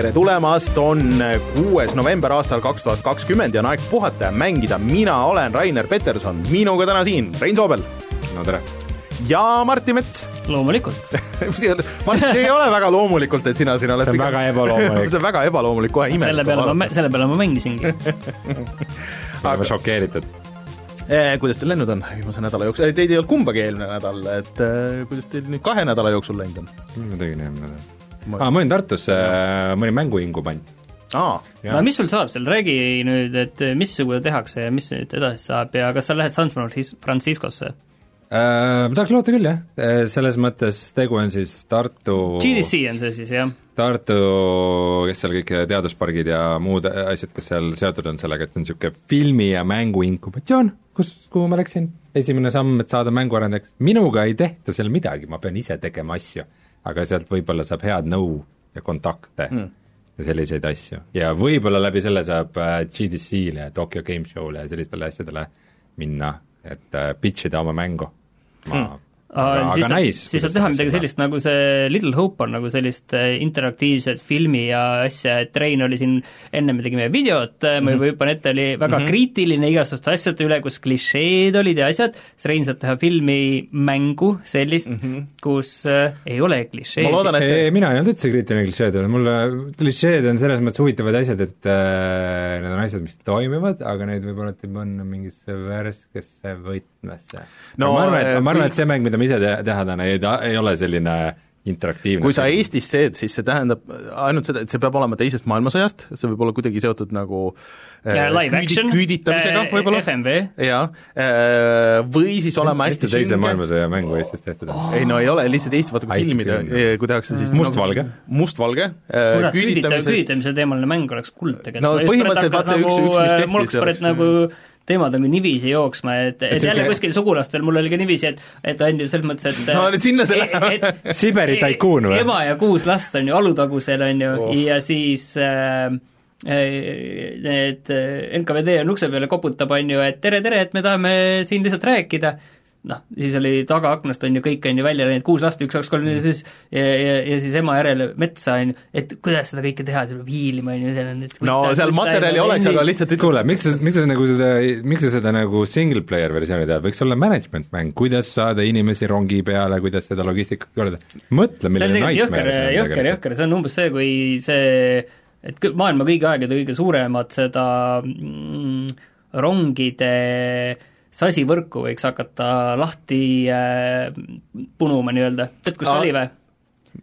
tere tulemast, on kuues november aastal kaks tuhat kakskümmend ja on aeg puhata ja mängida. mina olen Rainer Peterson, minuga täna siin Rein Soobel. no tere. ja Martti Mets. loomulikult Martti, ei ole väga loomulikult, et sina siin oled. see on väga ebaloomulik see on väga ebaloomulik, kohe imelik. selle peale ma, selle peale ma mängisingi oleme šokeeritud eh,. kuidas teil läinud on viimase nädala jooksul, teid ei olnud kumbagi eelmine nädal, et eh, kuidas teil nüüd kahe nädala jooksul läinud on? ma tegin eelmine nädal ma ah, ma olin Tartus äh,, ma olin mänguhingu pannud. aa, no mis sul saab seal, räägi nüüd, et missugune tehakse ja mis nüüd edasi saab ja kas sa lähed San Franciscosse? Äh, ma tahaks loota küll, jah, äh, selles mõttes tegu on siis Tartu GDC on see siis, jah? Tartu, kes seal kõik teaduspargid ja muud asjad, kes seal seotud on sellega, et on niisugune filmi- ja mängu inkubatsioon, kus, kuhu ma läksin, esimene samm, et saada mänguarendajaks, minuga ei tehta seal midagi, ma pean ise tegema asju aga sealt võib-olla saab head nõu ja kontakte mm. ja selliseid asju. ja võib-olla läbi selle saab äh, GDC-le Tokyo Game Show'le ja sellistele asjadele minna, et äh, pitch ida oma mängu. ma mm aga, aga nice. siis saab teha midagi sellist, nagu see Little Hope on nagu sellist äh, interaktiivset filmi ja asja, et Rein oli siin, enne me tegime videot -hmm. ma juba hüppan ette, oli väga mm -hmm. kriitiline igasuguste asjade üle, kus klišeed olid ja asjad, siis Rein saab teha filmi, mängu, sellist mm, -hmm. kus äh, ei ole klišeesid. See... mina ei olnud üldse kriitiline klišeede üle, mulle klišeed on selles mõttes huvitavad asjad, et äh, need on asjad, mis toimivad, aga neid võib-olla ei panna mingisse värskesse võtmesse no,. ma arvan, et, ma arvan, et see mäng, mida me ise te teha täna, ei ta, ei ole selline interaktiivne. kui sa Eestis teed, siis see tähendab ainult seda, et see peab olema teisest maailmasõjast, see võib olla kuidagi seotud nagu äh, live küüdi, action, küüditamisega äh, võib-olla. FMV. jaa äh,, või siis olema hästi teise maailmasõja mängu Eestis tehtud oh.? ei no ei ole, lihtsalt Eesti vaata kui filmid, kui tehakse siis mustvalge nagu,. mustvalge äh,. kurat, küüditamise, küüditamise teemaline mäng oleks kuld tegelikult. no põhimõtteliselt vaata üks, üks, mis tehti. mul oleks nagu teemad on ka niiviisi jooksma, et, et, et jälle que... kuskil sugulastel mul oli ka niiviisi, et, et on ju selles mõttes, et no nüüd sinna see läheb. Siberi taikuun või? ema ja kuus last on ju Alutagusel, on ju oh., ja siis äh, äh need NKVD on ukse peale, koputab, on ju, et tere, tere, et me tahame siin lihtsalt rääkida noh, siis oli tagaaknast on ju kõik on ju välja läinud, kuus last, üks, kaks, kolm, neli, siis ja, ja, ja siis ema järele metsa on ju, et kuidas seda kõike teha, seal peab hiilima on ju, seal on no seal materjali oleks, aga lihtsalt ütle kuule, miks sa, miks sa nagu seda, miks sa seda nagu single player versiooni tead, võiks olla management mäng, kuidas saada inimesi rongi peale, kuidas seda logistikat korda, mõtle, milline nightmare see on jõhker, jõhker, see on umbes see, kui see et maailma kõigi aegade kõige suuremat seda mm, rongide äh, sasivõrku võiks hakata lahti äh, punuma nii-öelda, tead, kus see oli või?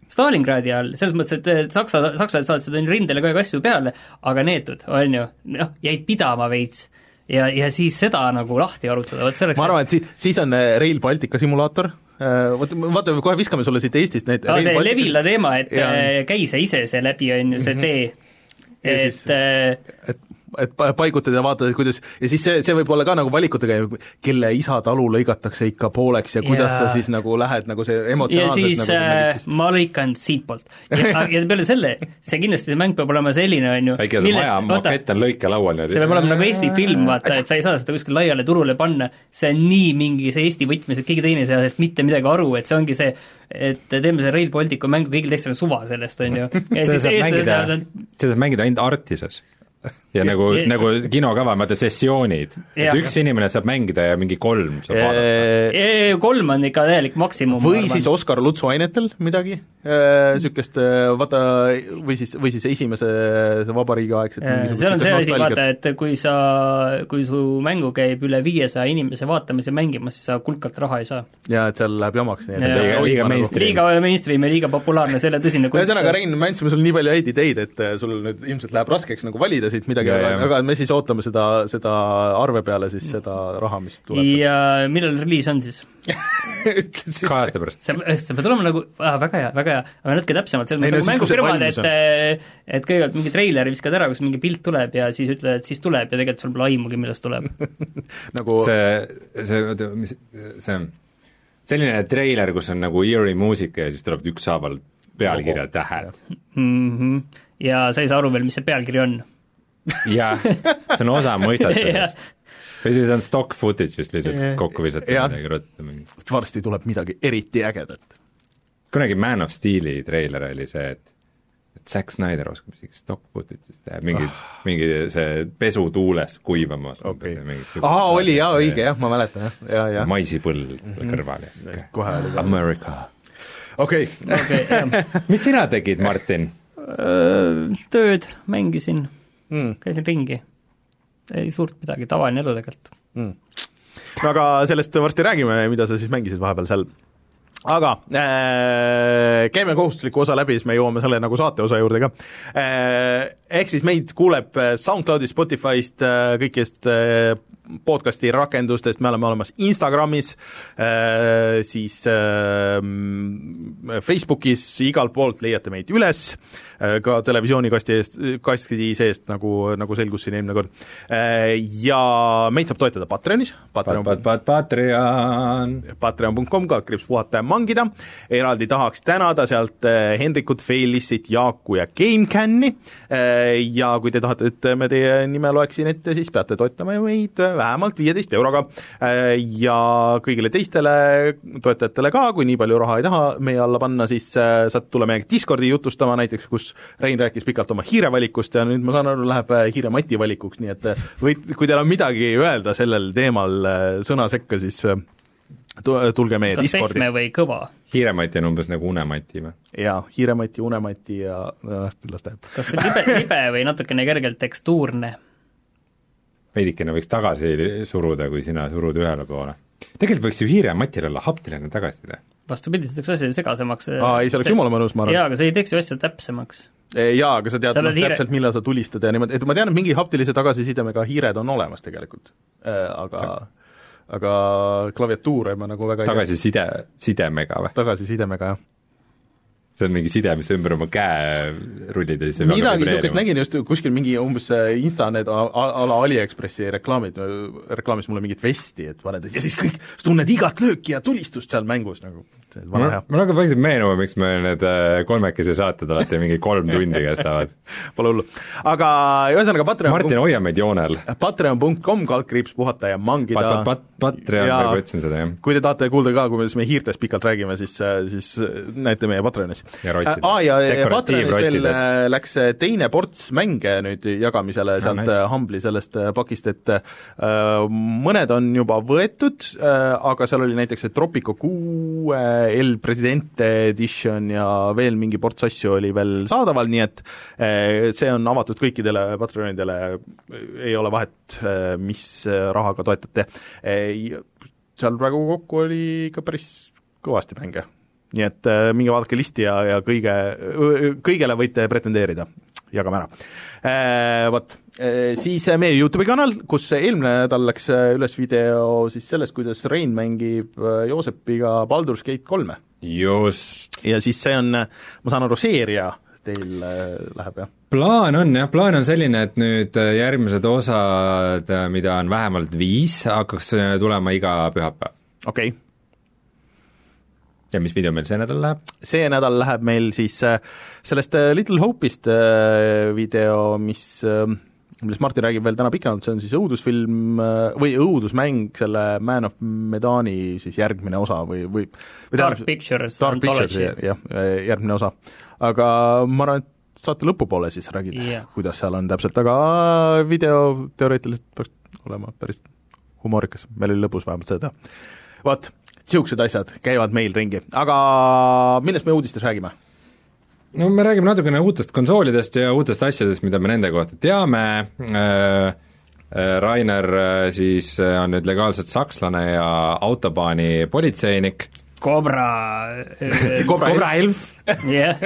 Stalingradi all, selles mõttes, et Saksa, sakslased saatsid rindele kogu aeg asju peale, aga neetud, on ju, noh, jäid pidama veits. Ja, ja siis seda nagu lahti arutada, vot see oleks ma arvan, et siis, siis on äh, Rail Baltica simulaator, äh, vot vaata, kohe viskame sulle siit Eestist need no, see Baltic... Levila teema, et ja. Äh, käi sa ise see läbi, on ju, see mm -hmm. tee, et siis, et et paigutad ja vaatad, kuidas, ja siis see, see võib olla ka nagu valikutega, kelle isa talu lõigatakse ikka pooleks ja kuidas ja. sa siis nagu lähed nagu see emotsionaalselt ja siis nagu, äh, ma lõikan siitpoolt. ja, ja peale selle, see kindlasti, see mäng peab olema selline, on ju väike see maja makett on lõikelaual niimoodi. see peab olema nagu Eesti film, vaata, et sa ei saa seda kuskil laiale turule panna, see on nii mingi see Eesti võtmes, et keegi teine ei saa sellest mitte midagi aru, et see ongi see, et teeme selle Rail Balticu mängu, kõigil teistel on suva sellest, on ju. seda saab mängida ainult Artises ja nagu, nagu kinokava, vaata sessioonid, et üks inimene saab mängida ja mingi kolm saab vaadata. kolm on ikka täielik maksimum. või siis Oskar Lutsu ainetel midagi, niisugust vaata, või siis, või siis esimese vabariigi aegset seal on see asi, vaata, et kui sa, kui su mängu käib üle viiesaja inimese vaatamas ja mängimas, siis sa kulkalt raha ei saa. jaa, et seal läheb jamaks. liiga, liiga mainstream. liiga mainstream ja liiga populaarne, selle tõsine kunst. ühesõnaga, Rein, me andsime sulle nii palju häid ideid, et sul nüüd ilmselt läheb raskeks nagu valida siit midagi, aga, aga me siis ootame seda, seda arve peale siis seda raha, mis tuleb. ja millal reliis on siis? Kahe aasta pärast. see, see peab olema nagu ah,, väga hea, väga hea, aga natuke täpsemalt, selles mõttes nagu mängufirmad, et et kõigepealt mingi treileri viskad ära, kus mingi pilt tuleb ja siis ütled, et siis tuleb ja tegelikult sul pole aimugi, millest tuleb. Nagu see, see, oota, mis, see selline treiler, kus on nagu eerie muusika ja siis tulevad ükshaaval pealkirja tähed. Mm. -hmm. ja sa ei saa aru veel, mis see pealkiri on jah, see on osa mõistatusest või siis on stock footage'ist lihtsalt kokku visatud midagi ruttu. varsti tuleb midagi eriti ägedat. kunagi Man of Steel'i treiler oli see, et et Zack Snyder oskab isegi stock footage'ist teha, mingi ah., mingi see pesu tuules kuivamas okay., aa, oli jaa, õige jah, ma mäletan jah, ja, ja maisipõld mm -hmm. kõrval ja sihuke kohe oli ka America. okei okei, mis sina tegid, Martin? tööd, mängisin mm., käisin ringi. ei suurt midagi, tavaline elu tegelikult. mm. no aga sellest varsti räägime, mida sa siis mängisid vahepeal seal aga äh, käime kohustusliku osa läbi, siis me jõuame selle nagu saate osa juurde ka äh,. Ehk siis meid kuuleb SoundCloudist, Spotify'st äh,, kõikidest äh, podcasti rakendustest, me oleme olemas Instagramis äh,, siis äh, Facebookis, igalt poolt leiate meid üles äh,, ka televisioonikasti eest, kasti seest, nagu, nagu selgus siin eelmine kord äh,. Ja meid saab toetada Patreonis, Patreon Pat-, pat-, Patreon. patreon.com, kaldkriips puhata ja mangida, eraldi tahaks tänada sealt Henrikut, Felissit, Jaaku ja GameCami ja kui te tahate, et me teie nime loeksin ette, siis peate toetama meid vähemalt viieteist euroga äh, ja kõigile teistele toetajatele ka, kui nii palju raha ei taha meie alla panna, siis saad tulla meiega Discordi jutustama näiteks, kus Rein rääkis pikalt oma hiirevalikust ja nüüd ma saan aru, läheb hiire Mati valikuks, nii et võid, kui teil on midagi öelda sellel teemal sõna sekka, siis tulge meie kas Discordi. pehme või kõva? hiiremati on umbes nagu unemati või? jaa, hiiremati, unemati ja las ta jääb. kas see libe, libe või natukene kergelt tekstuurne? Veidikene võiks tagasi suruda, kui sina surud ühele poole. tegelikult võiks ju hiirematil olla haptiline tagasiside. vastupidi, see teeks asja segasemaks. aa, ei, see oleks jumala mõnus, ma arvan. jaa, aga see ei teeks ju asja täpsemaks. jaa, aga sa tead noh, on hiire- täpselt, millal sa tulistad ja niimoodi, et ma tean, et mingi haptilise tagasisidemega hiired on olemas tegelikult äh,, aga aga klaviatuure ma nagu väga tagasiside, sidemega või? tagasisidemega, jah. See on mingi side, mis ümber oma käe rullid ja siis see midagi niisugust nägin just kuskil mingi umbes äh, Insta need a- a- ala AliExpressi reklaamid, reklaamis mulle mingit vesti, et paned ja siis kõik, sa tunned igat lööki ja tulistust seal mängus nagu, see on vana hea. mul hakkab vaikselt meenuma, miks meil need äh, kolmekesi saated alati mingi kolm tundi kestavad. Pole hullu. aga ühesõnaga Patreon Martin, hoia meid joonel. patreon.com, kaldkriips puhata ja mangida Pat-, pat-, Patreon, Jaa. praegu ütlesin seda, jah. kui te tahate kuulda ka, kuidas me hiirtest pikalt räägime, siis, siis näete meie Patreonis. Ja rottides. aa, ja, ja Patreonis veel äh, läks äh, teine ports mänge nüüd jagamisele sealt nice. nice. Humble'i sellest äh, pakist, et äh, mõned on juba võetud äh,, aga seal oli näiteks see Tropico kuue El Presidente edition ja veel mingi ports asju oli veel saadaval, nii et äh, see on avatud kõikidele Patreonidele, ei ole vahet, mis äh, rahaga toetate äh, seal praegu kokku oli ikka päris kõvasti mänge. Nii et äh, minge vaadake listi ja, ja kõige, kõigele võite pretendeerida, jagame ära äh,. Vot äh,, siis meie YouTube'i kanal, kus eelmine nädal läks üles video siis sellest, kuidas Rein mängib Joosepiga Baldur's Gate kolme. just. ja siis see on, ma saan aru, seeria teil äh, läheb, jah? plaan on jah, plaan on selline, et nüüd järgmised osad, mida on vähemalt viis, hakkaks tulema iga pühapäev. okei okay. Ja mis video meil see nädal läheb? see nädal läheb meil siis äh, sellest äh, Little Hope'ist äh, video, mis millest Martin räägib veel täna pikemalt, see on siis õudusfilm või õudusmäng, selle Man of Medani siis järgmine osa või, või või Dark Pictures Dark Pictures, jah, järgmine osa. aga ma arvan, et saate lõpupoole siis räägid Jah. kuidas seal on täpselt, aga video teoreetiliselt peaks olema päris humoorikas, meil oli lõbus vähemalt seda vot, niisugused asjad käivad meil ringi, aga millest me uudistes räägime? no me räägime natukene uutest konsoolidest ja uutest asjadest, mida me nende kohta teame. Äh,, äh, Rainer äh, siis äh, on nüüd legaalselt sakslane ja autobaani politseinik. Cobra Cobra Cobra Elf. Jah,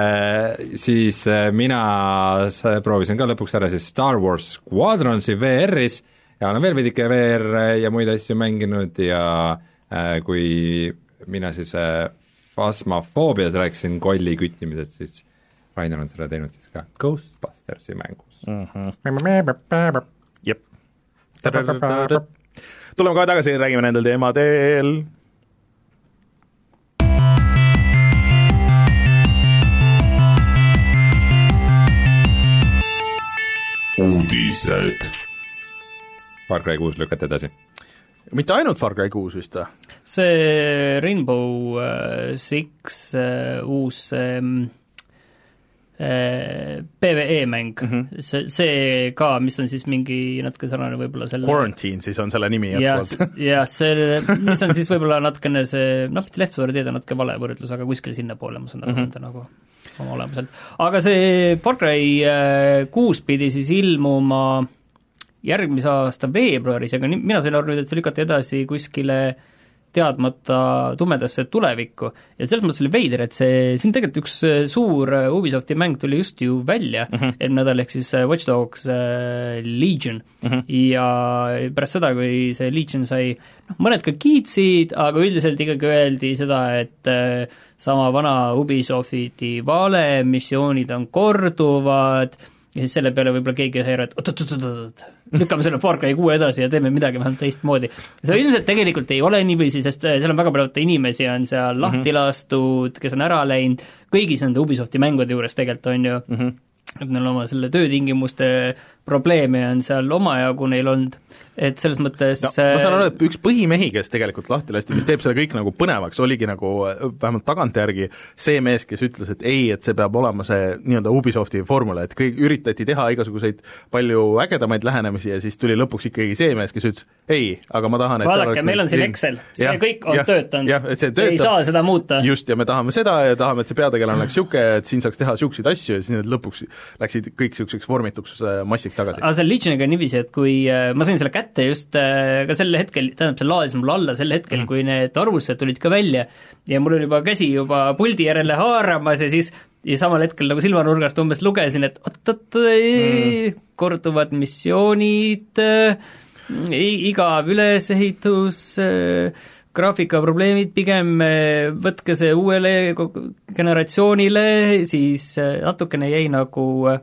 siis mina proovisin ka lõpuks ära siis Star Wars Squadronsi VR-is ja olen veel veidike VR ja muid asju mänginud ja äh, kui mina siis äh, Phasmophobias rääkisin kolli küttimisest, siis Rainer on seda teinud siis ka Ghostbustersi mängus jep. tuleme kohe tagasi, räägime nendel teemadel. uudised. Far Cry kuus lükati edasi. Mitte ainult Far Cry kuus vist või? see Rainbow äh, Six äh, uus ähm, äh, PVE mäng mm. -hmm. see, see ka, mis on siis mingi natuke sarnane võib-olla selle Quarantine siis on selle nimi jätkuvalt. jah, see, mis on siis võib-olla natukene see, noh, mitte Left 4 Dead on natuke vale võrdlus, aga kuskil sinnapoole ma saan aru mm -hmm. ta nagu oma olemuselt. aga see Far Cry äh, kuus pidi siis ilmuma järgmise aasta veebruaris, aga ni-, mina sain aru nüüd, et see lükati edasi kuskile teadmata tumedasse tulevikku ja selles mõttes oli veider, et see, siin tegelikult üks äh, suur äh, Ubisofti mäng tuli just ju välja mm -hmm. eelmine nädal, ehk siis äh, Watch Dogs Legion mm -hmm. ja pärast seda, kui see Legion sai, noh, mõned ka kiitsid, aga üldiselt ikkagi öeldi seda, et sama vana Ubisofti vale, missioonid on korduvad, ja siis selle peale võib-olla keegi sai aru, et oot-oot-oot-oot, lükkame selle Far Cry kuue edasi ja teeme midagi vähemalt teistmoodi. see ilmselt tegelikult ei ole niiviisi, sest äh, seal on väga palju inimesi on seal lahti mm -hmm. lastud, kes on ära läinud, kõigis nende Ubisofti mängude juures tegelikult on ju mm, -hmm. et neil oma selle töötingimuste probleeme on seal omajagu neil olnud, et selles mõttes no, ma saan aru, et üks põhimehi, kes tegelikult lahti lasti, mis teeb selle kõik nagu põnevaks, oligi nagu vähemalt tagantjärgi see mees, kes ütles, et ei, et see peab olema see nii-öelda Ubisofti formula, et kõik üritati teha igasuguseid palju ägedamaid lähenemisi ja siis tuli lõpuks ikkagi see mees, kes ütles ei, aga ma tahan, et vaadake, meil on siin Excel, see ja, kõik on ja, töötanud, ei saa seda muuta. just, ja me tahame seda ja tahame, et see peategelane oleks niisugune, et siin saaks teha niisuguseid asju ja siis need lõpuks läksid kõik niisuguseks vormituks massiks tagasi. aga selle Legioniga on niiviisi, et kui äh, ma sain selle kätte just äh, ka sel hetkel, tähendab, see laadis mul alla sel hetkel mm., kui need arvustused tulid ka välja ja mul oli juba käsi juba puldi järele haaramas ja siis ja samal hetkel nagu silmanurgast umbes lugesin, et oot-oot mm., korduvad missioonid äh,, igav ülesehitus graafikaprobleemid, pigem võtke see uuele generatsioonile, siis natukene jäi nagu äh,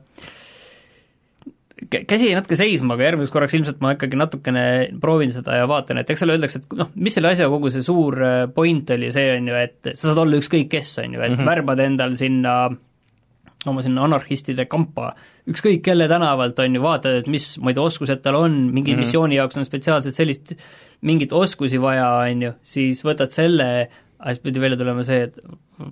käsi jäi natuke seisma, aga järgmiseks korraks ilmselt ma ikkagi natukene proovin seda ja vaatan, et eks seal öeldakse, et noh, mis selle asja kogu see suur äh, point oli, see on ju, et sa saad olla ükskõik kes, on ju, et mm -hmm. värbad endal sinna oma sinna anarhistide kampa, ükskõik kelle tänavalt, on ju, vaatad, et mis, ma ei tea, oskused tal on, mingi mm -hmm. missiooni jaoks on spetsiaalselt sellist, mingit oskusi vaja, on ju, siis võtad selle, aga siis pidi välja tulema see, et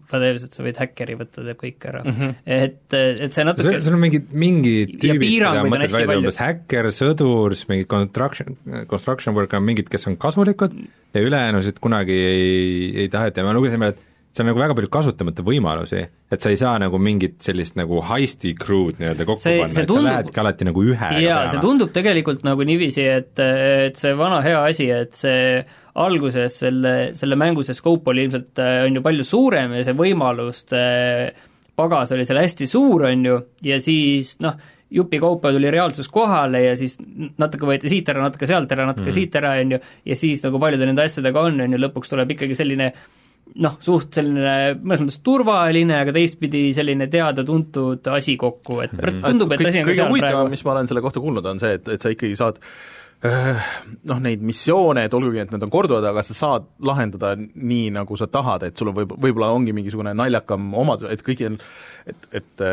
pädevused sa võid häkkeri võtta, teeb kõik ära mm. -hmm. et, et see natuke sul on mingid, mingid tüübid, keda mõtled välja, umbes häkker, sõdur, siis mingid construction, construction worker, mingid, kes on kasulikud ja ülejäänusid kunagi ei, ei taheta ja me lugesime, et see on nagu väga palju kasutamata võimalusi, et sa ei saa nagu mingit sellist nagu heisti crew'd nii-öelda kokku see, panna, et tundub, sa lähedki alati nagu ühega jaa, see tundub tegelikult nagu niiviisi, et, et see vana hea asi, et see alguses selle, selle mängu see scope oli ilmselt, on ju palju suurem ja see võimaluste pagas oli seal hästi suur, on ju, ja siis noh, jupikaupa tuli reaalsus kohale ja siis natuke võeti siit ära, natuke sealt ära, natuke mm. siit ära, on ju, ja siis nagu paljude nende asjadega on, on ju, lõpuks tuleb ikkagi selline noh, suht selline mõnes mõttes turvaline, aga teistpidi selline teada-tuntud asi kokku, et tundub, et asi on ka seal praegu. mis ma olen selle kohta kuulnud, on see, et, et sa ikkagi saad noh, neid missioone, et olgugi, et need on korduvad, aga sa saad lahendada nii, nagu sa tahad, et sul on võib, võib-olla ongi mingisugune naljakam omadus, et kõigil et, et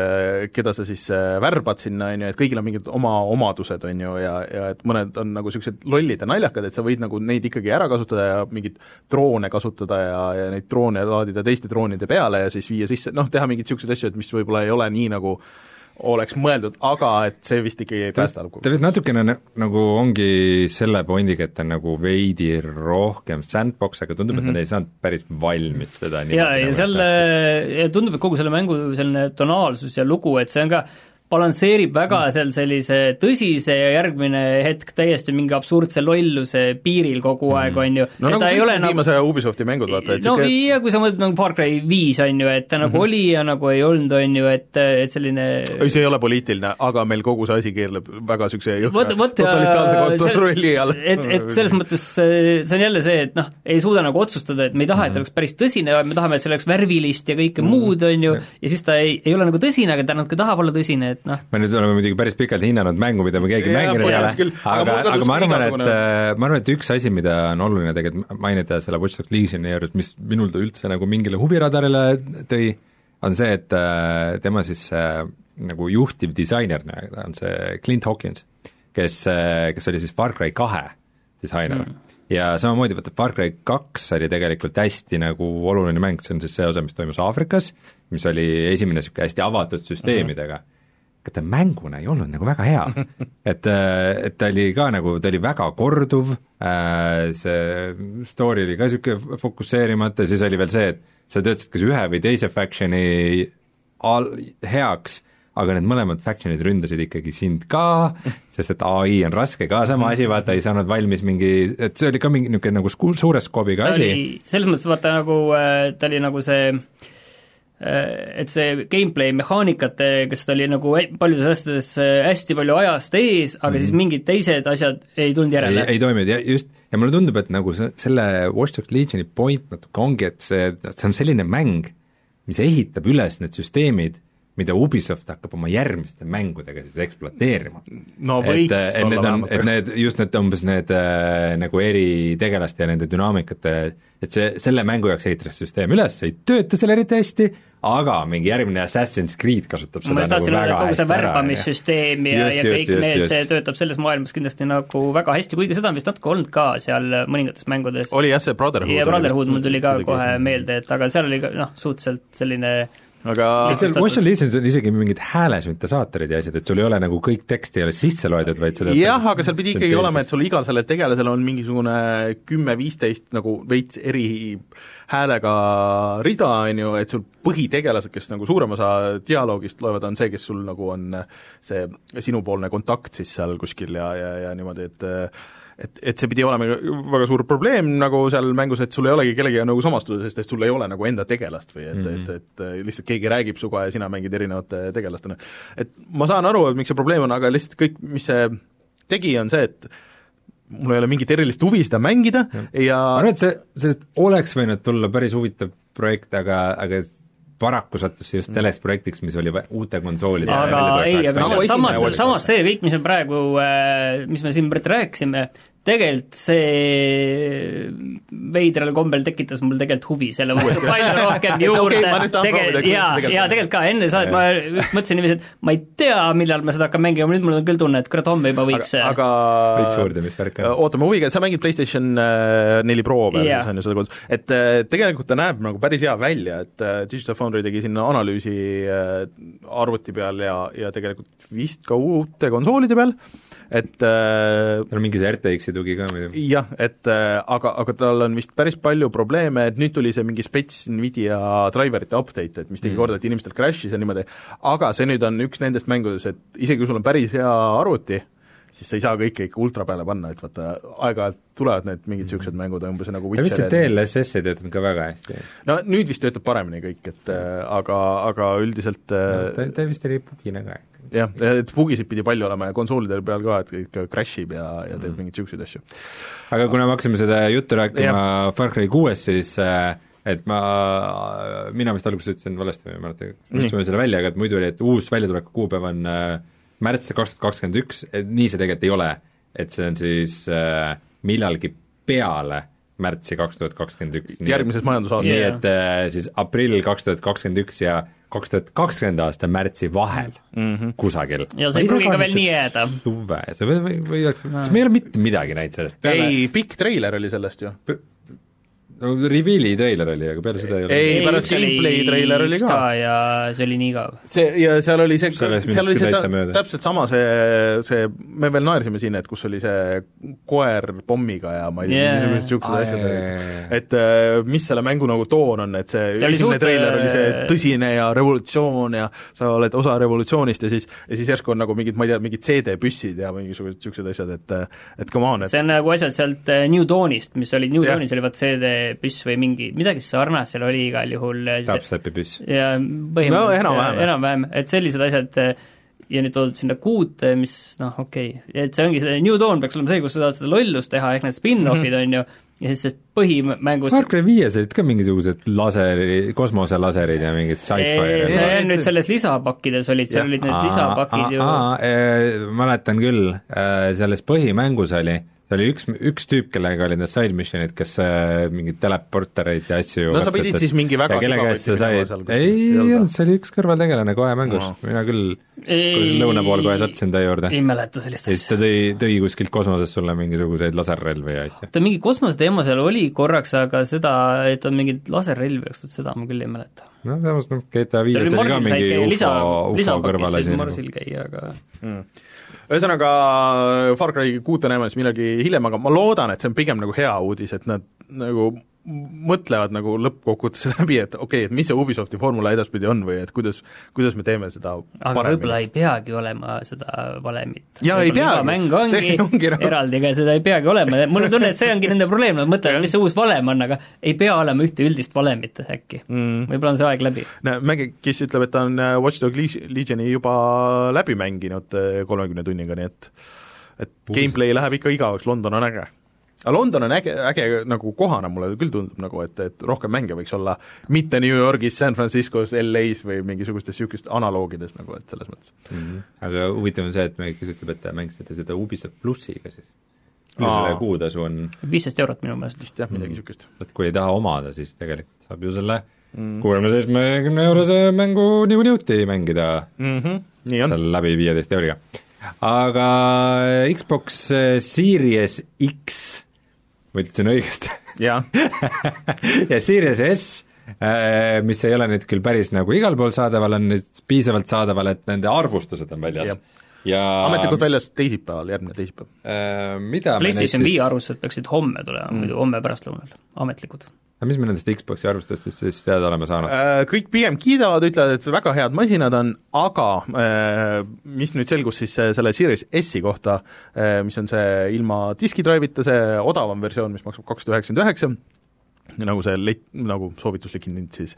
keda sa siis värbad sinna, on ju, et kõigil on mingid oma omadused, on ju, ja, ja et mõned on nagu niisugused lollid ja naljakad, et sa võid nagu neid ikkagi ära kasutada ja mingeid droone kasutada ja, ja neid droone laadida teiste droonide peale ja siis viia sisse, noh, teha mingeid niisuguseid asju, et mis võib-olla ei ole nii nagu oleks mõeldud, aga et see vist ikkagi ei päästa ta vist natukene nagu ongi selle pointiga, et ta on nagu veidi rohkem sandbox, aga tundub mm, -hmm. et nad Mhm. ei saanud päris valmis seda ja, ja nagu selle, ja tundub, et kogu selle mängu selline tonaalsus ja lugu, et see on ka balansseerib väga mm. seal sellise tõsise ja järgmine hetk täiesti mingi absurdse lolluse piiril kogu aeg, on ju. no nagu kõik nagu... viimase Ubisofti mängud, vaata, et no siuke... ja kui sa mõtled nagu Far Cry viis, on ju, et ta nagu mm -hmm. oli ja nagu ei olnud, on ju, et, et selline ei, see ei ole poliitiline, aga meil kogu see asi keerleb väga niisuguse jõhkra totalitaarse kontrolli all. et, et selles mõttes see on jälle see, et noh, ei suuda nagu otsustada, et me ei taha, et ta oleks päris tõsine, vaid me tahame, et see oleks värvilist ja kõike mm -hmm. muud, on ju, ja siis ta ei, ei ole nagu tõsine, aga ta natuke tahab olla tõsine, et noh. me nüüd oleme muidugi päris pikalt hinnanud mängu, mida me keegi mänginud ei ole, aga, aga, ma arvan, et ma arvan, et üks asi, mida on oluline tegelikult mainida selle Watch Dogs Legioni juures, mis minul ta üldse nagu mingile huviradarile tõi, on see, et äh, tema siis äh, nagu juhtiv disainer on see Clint Hawkins, kes, kes oli siis Far Cry kahe disainer mm. ja samamoodi vaata Far Cry kaks oli tegelikult hästi nagu oluline mäng, see on siis see osa, mis toimus Aafrikas, mis oli esimene niisugune hästi avatud süsteemidega mm. -hmm ta mänguna ei olnud nagu väga hea. et, et ta oli ka nagu, ta oli väga korduv, see story oli ka niisugune fokusseerimata, siis oli veel see, et sa töötasid kas ühe või teise faction'i al-, heaks aga need mõlemad faction'id ründasid ikkagi sind ka, sest et ai on raske ka sama asi, vaata ei saanud valmis mingi, et see oli ka mingi niisugune nagu suure skoobiga asi. selles mõttes vaata nagu, äh, ta oli nagu see äh, et see gameplay mehaanikate, kes ta oli nagu paljudes asjades äh, hästi palju ajast ees, aga mm. siis mhm. mingid teised asjad ei tulnud järele. ei toiminud ja just, ja mulle tundub, et nagu see, selle Watch Dogs Legioni point natuke ongi, et see, see on selline mäng, mis ehitab üles need süsteemid mida Ubisoft hakkab oma järgmiste mängudega siis ekspluateerima. no võiks et, et olla vähemalt. et need, just need umbes need äh, nagu eritegelaste ja nende dünaamikate, et see, selle mängu jaoks ehitatakse süsteem üles, ei tööta seal eriti hästi, aga mingi järgmine Assassin's Creed kasutab seda nagu väga kogu see värbamissüsteem ja, ja kõik just, need, see töötab selles maailmas kindlasti nagu väga hästi, kuigi seda on vist natuke olnud ka seal mõningates mängudes. oli jah, see Brotherhood. ja Brotherhood mul tuli ka kohe meelde, et aga seal oli ka noh, suhteliselt selline aga seal Motion Legions on isegi mingid häälesüntesaatorid ja asjad, et sul ei ole nagu kõik tekst ei ole sisse loetud, vaid seda jah, aga seal pidi ikkagi olema, et sul igal sellel tegelasel on mingisugune kümme-viisteist nagu veits eri häälega rida, on ju, et sul põhitegelased, kes nagu suurem osa dialoogist loevad, on see, kes sul nagu on see sinupoolne kontakt siis seal kuskil ja, ja, ja niimoodi, et et, et see pidi olema väga suur probleem nagu seal mängus, et sul ei olegi kellegagi nagu samastuda, sest et sul ei ole nagu enda tegelast või et mm, -hmm. et, et lihtsalt keegi räägib sinuga ja sina mängid erinevate tegelastena. et ma saan aru, et miks see probleem on, aga lihtsalt kõik, mis see tegi, on see, et mul ei ole mingit erilist huvi seda mängida ja, ja ma arvan, et see, sellest oleks võinud tulla päris huvitav projekt, aga, aga paraku sattus see just mm. selleks projektiks, mis oli uute konsoolide aga ei, aga samas, samas see kõik, mis me praegu, äh, mis me siin rääkisime, tegelikult see veidral kombel tekitas mul tegelikult huvi selle vastu palju rohkem juurde. okay,, tegelikult, jaa, jaa, tegelikult ka, enne sa, ma mõtlesin niiviisi, et ma ei tea, millal ma seda hakkan mängima, nüüd mul on küll tunne, et kurat, homme juba võiks aga, aga veits juurde, mis värk on? ootame huviga, sa mängid PlayStation äh, neli Pro peal yeah., on ju seda kodus, et äh, tegelikult ta näeb nagu päris hea välja, et äh, Digital Foundry tegi sinna analüüsi arvuti peal ja, ja tegelikult vist ka uute konsoolide peal, et äh, tal on mingi see RTX-i tugi ka muidu. jah, et äh, aga, aga tal on vist päris palju probleeme, et nüüd tuli see mingi spets Nvidia driverite update, et mis tegi mm. korda, et inimestel crash'is ja niimoodi, aga see nüüd on üks nendest mängudest, et isegi kui sul on päris hea arvuti, siis sa ei saa kõike ikka ultra peale panna, et vaata, aeg-ajalt tulevad need mingid niisugused mm. mängud umbes nagu Witcher vist see DLSS ei töötanud ka väga hästi? no nüüd vist töötab paremini kõik, et äh, aga, aga üldiselt no, äh, ta, ta vist oli bugina ka jah, et bugisid pidi palju olema ja konsoolidel peal ka, et ikka crash ib ja, ja teeb mm. mingeid niisuguseid asju. aga kuna me hakkasime seda juttu rääkima Far Cry kuuest, siis äh, et ma, mina vist alguses ütlesin valesti, ma ei mäleta, me ütlesime selle välja, aga et muidu oli, et uus väljatuleku kuupäev on äh, märts kaks tuhat kakskümmend üks, nii see tegelikult ei ole. et see on siis äh, millalgi peale märtsi kaks tuhat kakskümmend üks. järgmises majandusaastas. nii et äh, siis aprill kaks tuhat kakskümmend üks ja kaks tuhat kakskümmend aasta märtsi vahel mm -hmm. kusagil. ja see ei pruugi ka veel nii jääda. suve, see või, või, või oleks, kas me ei ole mitte midagi näinud sellest? ei, pikk treiler oli sellest ju no reveal'i treiler oli, aga peale seda ei ole ei, pärast gameplay treiler oli ka. ja see oli nii igav. see, ja seal oli see, seal oli see ta, täpselt sama see, see, me veel naersime siin, et kus oli see koer pommiga ja ma ei tea yeah., niisugused niisugused asjad olid. et äh, mis selle mängu nagu toon on, et see, see esimene suht... treiler oli see äh, tõsine ja revolutsioon ja sa oled osa revolutsioonist ja siis, ja siis järsku on nagu mingid, ma ei tea, mingid CD-püssid ja mingisugused niisugused asjad, et et come on, et see on nagu asjad sealt äh, New Dawnist, mis oli, New Dawnis oli vaat CD püss või mingi, midagi sarnast seal oli igal juhul. Dubstepi püss. ja põhimõtteliselt no, enam-vähem, enam-vähem, et sellised asjad ja nüüd toodud sinna kuute, mis noh, okei okay., et see ongi see New Dawn peaks olema see, kus sa saad seda lollust teha, ehk need spin-off'id mm, -hmm. on ju, ja siis see põhimängus Far Cry viies olid ka mingisugused laseri, kosmoselaserid ja mingid sci-fi see on nüüd selles lisapakkides olid, seal olid need lisapakid ju mäletan küll, selles põhimängus oli see oli üks, üks tüüp, kellega olid need side mission'id, kes äh, mingeid teleportereid ja asju no sa pidid siis mingi väga kelle käest sa said, ei, ei olnud, see oli üks kõrvaltegelane kohe mängus no., mina küll Ei- lõuna pool kohe sattusin ta juurde. ei mäleta sellist ja siis asja. ta tõi, tõi kuskilt kosmosest sulle mingisuguseid laserrelvi ja asju. ta mingi kosmoseteema seal oli korraks, aga seda, et on mingit laserrelvi ostnud, seda ma küll ei mäleta. no samas noh, GTA viies oli ka mingi ufo, ufo kõrval asi nagu. Marsil käia, aga ühesõnaga, Far Cry kuute näeme siis millalgi hiljem, aga ma loodan, et see on pigem nagu hea uudis, et nad nagu mõtlevad nagu lõppkokkuvõttes läbi, et okei okay,, et mis see Ubisofti formula edaspidi on või et kuidas, kuidas me teeme seda aga võib-olla ei peagi olema seda valemit. Jaa, ei peagi. mäng ongi, ongi eraldi, ega seda ei peagi olema, mul on tunne, et see ongi nende probleem, nad mõtlevad, mis see uus valem on, aga ei pea olema ühte üldist valemit äkki mm. võib-olla on see aeg läbi. näe, Mägi-Kiss ütleb, et ta on äh, Watch Dog Leg- Legioni juba läbi mänginud äh, kolmekümne tunniga, nii et et gameplay läheb ikka igavaks, London on äge. Aga London on äge, äge nagu kohana, mulle küll tundub nagu, et, et rohkem mänge võiks olla mitte New Yorgis, San Franciscos, LA-s või mingisugustes niisugustes analoogides nagu, et selles mõttes. mm. -hmm. aga huvitav on see, et Mägi-Kiss ütleb, et te mängisite seda Ubisoft plussiga siis. Aa. selle kuutasu on, viisteist eurot minu meelest vist. jah, midagi niisugust et kui ei taha omada, siis tegelikult saab ju selle mm. kuuekümne seitsmekümne eurose mängu niikuinii mängida mm. -hmm. seal läbi viieteist euriga. aga Xbox Series X, ma ütlesin õigesti jah, ja Series S, mis ei ole nüüd küll päris nagu igal pool saadaval, on nüüd piisavalt saadaval, et nende arvustused on väljas ja ametlikult väljas teisipäeval, järgmine teisipäev. äh, mida PlayStation viie neist arvustused peaksid homme tulema mm., muidu homme pärastlõunal, ametlikud. Siis, mis me nendest Xbox'i arvustustest siis teada oleme saanud? Äh, Kõik pigem kiidavad, ütlevad, et väga head masinad on, aga äh, mis nüüd selgus siis äh, selle Series S-i kohta, mis on see ilma diskidrive'ita, see odavam versioon, mis maksab kakssada üheksakümmend üheksa, nagu see let-, nagu soovituslik hind siis,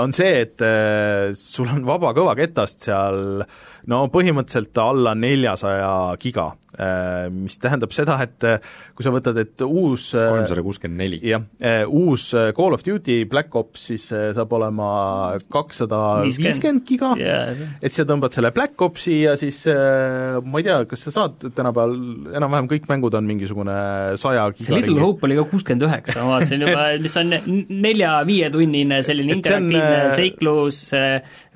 on see, et äh, sul on vaba kõvaketast seal no põhimõtteliselt alla neljasaja giga, mis tähendab seda, et äh, kui sa võtad, et uus äh, kolmsada kuuskümmend neli. jah, uus äh, Call of Duty Black Ops siis äh, saab olema kakssada viiskümmend. giga. Yeah. et sa tõmbad selle Black Opsi ja siis äh, ma ei tea, kas sa saad tänapäeval, enam-vähem kõik mängud on mingisugune saja see Little Hope oli ka kuuskümmend üheksa, ma vaatasin juba, mis on nelja-viietunnine selline see on, interaktiivne äh, seiklus,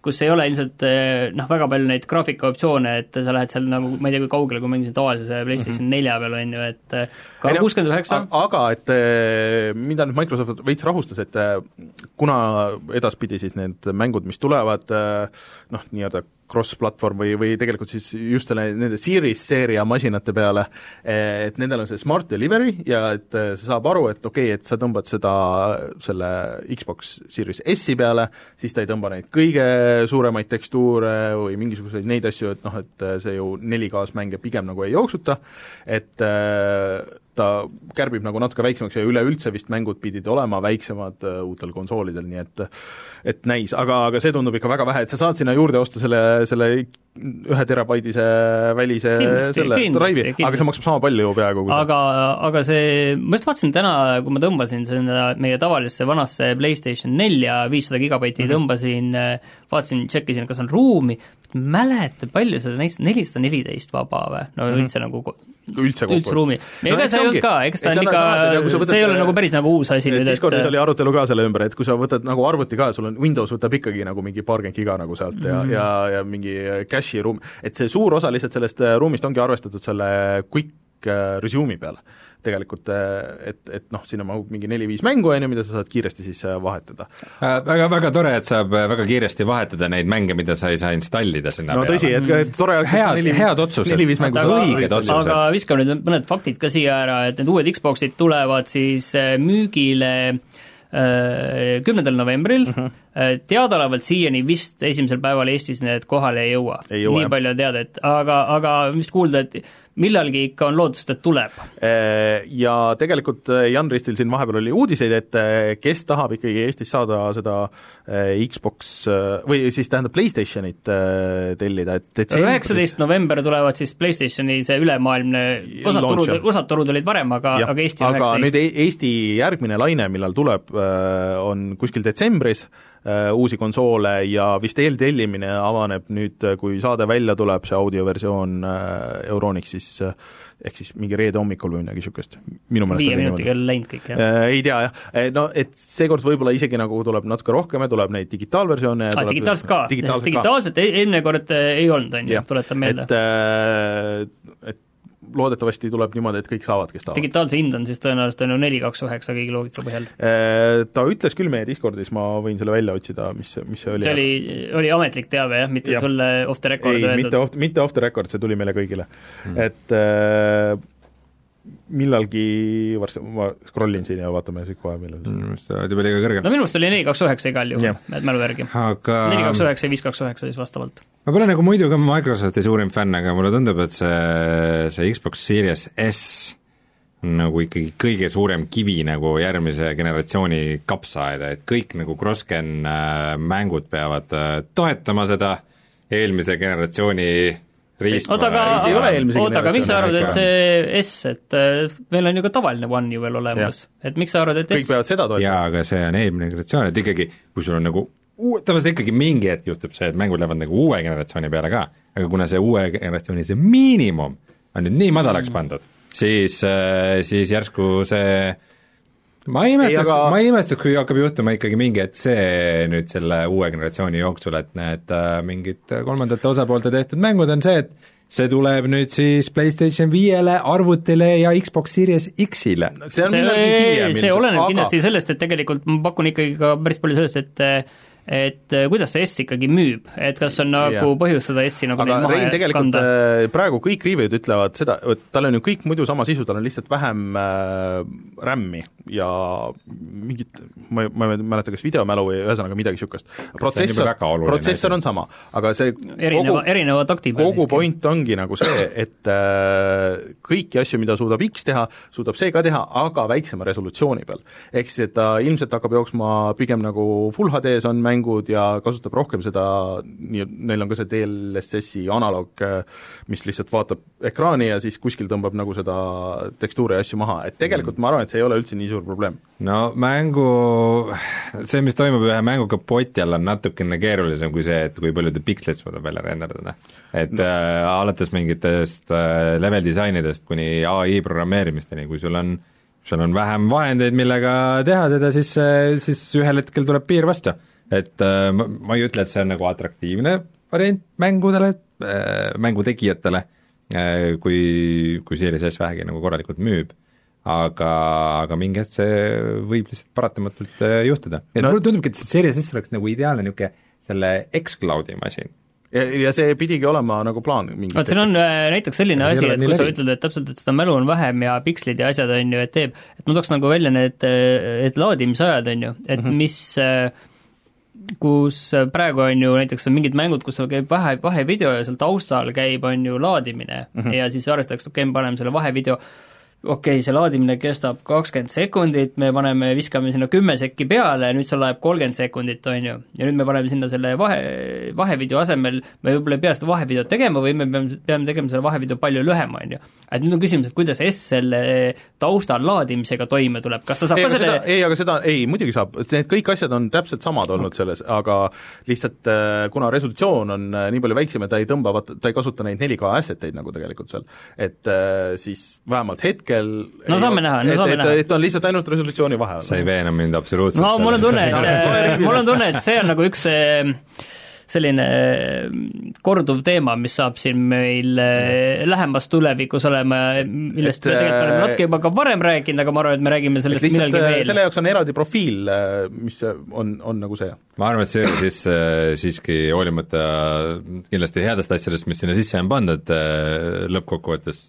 kus ei ole ilmselt eh, noh, väga palju neid graafikaoptsioone, et sa lähed seal nagu, ma ei tea, kui kaugele, kui mängisin tavalise PlayStation nelja peal, on ju, et ka kuuskümmend üheksa, aga et mida nüüd Microsoft veits rahustas, et kuna edaspidi siis need mängud, mis tulevad noh, nii-öelda cross-platvorm või, või tegelikult siis just selle, nende Series seeria masinate peale, et nendel on see Smart Delivery ja et eh, see saab aru, et okei okay,, et sa tõmbad seda selle Xbox Series S-i peale, siis ta ei tõmba neid kõige suuremaid tekstuure või mingisuguseid neid asju, et noh, et see ju 4K-s mänge pigem nagu ei jooksuta, et äh, ta kärbib nagu natuke väiksemaks ja üleüldse vist mängud pidid olema väiksemad äh, uutel konsoolidel, nii et et näis, aga, aga see tundub ikka väga vähe, et sa saad sinna juurde osta selle, selle ühe terabaidise välise Kindlasti, selle drive'i, aga see maksab sama palju ju peaaegu aga, aga see, ma just vaatasin täna, kui ma tõmbasin sinna meie tavalisse vanasse PlayStation nelja viissada gigabaiti mm -hmm. tõmbasin, vaatasin, tšekkisin, kas on ruumi, mäleta, palju seda näis-, nelisada neliteist vaba või? no Mhm. üldse nagu üldse kokku. üldse ruumi. Ega see ei olnud ka, eks ta on ikka nagu see ei ole nagu päris nagu uus asi nüüd, Discordis et oli arutelu ka selle ümber, et kui sa võtad nagu arvuti ka, sul on Windows võtab ikkagi nagu mingi paarkümmend giga nagu sealt ja mm, -hmm. ja, ja mingi cache'i ruum, et see suur osa lihtsalt sellest äh, ruumist ongi arvestatud selle quick resume'i peale tegelikult, äh, et, et noh, sinna mahub mingi neli-viis mängu, on ju, mida sa saad kiiresti siis vahetada. Äh, väga, väga tore, et saab äh, väga kiiresti vahetada neid mänge, mida sa ei saa installida sinna no peale. tõsi, et, et tore oleks Head- neli, head otsused. neli-viis mängu aga, õiged otsused. aga viskame nüüd mõned faktid ka siia ära, et need uued Xboxid tulevad siis äh, müügile kümnendal novembril uh, Mhm. -huh. teadaolevalt siiani vist esimesel päeval Eestis need kohale ei jõua. Ei jõua, nii palju on teada, et aga, aga vist kuulda, et millalgi ikka on lootust, et tuleb. Äh, Ja tegelikult äh, Jan Ristil siin vahepeal oli uudiseid, et äh, kes tahab ikkagi Eestis saada seda Xbox või siis tähendab PlayStationit tellida, et detsembris üheksateist november tulevad siis PlayStationi see ülemaailmne, osad turud, osad turud olid varem, aga, aga Eesti aga nüüd üheksateist. E- Eesti järgmine laine, millal tuleb, on kuskil detsembris, uusi konsoole ja vist eeltellimine avaneb nüüd, kui saade välja tuleb, see audioversioon Euronixis, ehk siis mingi reede hommikul või midagi niisugust, minu meelest viie minutiga on läinud kõik, jah? Ei tea jah, no et seekord võib-olla isegi nagu tuleb natuke rohkem ja tuleb neid digitaalversioone ah, digitaalselt ka, digitaalselt eelmine kord ei olnud, on ju, tuletan meelde. et, et loodetavasti tuleb niimoodi, et kõik saavad, kes tahavad. digitaalse hind on siis tõenäoliselt on ju neli kaks üheksa kõigi loogika põhjal? Äh, ta ütles küll meie Discordis, ma võin selle välja otsida, mis, mis see oli. see oli, oli ametlik teave jah, mitte ja. sulle off the record ei, mitte off, mitte off the record, see tuli meile kõigile mm.. et äh, millalgi varsti, ma scroll in siin ja vaatame siis kohe, millal minu meelest oled juba liiga kõrgel. no minu arust oli neli, kaks, üheksa igal juhul, mälu järgi aga.... neli, kaks, üheksa ja viis, kaks, üheksa siis vastavalt. ma pole nagu muidu ka Microsofti suurim fänn, aga mulle tundub, et see, see Xbox Series S on nagu ikkagi kõige suurem kivi nagu järgmise generatsiooni kapsaaeda, et kõik nagu cross-gen äh, mängud peavad äh, toetama seda eelmise generatsiooni oota, aga, oota, aga miks sa arvad, et see S, et äh, meil on ju ka tavaline One ju veel olemas, et miks sa arvad, et kõik S? peavad seda toetama. jaa, aga see on eelmine generatsioon, et ikkagi, kui sul on nagu uue, tavaliselt ikkagi mingi hetk juhtub see, et mängud lähevad nagu uue generatsiooni peale ka, aga kuna see uue generatsiooni see miinimum on nüüd nii madalaks mm. pandud, siis, äh, siis järsku see ma ei imestaks, aga... ma ei imestaks, kui hakkab juhtuma ikkagi mingi hetk see nüüd selle uue generatsiooni jooksul, et need äh, mingid kolmandate osapoolte tehtud mängud on see, et see tuleb nüüd siis PlayStation viiele, arvutile ja Xbox Series X-ile. see on see, hiljem, see oleneb aga... kindlasti sellest, et tegelikult ma pakun ikkagi ka päris palju sellest, et et äh, kuidas see S ikkagi müüb, et kas on nagu yeah. põhjust seda S-i nagu aga Rein, tegelikult kanda? Äh, praegu kõik review'd ütlevad seda, et tal on ju kõik muidu sama sisu, tal on lihtsalt vähem äh, RAM-i ja mingit, ma ei, ma ei mäleta, kas videomälu või ühesõnaga midagi niisugust. protsessor, protsessor on sama, aga see erineva, erineva takti peal kogu point ongi nagu see, et äh, kõiki asju, mida suudab X teha, suudab see ka teha, aga väiksema resolutsiooni peal. ehk siis, et ta ilmselt hakkab jooksma pigem nagu full HD-s on mäng, mängud ja kasutab rohkem seda, nii et neil on ka see DLSS-i analoog, mis lihtsalt vaatab ekraani ja siis kuskil tõmbab nagu seda tekstuuri ja asju maha, et tegelikult ma arvan, et see ei ole üldse nii suur probleem. no mängu, see, mis toimub ühe mängu kapoti all, on natukene keerulisem kui see, et kui palju ta piksleid suudab välja renderdada. et no. äh, alates mingitest äh, level disainidest kuni ai programmeerimisteni, kui sul on sul on vähem vahendeid, millega teha seda, siis, siis ühel hetkel tuleb piir vastu et äh, ma, ma ei ütle, et see on nagu atraktiivne variant mängudele äh,, mängutegijatele äh,, kui, kui Series S vähegi nagu korralikult müüb, aga, aga mingi hetk see võib lihtsalt paratamatult juhtuda. et no. mulle tundubki, et see Series S oleks nagu ideaalne niisugune selle X-Cloudi masin ja, ja see pidigi olema nagu plaan vot siin on näiteks selline asi, et kui sa ütled, et täpselt, et seda mälu on vähem ja pikslid ja asjad, on ju, et teeb, et ma tooks nagu välja need, et laadimisajad, on ju, et mm -hmm. mis kus praegu on ju näiteks on mingid mängud, kus käib vahe, vahevideo ja seal taustal käib, on ju, laadimine mm -hmm. ja siis arvestatakse, okei okay,, me paneme selle vahevideo okei okay,, see laadimine kestab kakskümmend sekundit, me paneme, viskame sinna kümme sekki peale ja nüüd see laeb kolmkümmend sekundit, on ju. ja nüüd me paneme sinna selle vahe, vahevideo asemel, me võib-olla ei pea seda vahevideot tegema või me peame, peame tegema selle vahevideo palju lühema, on ju. et nüüd on küsimus, et kuidas S selle taustal laadimisega toime tuleb, kas ta saab ei, ka selle ei, aga seda, ei, muidugi saab, need kõik asjad on täpselt samad olnud selles, aga lihtsalt äh, kuna resolutsioon on äh, nii palju väiksem ja ta ei tõmba, vaata, ta ei kasuta neid 4K asset eid nagu tegelikult seal, et äh, siis vähemalt hetk hetkel no saame näha, no saame et, näha. et on lihtsalt ainult resolutsiooni vahe. sa ei veena mind absoluutselt no mul on tunne, et mul on tunne, et see on nagu üks selline korduv teema, mis saab siin meil eh, lähemas tulevikus olema, millest et, me tegelikult oleme natuke juba ka varem rääkinud, aga ma arvan, et me räägime sellest millalgi veel. selle jaoks on eraldi profiil, mis on, on nagu see. ma arvan, et see siis siiski hoolimata kindlasti headest asjadest, mis sinna sisse on pandud, lõppkokkuvõttes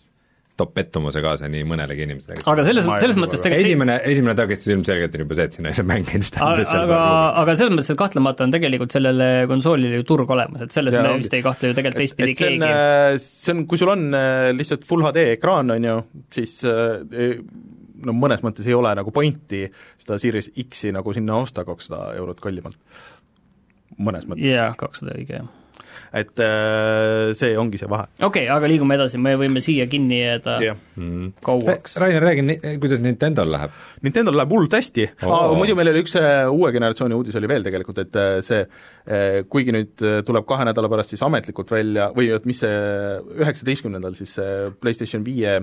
toob pettumuse kaasa nii mõnelegi inimesele. aga selles, selles mõttes tegelikult esimene, esimene takistus ilmselgelt on juba see, et sinna ei saa mänge installida. aga, aga selles mõttes, et kahtlemata on tegelikult sellele konsoolile ju turg olemas, et selles ja, me vist ei kahtle ju tegelikult teistpidi keegi. Äh, see on, kui sul on äh, lihtsalt full HD ekraan, on ju, siis äh, no mõnes mõttes ei ole nagu pointi seda Series X-i nagu sinna osta kakssada eurot kallimalt, mõnes mõttes. jaa, kakssada õige, jah et äh, see ongi see vahe. okei okay,, aga liigume edasi, me võime siia kinni jääda jah mm. kauaks. Rainer, räägi, kuidas Nintendo'l läheb? Nintendo'l läheb hullult hästi oh. muidu meil oli üks äh, uue generatsiooni uudis oli veel tegelikult, et äh, see kuigi nüüd tuleb kahe nädala pärast siis ametlikult välja või et mis see üheksateistkümnendal siis see PlayStation viie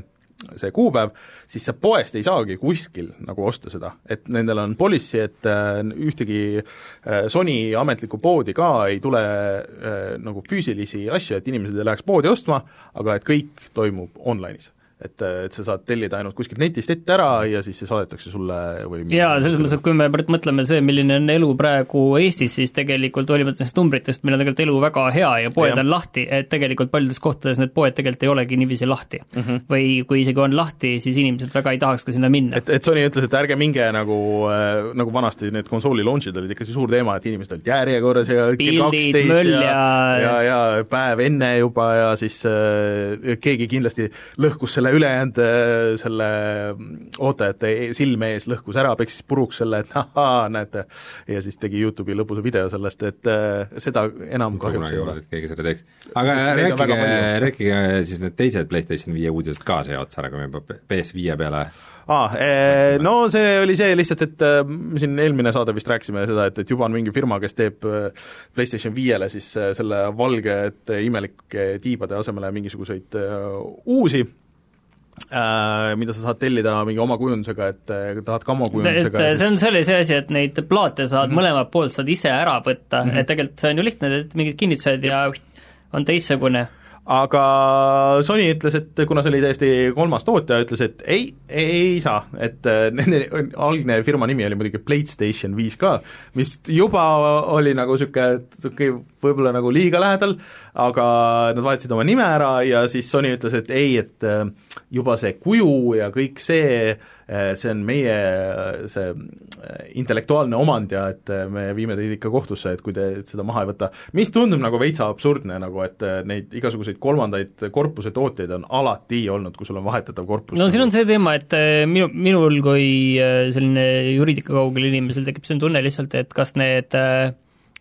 see kuupäev, siis sa poest ei saagi kuskil nagu osta seda, et nendel on policy, et äh, ühtegi äh, Sony ametlikku poodi ka ei tule äh, nagu füüsilisi asju, et inimesed ei läheks poodi ostma, aga et kõik toimub online'is et, et sa saad tellida ainult kuskilt netist ette ära ja siis see saadetakse sulle või jaa, selles mõttes, et kui me mõtleme see, milline on elu praegu Eestis, siis tegelikult hoolimata nendest numbritest, meil on tegelikult elu väga hea ja poed Jah. on lahti, et tegelikult paljudes kohtades need poed tegelikult ei olegi niiviisi lahti mm. -hmm. või kui isegi on lahti, siis inimesed väga ei tahaks ka sinna minna. et, et Sony ütles, et ärge minge nagu äh,, nagu vanasti need konsooli launch'id olid ikka see suur teema, et inimesed olid järjekorras ja Pildid, möll ja ja- ja, ja päev enne juba ja siis äh, keegi kindlasti lõhkus selle ülejäänud äh, selle ootajate e- silme ees, lõhkus ära, peksis puruks selle, et ahaa, näete, ja siis tegi YouTube'i lõbusa video sellest, et äh, seda enam kahjuks ei ole. keegi seda teeks. aga rääkige, rääkige siis need teised PlayStation viie uudised ka siia otsa ära, kui me juba PS5 peale aa ah,, no see oli see lihtsalt, et äh, me siin eelmine saade vist rääkisime seda, et, et juba on mingi firma, kes teeb äh, PlayStation viiele siis äh, selle valgete imelike tiibade asemele mingisuguseid äh, uusi. äh, mida sa saad tellida mingi oma kujundusega, et äh, tahad ka oma et kujundusega see on, see oli see asi, et neid plaate saad Mhm. mm -hmm. mõlemalt poolt saad ise ära võtta mm, -hmm. et tegelikult see on ju lihtne, et mingid kinnitused ja on teistsugune. Aga Sony ütles, et kuna see oli täiesti kolmas tootja, ütles, et ei, ei saa, et äh, nende algne firma nimi oli muidugi PlayStation viis ka, mis juba oli nagu niisugune, niisugune võib-olla nagu liiga lähedal, aga nad vahetasid oma nime ära ja siis Sony ütles, et ei, et äh, juba see kuju ja kõik see, see on meie see äh, intellektuaalne omand ja et äh, me viime teid ikka kohtusse, et kui te seda maha ei võta, mis tundub nagu veitsa absurdne, nagu et äh, neid igasuguseid kolmandaid korpuse tootjaid on alati olnud, kui sul on vahetatav korpus. no siin on see teema, et äh, minu, minul kui äh, selline juriidika kaugel inimesel tekib selline tunne lihtsalt, et kas need äh,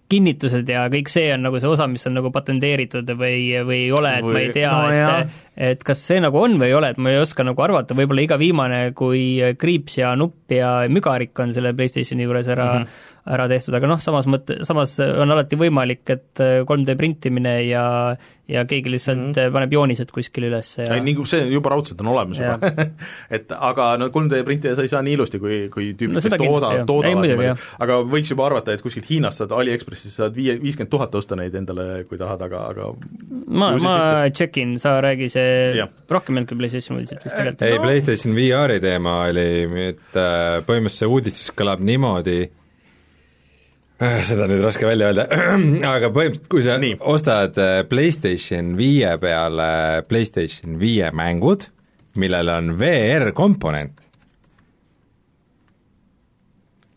kinnitused ja kõik see on nagu see osa, mis on nagu patenteeritud või, või ei ole, et ma ei Või- tea no et et kas see nagu on või ei ole, et ma ei oska nagu arvata, võib-olla iga viimane, kui kriips ja nupp ja mügarik on selle PlayStationi juures ära mm, -hmm. Ära tehtud, aga noh, samas mõtte, samas on alati võimalik, et 3D printimine ja ja keegi lihtsalt mm -hmm. paneb joonised kuskile üles ja ei, nii, see juba raudselt on olemas juba et aga no 3D printida sa ei saa nii ilusti, kui, kui tüübid No kes tooda, toodavad aga võiks juba arvata, et kuskilt Hiinast saad AliExpressist saad viie, viiskümmend tuhat osta neid endale, kui tahad, aga, aga ma, siis ma tšekin, sa räägi see rohkem ei olnud kui PlayStation uudised vist tegelikult. ei no., PlayStation VR-i teema oli, et äh, põhimõtteliselt see uudistus kõlab niimoodi, seda on nüüd raske välja öelda, aga põhimõtteliselt kui sa Nii. Ostad äh, PlayStation viie peale PlayStation viie mängud, millel on VR-komponent,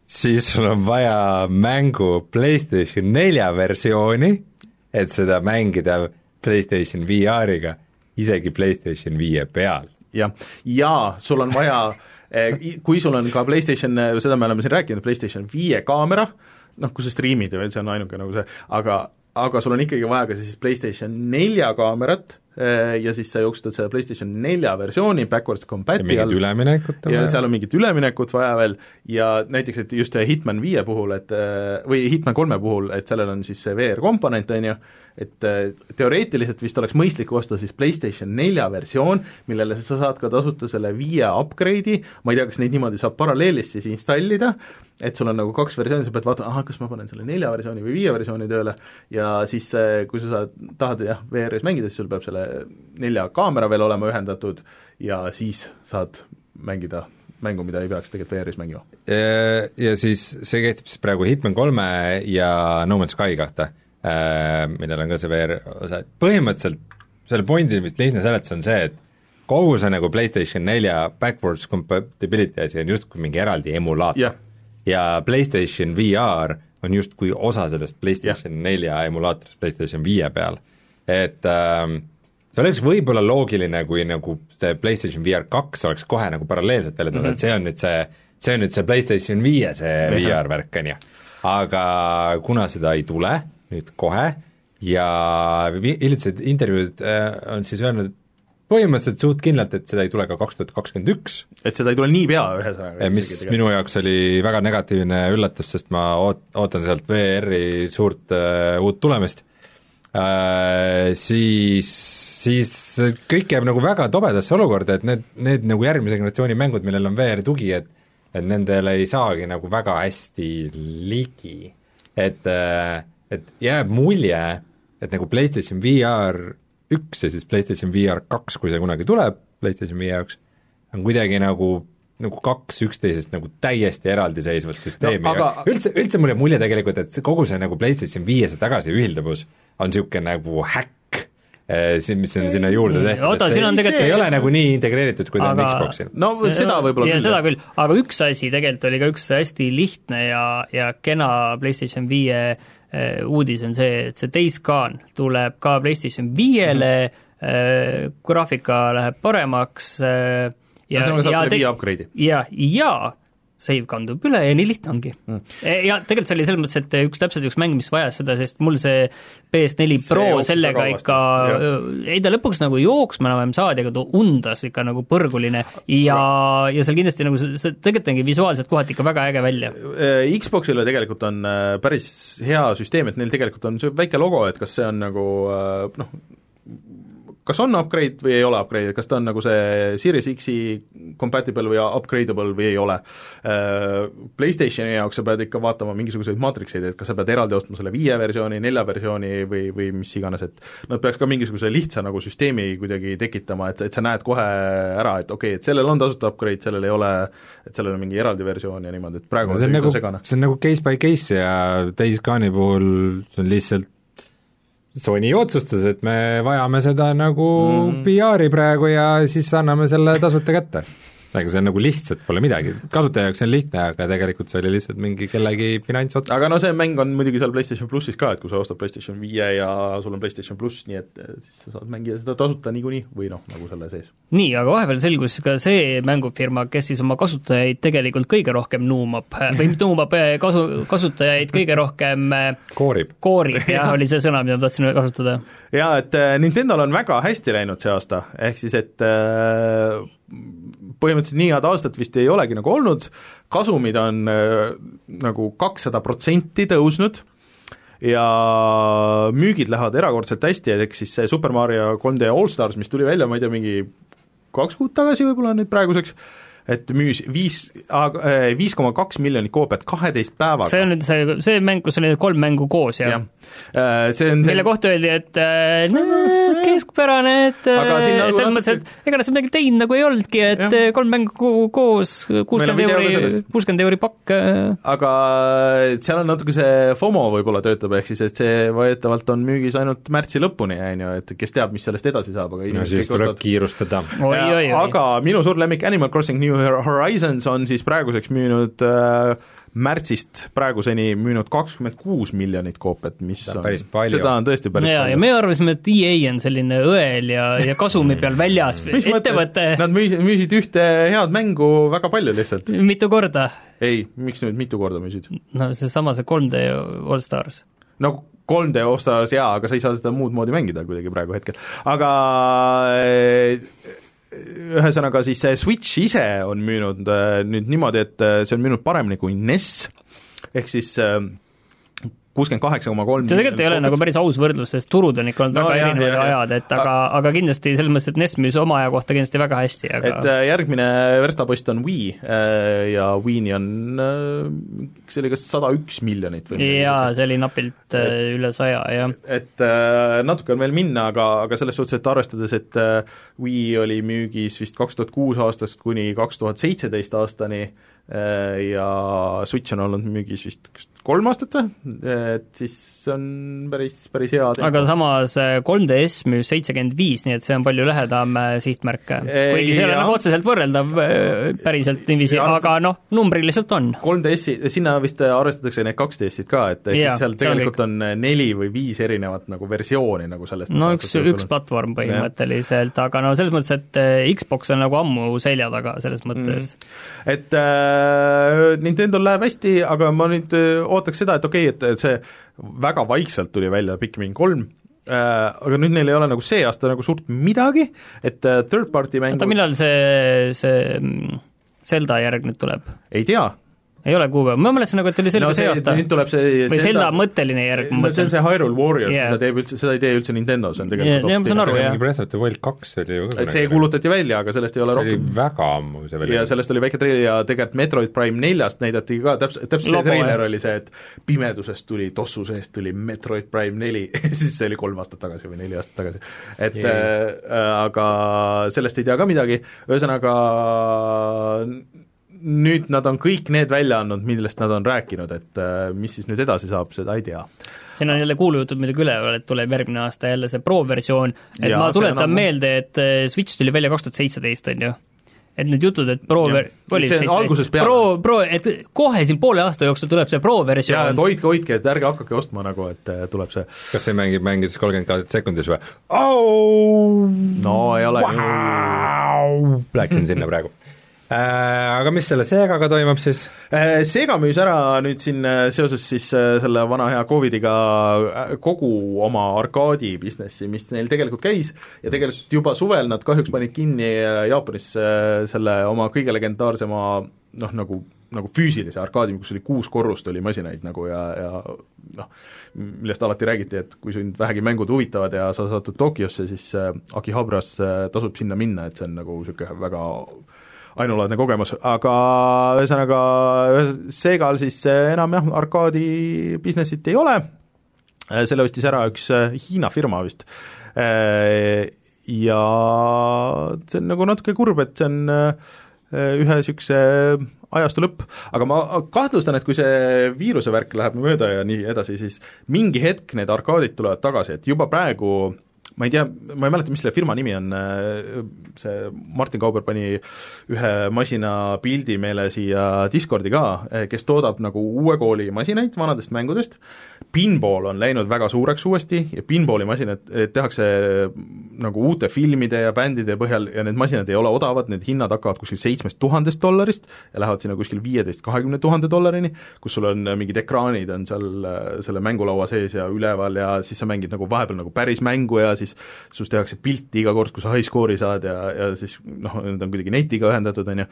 siis sul on vaja mängu PlayStation nelja versiooni, et seda mängida PlayStation VR-iga, isegi PlayStation viie peal. Jah, ja sul on vaja i- kui sul on ka PlayStation, seda me oleme siin rääkinud, PlayStation viie kaamera, noh, kui sa striimid ja see on ainuke nagu see, aga aga sul on ikkagi vaja ka siis PlayStation nelja kaamerat eh, ja siis sa jooksutad selle PlayStation nelja versiooni backwards ja compatible mingit üleminekut on ja vaja. seal on mingit üleminekut vaja veel ja näiteks, et just Hitman viie puhul, et äh, või Hitman kolme puhul, et sellel on siis see VR-komponent, on ju, et äh, teoreetiliselt vist oleks mõistlik osta siis PlayStation nelja versioon, millele sa saad ka tasuta selle viie upgrade'i, ma ei tea, kas neid niimoodi saab paralleelis siis installida, et sul on nagu kaks versiooni, sa pead vaatama, ahah, kas ma panen selle nelja versiooni või viie versiooni tööle? Ja siis, äh, kui sa saad, tahad jah, VR-is mängida, siis sul peab selle nelja kaamera veel olema ühendatud ja siis saad mängida mängu, mida ei peaks tegelikult VR-is mängima. ja, siis see kehtib siis praegu Hitman kolme ja No Man's Sky kohta, millel on ka see VR osa, et põhimõtteliselt selle pointi vist lihtne seletus on see, et kogu see nagu PlayStation nelja backwards compatibility asi on justkui mingi eraldi emulaator jah, ja PlayStation VR on justkui osa sellest PlayStation nelja emulaatorist PlayStation viie peal. et ähm, see oleks võib-olla loogiline, kui nagu see PlayStation VR kaks oleks kohe nagu paralleelselt välja tulnud mm, -hmm. et see on nüüd see, see on nüüd see PlayStation viie see VR värk, on ju. aga kuna seda ei tule nüüd kohe, ja hiljutised intervjuud äh, on siis öelnud põhimõtteliselt suht kindlalt, et seda ei tule ka kaks tuhat kakskümmend üks, et seda ei tule niipea, ühesõnaga. mis minu jaoks oli väga negatiivne üllatus, sest ma oot-, ootan sealt VR-i suurt äh, uut tulemist äh,, siis, siis kõik jääb nagu väga tobedasse olukorda, et need, need nagu järgmise generatsiooni mängud, millel on VR tugi, et et nendele ei saagi nagu väga hästi ligi. et, äh, et jääb mulje, et nagu PlayStation VR üks ja siis PlayStation VR kaks, kui see kunagi tuleb PlayStation viie jaoks, on kuidagi nagu nagu kaks üksteisest nagu täiesti eraldiseisvat süsteemi no, aga... ja üldse, üldse mul jääb mulje tegelikult, et see kogu see nagu PlayStation viie see tagasiühilduvus on niisugune nagu häkk, siin, mis on sinna juurde tehtud, oota, see, on tegelikult see ei ole nagu nii integreeritud, kui ta Aga- on Xboxil. no seda võib-olla ja küll. seda küll, aga üks asi tegelikult oli ka üks hästi lihtne ja, ja kena PlayStation viie eh, uudis on see, et see Days Gone tuleb ka PlayStation viiele eh, graafika läheb paremaks eh, ja, viie upgrade'i. ja, ja save kandub üle ja nii lihtne ongi mm.. ja tegelikult see oli selles mõttes, et üks täpselt üks mäng, mis vajas seda, sest mul see PS4 See Pro jooksis sellega ikka ei ta lõpuks nagu jooksma enam-vähem saadi, aga ta undas ikka nagu põrguline ja, ja seal kindlasti nagu see, see tegelikult nägi visuaalselt kohati ikka väga äge välja. Äh, Xboxile tegelikult on äh, päris hea süsteem, et neil tegelikult on see väike logo, et kas see on nagu äh, noh, kas on upgrade või ei ole upgrade, kas ta on nagu see Series X-i compatible või upgradeable või ei ole. PlayStationi jaoks sa pead ikka vaatama mingisuguseid maatrikseid, et kas sa pead eraldi ostma selle viie versiooni, nelja versiooni või, või mis iganes, et nad peaks ka mingisuguse lihtsa nagu süsteemi kuidagi tekitama, et, et sa näed kohe ära, et okei okay,, et sellel on tasuta upgrade, sellel ei ole, et sellel on mingi eraldi versioon ja niimoodi, et praegu no see on see nagu segane. see on nagu case by case ja Days Gone'i puhul see on lihtsalt Sony otsustas, et me vajame seda nagu mm. PR-i praegu ja siis anname selle tasuta kätte. Ega see nagu lihtsalt pole midagi, kasutaja jaoks see on lihtne, aga tegelikult see oli lihtsalt mingi kellegi finantsotsus. aga no see mäng on muidugi seal PlayStation plussis ka, et kui sa ostad PlayStation viie ja sul on PlayStation pluss, nii et eh, siis sa saad mängida seda tasuta niikuinii või noh, nagu selle sees. nii, aga vahepeal selgus ka see mängufirma, kes siis oma kasutajaid tegelikult kõige rohkem nuumab või nuumab, kasu, kasutajaid kõige rohkem eh, koorib. koorib, jah, oli see sõna, mida ma tahtsin kasutada. jaa, et äh, Nintendol on väga hästi läinud see aasta, ehk siis et äh, põhimõtteliselt nii head aastat vist ei olegi nagu olnud, kasumid on äh, nagu kakssada protsenti tõusnud ja müügid lähevad erakordselt hästi, et eks siis see Super Mario 3D All Stars, mis tuli välja, ma ei tea, mingi kaks kuud tagasi võib-olla nüüd praeguseks, et müüs viis, viis koma kaks miljonit koopiat kaheteist päevaga. see on nüüd see, see mäng, kus oli kolm mängu koos ja, jah, see on see mille kohta öeldi, et äh, keskpärane, et Aga äh, siin et nagu selles mõttes, et ega nad seal midagi teinud nagu ei olnudki, et Jah. äh, kolm mängu ko- koos, kuuskümmend euri kuuskümmend euri pakk äh, aga seal on natuke see FOMO võib-olla töötab, ehk siis et see väidetavalt on müügis ainult märtsi lõpuni, on ju, et kes teab, mis sellest edasi saab, aga no siis tuleb ostavad kiirustada. oi, oi, oi. aga minu suur lemmik Animal Crossing New Horizons on siis praeguseks müünud äh, märtsist praeguseni müünud kakskümmend kuus miljonit koopiat, mis Seda on päris palju. seda on tõesti päris ja, ja palju. me arvasime, et EA on selline õel ja, ja kasumi peal väljas ettevõte, Nad müüsid, müüsid ühte head mängu väga palju lihtsalt. mitu korda, ei, miks nüüd mitu korda müüsid? no seesama, see 3D All Stars. no 3D All-Stars jaa, aga sa ei saa seda muud moodi mängida kuidagi praegu hetkel, aga ühesõnaga siis see Switch ise on müünud äh, nüüd niimoodi, et äh, see on müünud paremini kui NES, ehk siis äh, kuuskümmend kaheksa koma kolm see tegelikult ei ole nagu päris aus võrdlus, sest turud on ikka olnud No väga jah, erinevad jah, ajad, et aga, aga kindlasti selles mõttes, et NES müüs oma aja kohta kindlasti väga hästi, et aga äh, järgmine verstapost on Wii äh, ja Wii'ni on äh,, see oli kas sada üks miljonit või jaa, see oli napilt äh, üle saja, jah. et natuke on veel minna, aga, aga selles suhtes, et arvestades, et Wii oli müügis vist kaks tuhat kuus aastast kuni kaks tuhat seitseteist aastani ja Switch on olnud müügis vist kolm aastat või, et siis on päris, päris hea aga samas äh, 3DS müüs seitsekümmend viis, nii et see on palju lähedam äh, sihtmärk. kuigi see ei ole nagu otseselt võrreldav äh, päriselt niiviisi, aga noh, numbriliselt on. 3DS-i, sinna vist arvestatakse need 2DS-id ka, et ehk siis seal see on tegelikult on neli või viis erinevat nagu versiooni nagu sellest no üks, üks platvorm põhimõtteliselt, aga no selles mõttes, et Xbox on nagu ammu selja taga selles mõttes mm.. et äh, Nintendo'l läheb hästi, aga ma nüüd ootaks seda, et okei okay,, et see väga vaikselt tuli välja Pikmin kolm äh,, aga nüüd neil ei ole nagu see aasta nagu suurt midagi, et äh, third party mängu oota, millal see, see mm, Zelda järg nüüd tuleb? ei tea, ei ole kuupäeva, ma mäletasin nagu, et oli selge no see, see aasta. nüüd tuleb see või Zelda mõtteline järg, ma no see on mõtlen. see Hyrule Warriors yeah., mida teeb üldse, seda ei tee üldse Nintendo, see on tegelikult jaa, ma saan aru, jah. Breath of the Wild kaks oli ju ka see kuulutati välja, aga sellest ei ole see oli rohkem väga ammu see välja ja sellest oli väike treiler ja tegelikult Metroid Prime neljast näidati ka täpselt, täpselt see treiler oli see, et pimedusest tuli, tossu seest tuli Metroid Prime neli siis see oli kolm aastat tagasi või neli aastat tagasi. et Jee. äh, aga sellest ei tea ka midagi, ühesõnaga nüüd nad on kõik need välja andnud, millest nad on rääkinud, et äh, mis siis nüüd edasi saab, seda ei tea. siin on jälle kuulujutud muidugi üleval, et tuleb järgmine aasta jälle see Pro-versioon, et Jaa, ma tuletan ammu. meelde, et äh, Switch tuli välja kaks tuhat seitseteist, on ju. et need jutud, et Pro Jah. oli See algusest peale. Pro, Pro, et kohe siin poole aasta jooksul tuleb see jaa, Pro-versioon et hoidke, hoidke, et ärge hakake ostma nagu, et äh, tuleb see kas see mängib, mängis kolmkümmend sekundis või oh!? no ei ole ju wow! Läksin sinna praegu Aga mis selle Segaga toimub siis? Äh, Sega müüs ära nüüd siin äh, seoses siis äh, selle vana hea Covidiga äh, kogu oma arkaadi businessi, mis neil tegelikult käis ja tegelikult juba suvel nad kahjuks panid kinni äh, Jaapanis äh, selle oma kõige legendaarsema noh, nagu nagu füüsilise arkaadi, kus oli kuus korrust oli masinaid nagu ja, ja noh, millest alati räägiti, et kui sind vähegi mängud huvitavad ja sa satud Tokyosse, siis äh, Akihabras äh, tasub sinna minna, et see on nagu niisugune väga ainulaadne kogemus, aga ühesõnaga Segal siis äh, enam jah, arkaadi business'it ei ole, selle ostis ära üks äh, Hiina firma vist. Ja see on nagu natuke kurb, et see on äh, ühe niisuguse ajastu lõpp, aga ma kahtlustan, et kui see viiruse värk läheb mööda ja nii edasi, siis mingi hetk need arkaadid tulevad tagasi, et juba praegu ma ei tea, ma ei mäleta, mis selle firma nimi on, see Martin Kauber pani ühe masina pildi meile siia Discordi ka, kes toodab nagu uue kooli masinaid vanadest mängudest, pinball on läinud väga suureks uuesti ja pinballi masinad eh, tehakse nagu uute filmide ja bändide põhjal ja need masinad ei ole odavad, need hinnad hakkavad kuskil seitsmest tuhandest dollarist ja lähevad sinna kuskil viieteist, kahekümne tuhande dollarini, kus sul on äh, mingid ekraanid on seal äh, selle mängulaua sees ja üleval ja siis sa mängid nagu vahepeal nagu päris mängu ja siis sinust tehakse pilti iga kord, kui sa high score'i saad ja, ja siis noh, need on kuidagi netiga ühendatud, on ju,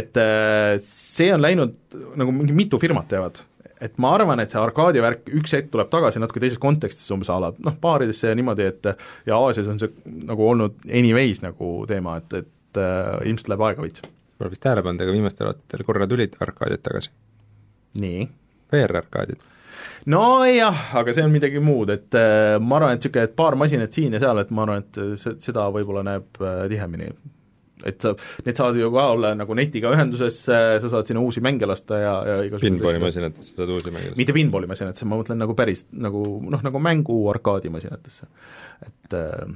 et äh, see on läinud, nagu mingi mitu firmat teevad, et ma arvan, et see arkaadi värk üks hetk tuleb tagasi natuke teises kontekstis, umbes a la noh, baaridesse ja niimoodi, et ja Aasias on see nagu olnud anyways nagu teema, et, et äh, ilmselt läheb aega veits. Pole vist tähele pannud, aga viimastel aastatel korra tulid arkaadid tagasi, nii VR-arkaadid. Nojah, aga see on midagi muud, et äh, ma arvan, et niisugune, et paar masinat siin ja seal, et ma arvan, et see, seda võib-olla näeb äh, tihemini. et sa, need saavad ju ka olla nagu netiga ühenduses, sa saad sinna uusi mänge lasta ja, ja igasuguseid Pinballi masinatesse saad uusi mängida. mitte pinballimasinatesse, ma mõtlen nagu päris nagu noh, nagu mängu arkaadimasinatesse. et äh,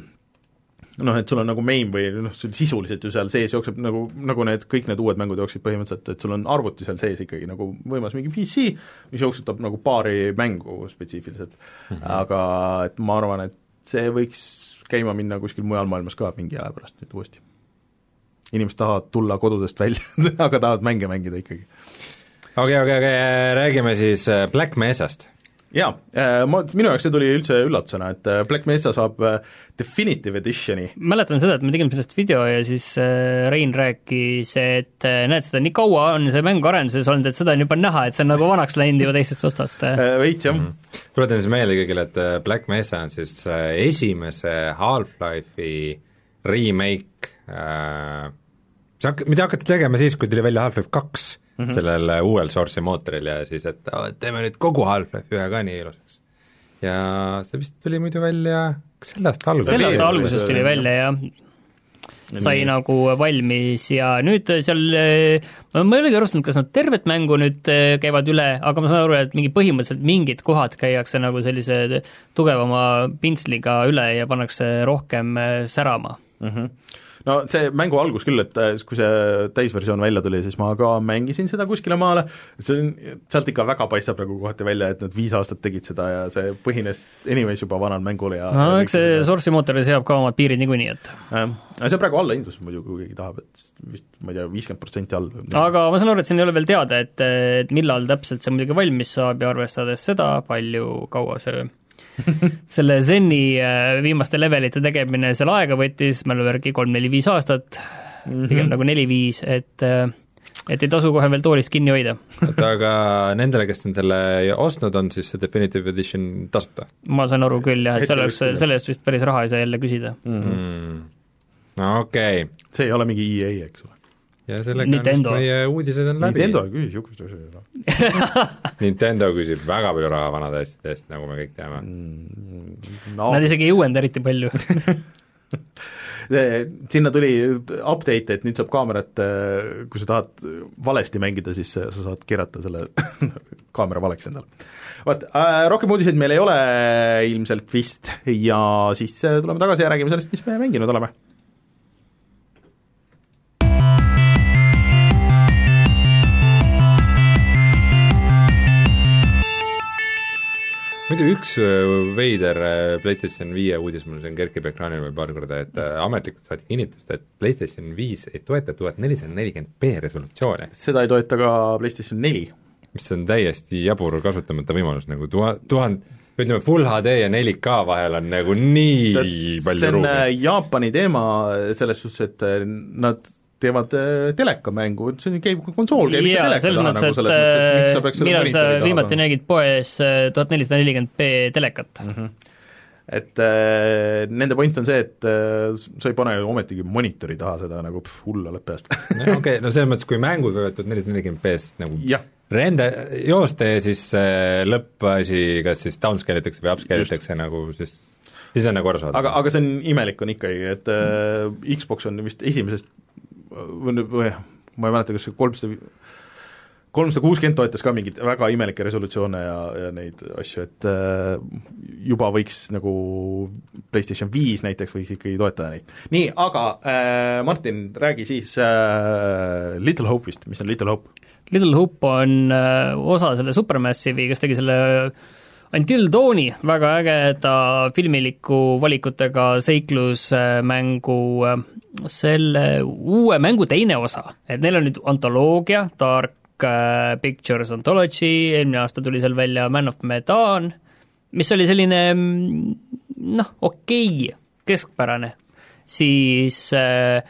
noh, et sul on nagu main või noh, sul sisuliselt ju seal sees jookseb nagu, nagu need, kõik need uued mängud jooksid põhimõtteliselt, et sul on arvuti seal sees ikkagi nagu võimas mingi PC, mis jooksutab nagu paari mängu spetsiifiliselt mm. -hmm. aga et ma arvan, et see võiks käima minna kuskil mujal maailmas ka mingi aja pärast nüüd uuesti. inimesed tahavad tulla kodudest välja aga tahavad mänge mängida ikkagi okei, okei, okei, räägime siis äh, Black Mesast. Jaa, ma, minu jaoks see tuli üldse üllatusena, et äh, Black Mesa saab äh, Definitive Editioni. mäletan seda, et me tegime sellest video ja siis äh, Rein rääkis, et äh, näed, seda nii kaua on see mäng arenduses olnud, et seda on juba näha, et see on nagu vanaks läinud juba teisest otsast. Veits jah mm. -hmm. tuletan siis meelde kõigile, et äh, Black Mesa on siis äh, esimese Half-Life'i remake äh,, see hak-, mida hakati tegema siis, kui tuli välja Half-Life kaks mm -hmm. sellel äh, uuel source'i mootoril ja siis, et teeme nüüd kogu Half-Life ühe ka nii ilusaks. ja see vist tuli muidu välja kas selle aasta alguses? selle aasta alguses tuli välja, jah sai Nii. nagu valmis ja nüüd seal, ma ei olegi aru saanud, kas nad tervet mängu nüüd äh, käivad üle, aga ma saan aru, et mingi põhimõtteliselt mingid kohad käiakse nagu sellise tugevama pintsliga üle ja pannakse rohkem äh, särama mm. -hmm. No see mängu algus küll, et äh, kui see täisversioon välja tuli, siis ma ka mängisin seda kuskile maale, et see on, sealt ikka väga paistab nagu kohati välja, et nad viis aastat tegid seda ja see põhines anyways juba vanal mängul ja no eks see Source'i mootor seab ka omad piirid niikuinii, et jah, aga see on praegu allahindlus muidu, kui keegi tahab, et vist ma ei tea, viiskümmend protsenti all. aga ma saan aru, et siin ei ole veel teada, et, et millal täpselt see muidugi valmis saab ja arvestades seda, palju kaua see selle Zeni äh, viimaste levelite tegemine seal aega võttis, mälu järgi kolm-neli-viis aastat mm, -hmm. pigem nagu neli-viis, et äh, et ei tasu kohe veel toolist kinni hoida. oota, aga nendele, kes on selle ostnud, on siis see Definitive Edition tasuta? ma saan aru küll jah, et selle eest, selle eest vist päris raha ei saa jälle küsida mm. -hmm. okei okay.. see ei ole mingi EA, eks ole ja sellega Nintendo. on vist meie uudised on läbi. Nintendo ei küsi niisugust asja ju. Nintendo küsib väga palju raha vanade asjade eest, nagu me kõik teame mm,. No. Nad isegi ei uuenda eriti palju sinna tuli update, et nüüd saab kaamerat, kui sa tahad valesti mängida, siis sa saad keerata selle kaamera valeks endale. vot äh,, rohkem uudiseid meil ei ole ilmselt vist ja siis tuleme tagasi ja räägime sellest, mis me mänginud oleme muidu üks äh, veider äh, PlayStation viie uudis mul siin kerkib ekraanil veel paar korda, et äh, ametlikult saati kinnitust, et PlayStation viis ei toeta tuhat nelisada nelikümmend B resolutsiooni. seda ei toeta ka PlayStation neli. mis on täiesti jabur kasutamata võimalus, nagu tuha-, tuhand-, ütleme, full HD ja 4K vahel on nagu nii Tät, palju ruumi. see on Jaapani teema selles suhtes, et nad teevad äh, telekamängu, see käib, konsool käib ikka teleka taha nagu selles mõttes, et miks sa peaks selle millal sa viimati nägid poes äh, tuhat nelisada nelikümmend B telekat mm? -hmm et äh, nende point on see, et äh, sa ei pane ju ometigi monitori taha seda nagu pff, hull oled peast okei okay,, no selles mõttes, kui mängud võivad tuhat nelisada nelikümmend B-st nagu ja. rende, joosta ja siis äh, lõppasi kas siis downscale itakse või upscale itakse nagu siis siis on nagu arusaadav. aga, aga see on imelik on ikkagi, et äh, Xbox on vist esimesest või, või ma ei mäleta, kas see kolmsada kolmsada kuuskümmend toetas ka mingeid väga imelikke resolutsioone ja, ja neid asju, et äh, juba võiks nagu PlayStation viis näiteks võiks ikkagi toetada neid. nii, aga äh, Martin, räägi siis äh, Little Hope'ist, mis on Little Hope? Little Hope on äh, osa selle Supermassive'i, kes tegi selle Until Dawni väga ägeda filmiliku valikutega seiklusmängu äh, selle uue mängu teine osa, et neil on nüüd antoloogia, Dark äh, Pictures Anthology, eelmine aasta tuli seal välja Man of Medan, mis oli selline mm, noh, okei okay,, keskpärane, siis äh,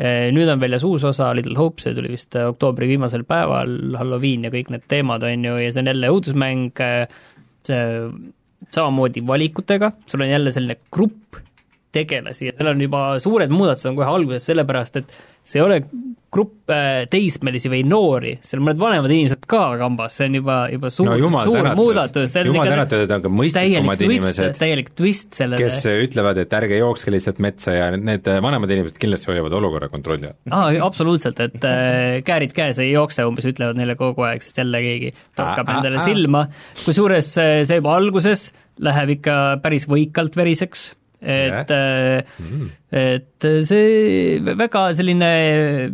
äh, nüüd on väljas uus osa, Little Hope, see tuli vist oktoobri viimasel päeval, Halloween ja kõik need teemad, on ju, ja see on jälle õudusmäng, see samamoodi valikutega, sul on jälle selline grupp tegelasi ja seal on juba suured muudatused on kohe alguses, sellepärast et see ei ole grupp äh, teismelisi või noori, seal on mõned vanemad inimesed ka kambas, see on juba, juba suur no,, suur muudatus. jumal tänatud, et on ka mõistlikumad inimesed, täielik twist sellele. kes ütlevad, et ärge jookske lihtsalt metsa ja need vanemad inimesed kindlasti hoiavad olukorra kontrolli all. aa, absoluutselt, et äh, käärid käes ei jookse, umbes ütlevad neile kogu aeg, sest jälle keegi torkab endale silma, kusjuures äh, see juba alguses läheb ikka päris võikalt veriseks et yeah. mm., et see väga selline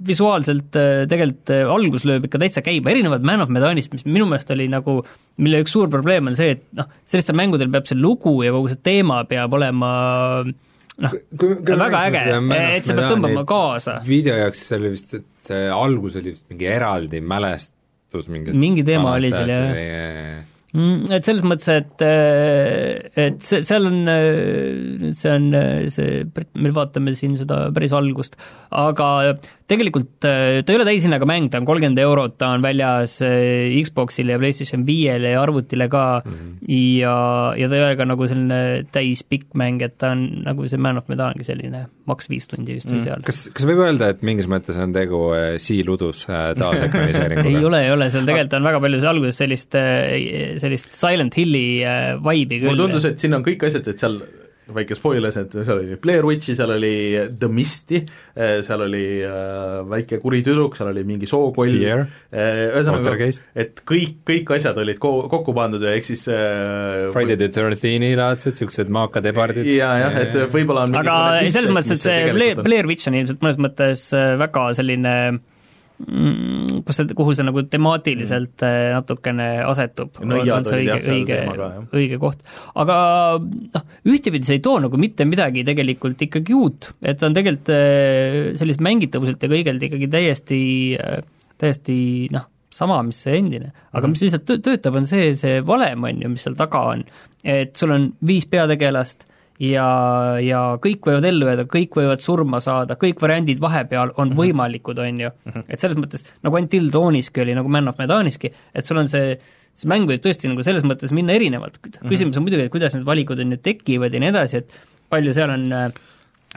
visuaalselt äh, tegelikult äh, algus lööb ikka täitsa käima, erinevalt Man of Medanist, mis minu meelest oli nagu, mille üks suur probleem on see, et noh, sellistel mängudel peab see lugu ja kogu see teema peab olema noh, väga äge, et see peab tõmbama kaasa. video jaoks see oli vist, et see algus oli vist mingi eraldi mälestus mingist mingi teema oli seal, jah et selles mõttes, et, äh, et see, seal on, äh, see on äh, see, me vaatame siin seda päris algust, aga tegelikult ta ei ole täishinnaga mäng, ta on kolmkümmend eurot, ta on väljas Xboxile ja PlayStation viiele ja arvutile ka mm -hmm. ja, ja ta ei ole ka nagu selline täispikk mäng, et ta on nagu see Man of Medangi selline maks viis tundi vist või mm. seal. kas, kas võib öelda, et mingis mõttes on tegu siiludus taasekraniseeringuga ei ole, ei ole, seal tegelikult on väga palju alguses sellist sellist Silent Hilli äh, vibe'i küll. mulle tundus, et siin on kõik asjad, et seal väike spoilers, et seal oli Blair Witchi, seal oli The Misti, seal oli äh, väike kuri tüdruk, seal oli mingi sookoll, Fear. ühesõnaga, et kõik, kõik asjad olid ko-, kokku pandud ja ehk siis äh, Friday the thirteen'i laadsed, niisugused maakad ebardid. jaa, jah, et võib-olla on aga selles mõttes, et mis see Blair, Blair Witch on ilmselt mõnes mõttes äh, väga selline mm, kus see, kuhu see nagu temaatiliselt äh, natukene asetub, Nõiad on see õige õige õige koht. aga noh, ühtepidi see ei too nagu mitte midagi tegelikult ikkagi uut, et on tegelikult äh, sellist mängitavuselt ja kõigelt ikkagi täiesti, täiesti noh, sama, mis see endine. aga mis lihtsalt tö- töötab, on see, see valem, on ju, mis seal taga on. et sul on viis peategelast ja, ja kõik võivad ellu jääda, kõik võivad surma saada, kõik variandid vahepeal on võimalikud, on ju. et selles mõttes, nagu Until Dawniski oli, nagu Man of Medaniski, et sul on see see mäng võib tõesti nagu selles mõttes minna erinevalt, küsimus on muidugi, et kuidas need valikud on nüüd tekivad ja nii edasi, et palju seal on äh,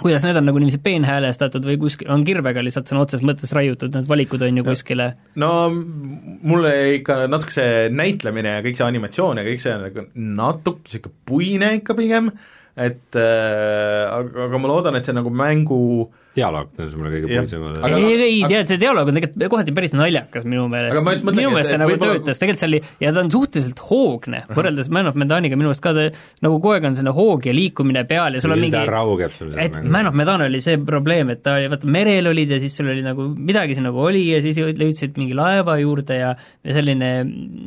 kuidas need on nagu niiviisi peenhäälestatud või kuskil, on kirvega lihtsalt sõna otseses mõttes raiutud, need valikud on ju kuskile? no mulle ikka natuke see näitlemine ja kõik see animatsioon ja kõik see on nagu natuke niisugune puine ikka pigem, et äh, aga, aga ma loodan, et see nagu mängu dialoog tundus mulle kõige Aga- ei, ei, tead, see dialoog on tegelikult kohati päris naljakas minu meelest. Minu meelest see et nagu võib-olla- töötas, tegelikult see oli, ja ta on suhteliselt hoogne, võrreldes Man of Medaniga minu meelest ka ta nagu kogu aeg on selline hoog ja liikumine peal ja sul on mingi raugeb sul et Man of Medan oli see probleem, et ta oli, vaata merel olid ja siis sul oli nagu, midagi siin nagu oli ja siis jõud- jõudsid mingi laeva juurde ja ja selline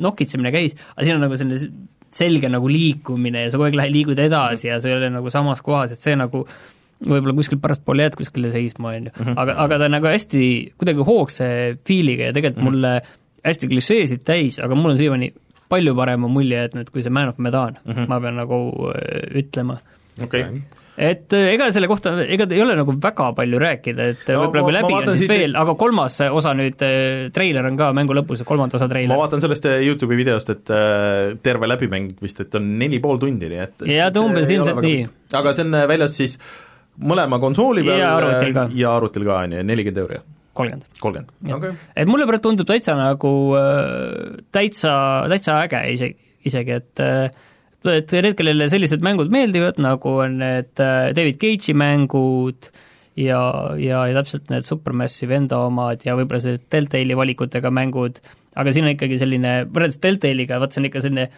nokitsemine käis, aga siin on nagu selline selge nagu liikumine ja sa kogu aeg lähed, liigud edasi ja sa ei ole nagu samas kohas, et see nagu võib-olla kuskil pärastpoole jääd kuskile seisma, on ju, aga, aga ta on nagu hästi kuidagi hoogse feel'iga ja tegelikult mulle hästi klišeesid täis, aga mul on siiamaani palju parema mulje jätnud kui see Man of Medan. Mm, -hmm. ma pean nagu äh, ütlema. Okei. Okay. Et äh, ega selle kohta, ega ei ole nagu väga palju rääkida, et No võib-olla ma- kui ma läbi on, siis siit- veel, aga kolmas osa nüüd, treiler on ka mängu lõpus, kolmanda osa ma treiler. vaatan sellest äh, YouTube'i videost, et äh, terve läbimäng vist, et on neli pool tundi, nii et Jaa, ta umbes ilmselt väga- nii. aga see on äh, väljas siis mõlema konsooli peal Ja arvutil ka. äh, ja arvutil ka, on ju, nelikümmend euri, kolmkümmend. kolmkümmend, okei. et mulle praegu tundub täitsa nagu äh, täitsa, täitsa äge isegi, isegi, et äh, et need, kellele sellised mängud meeldivad, nagu on need äh, David Cage'i mängud ja, ja, ja täpselt need Supermassive enda omad ja võib-olla see Deltali valikutega mängud, aga siin on ikkagi selline, võrreldes Deltaliga, vaat see on ikka selline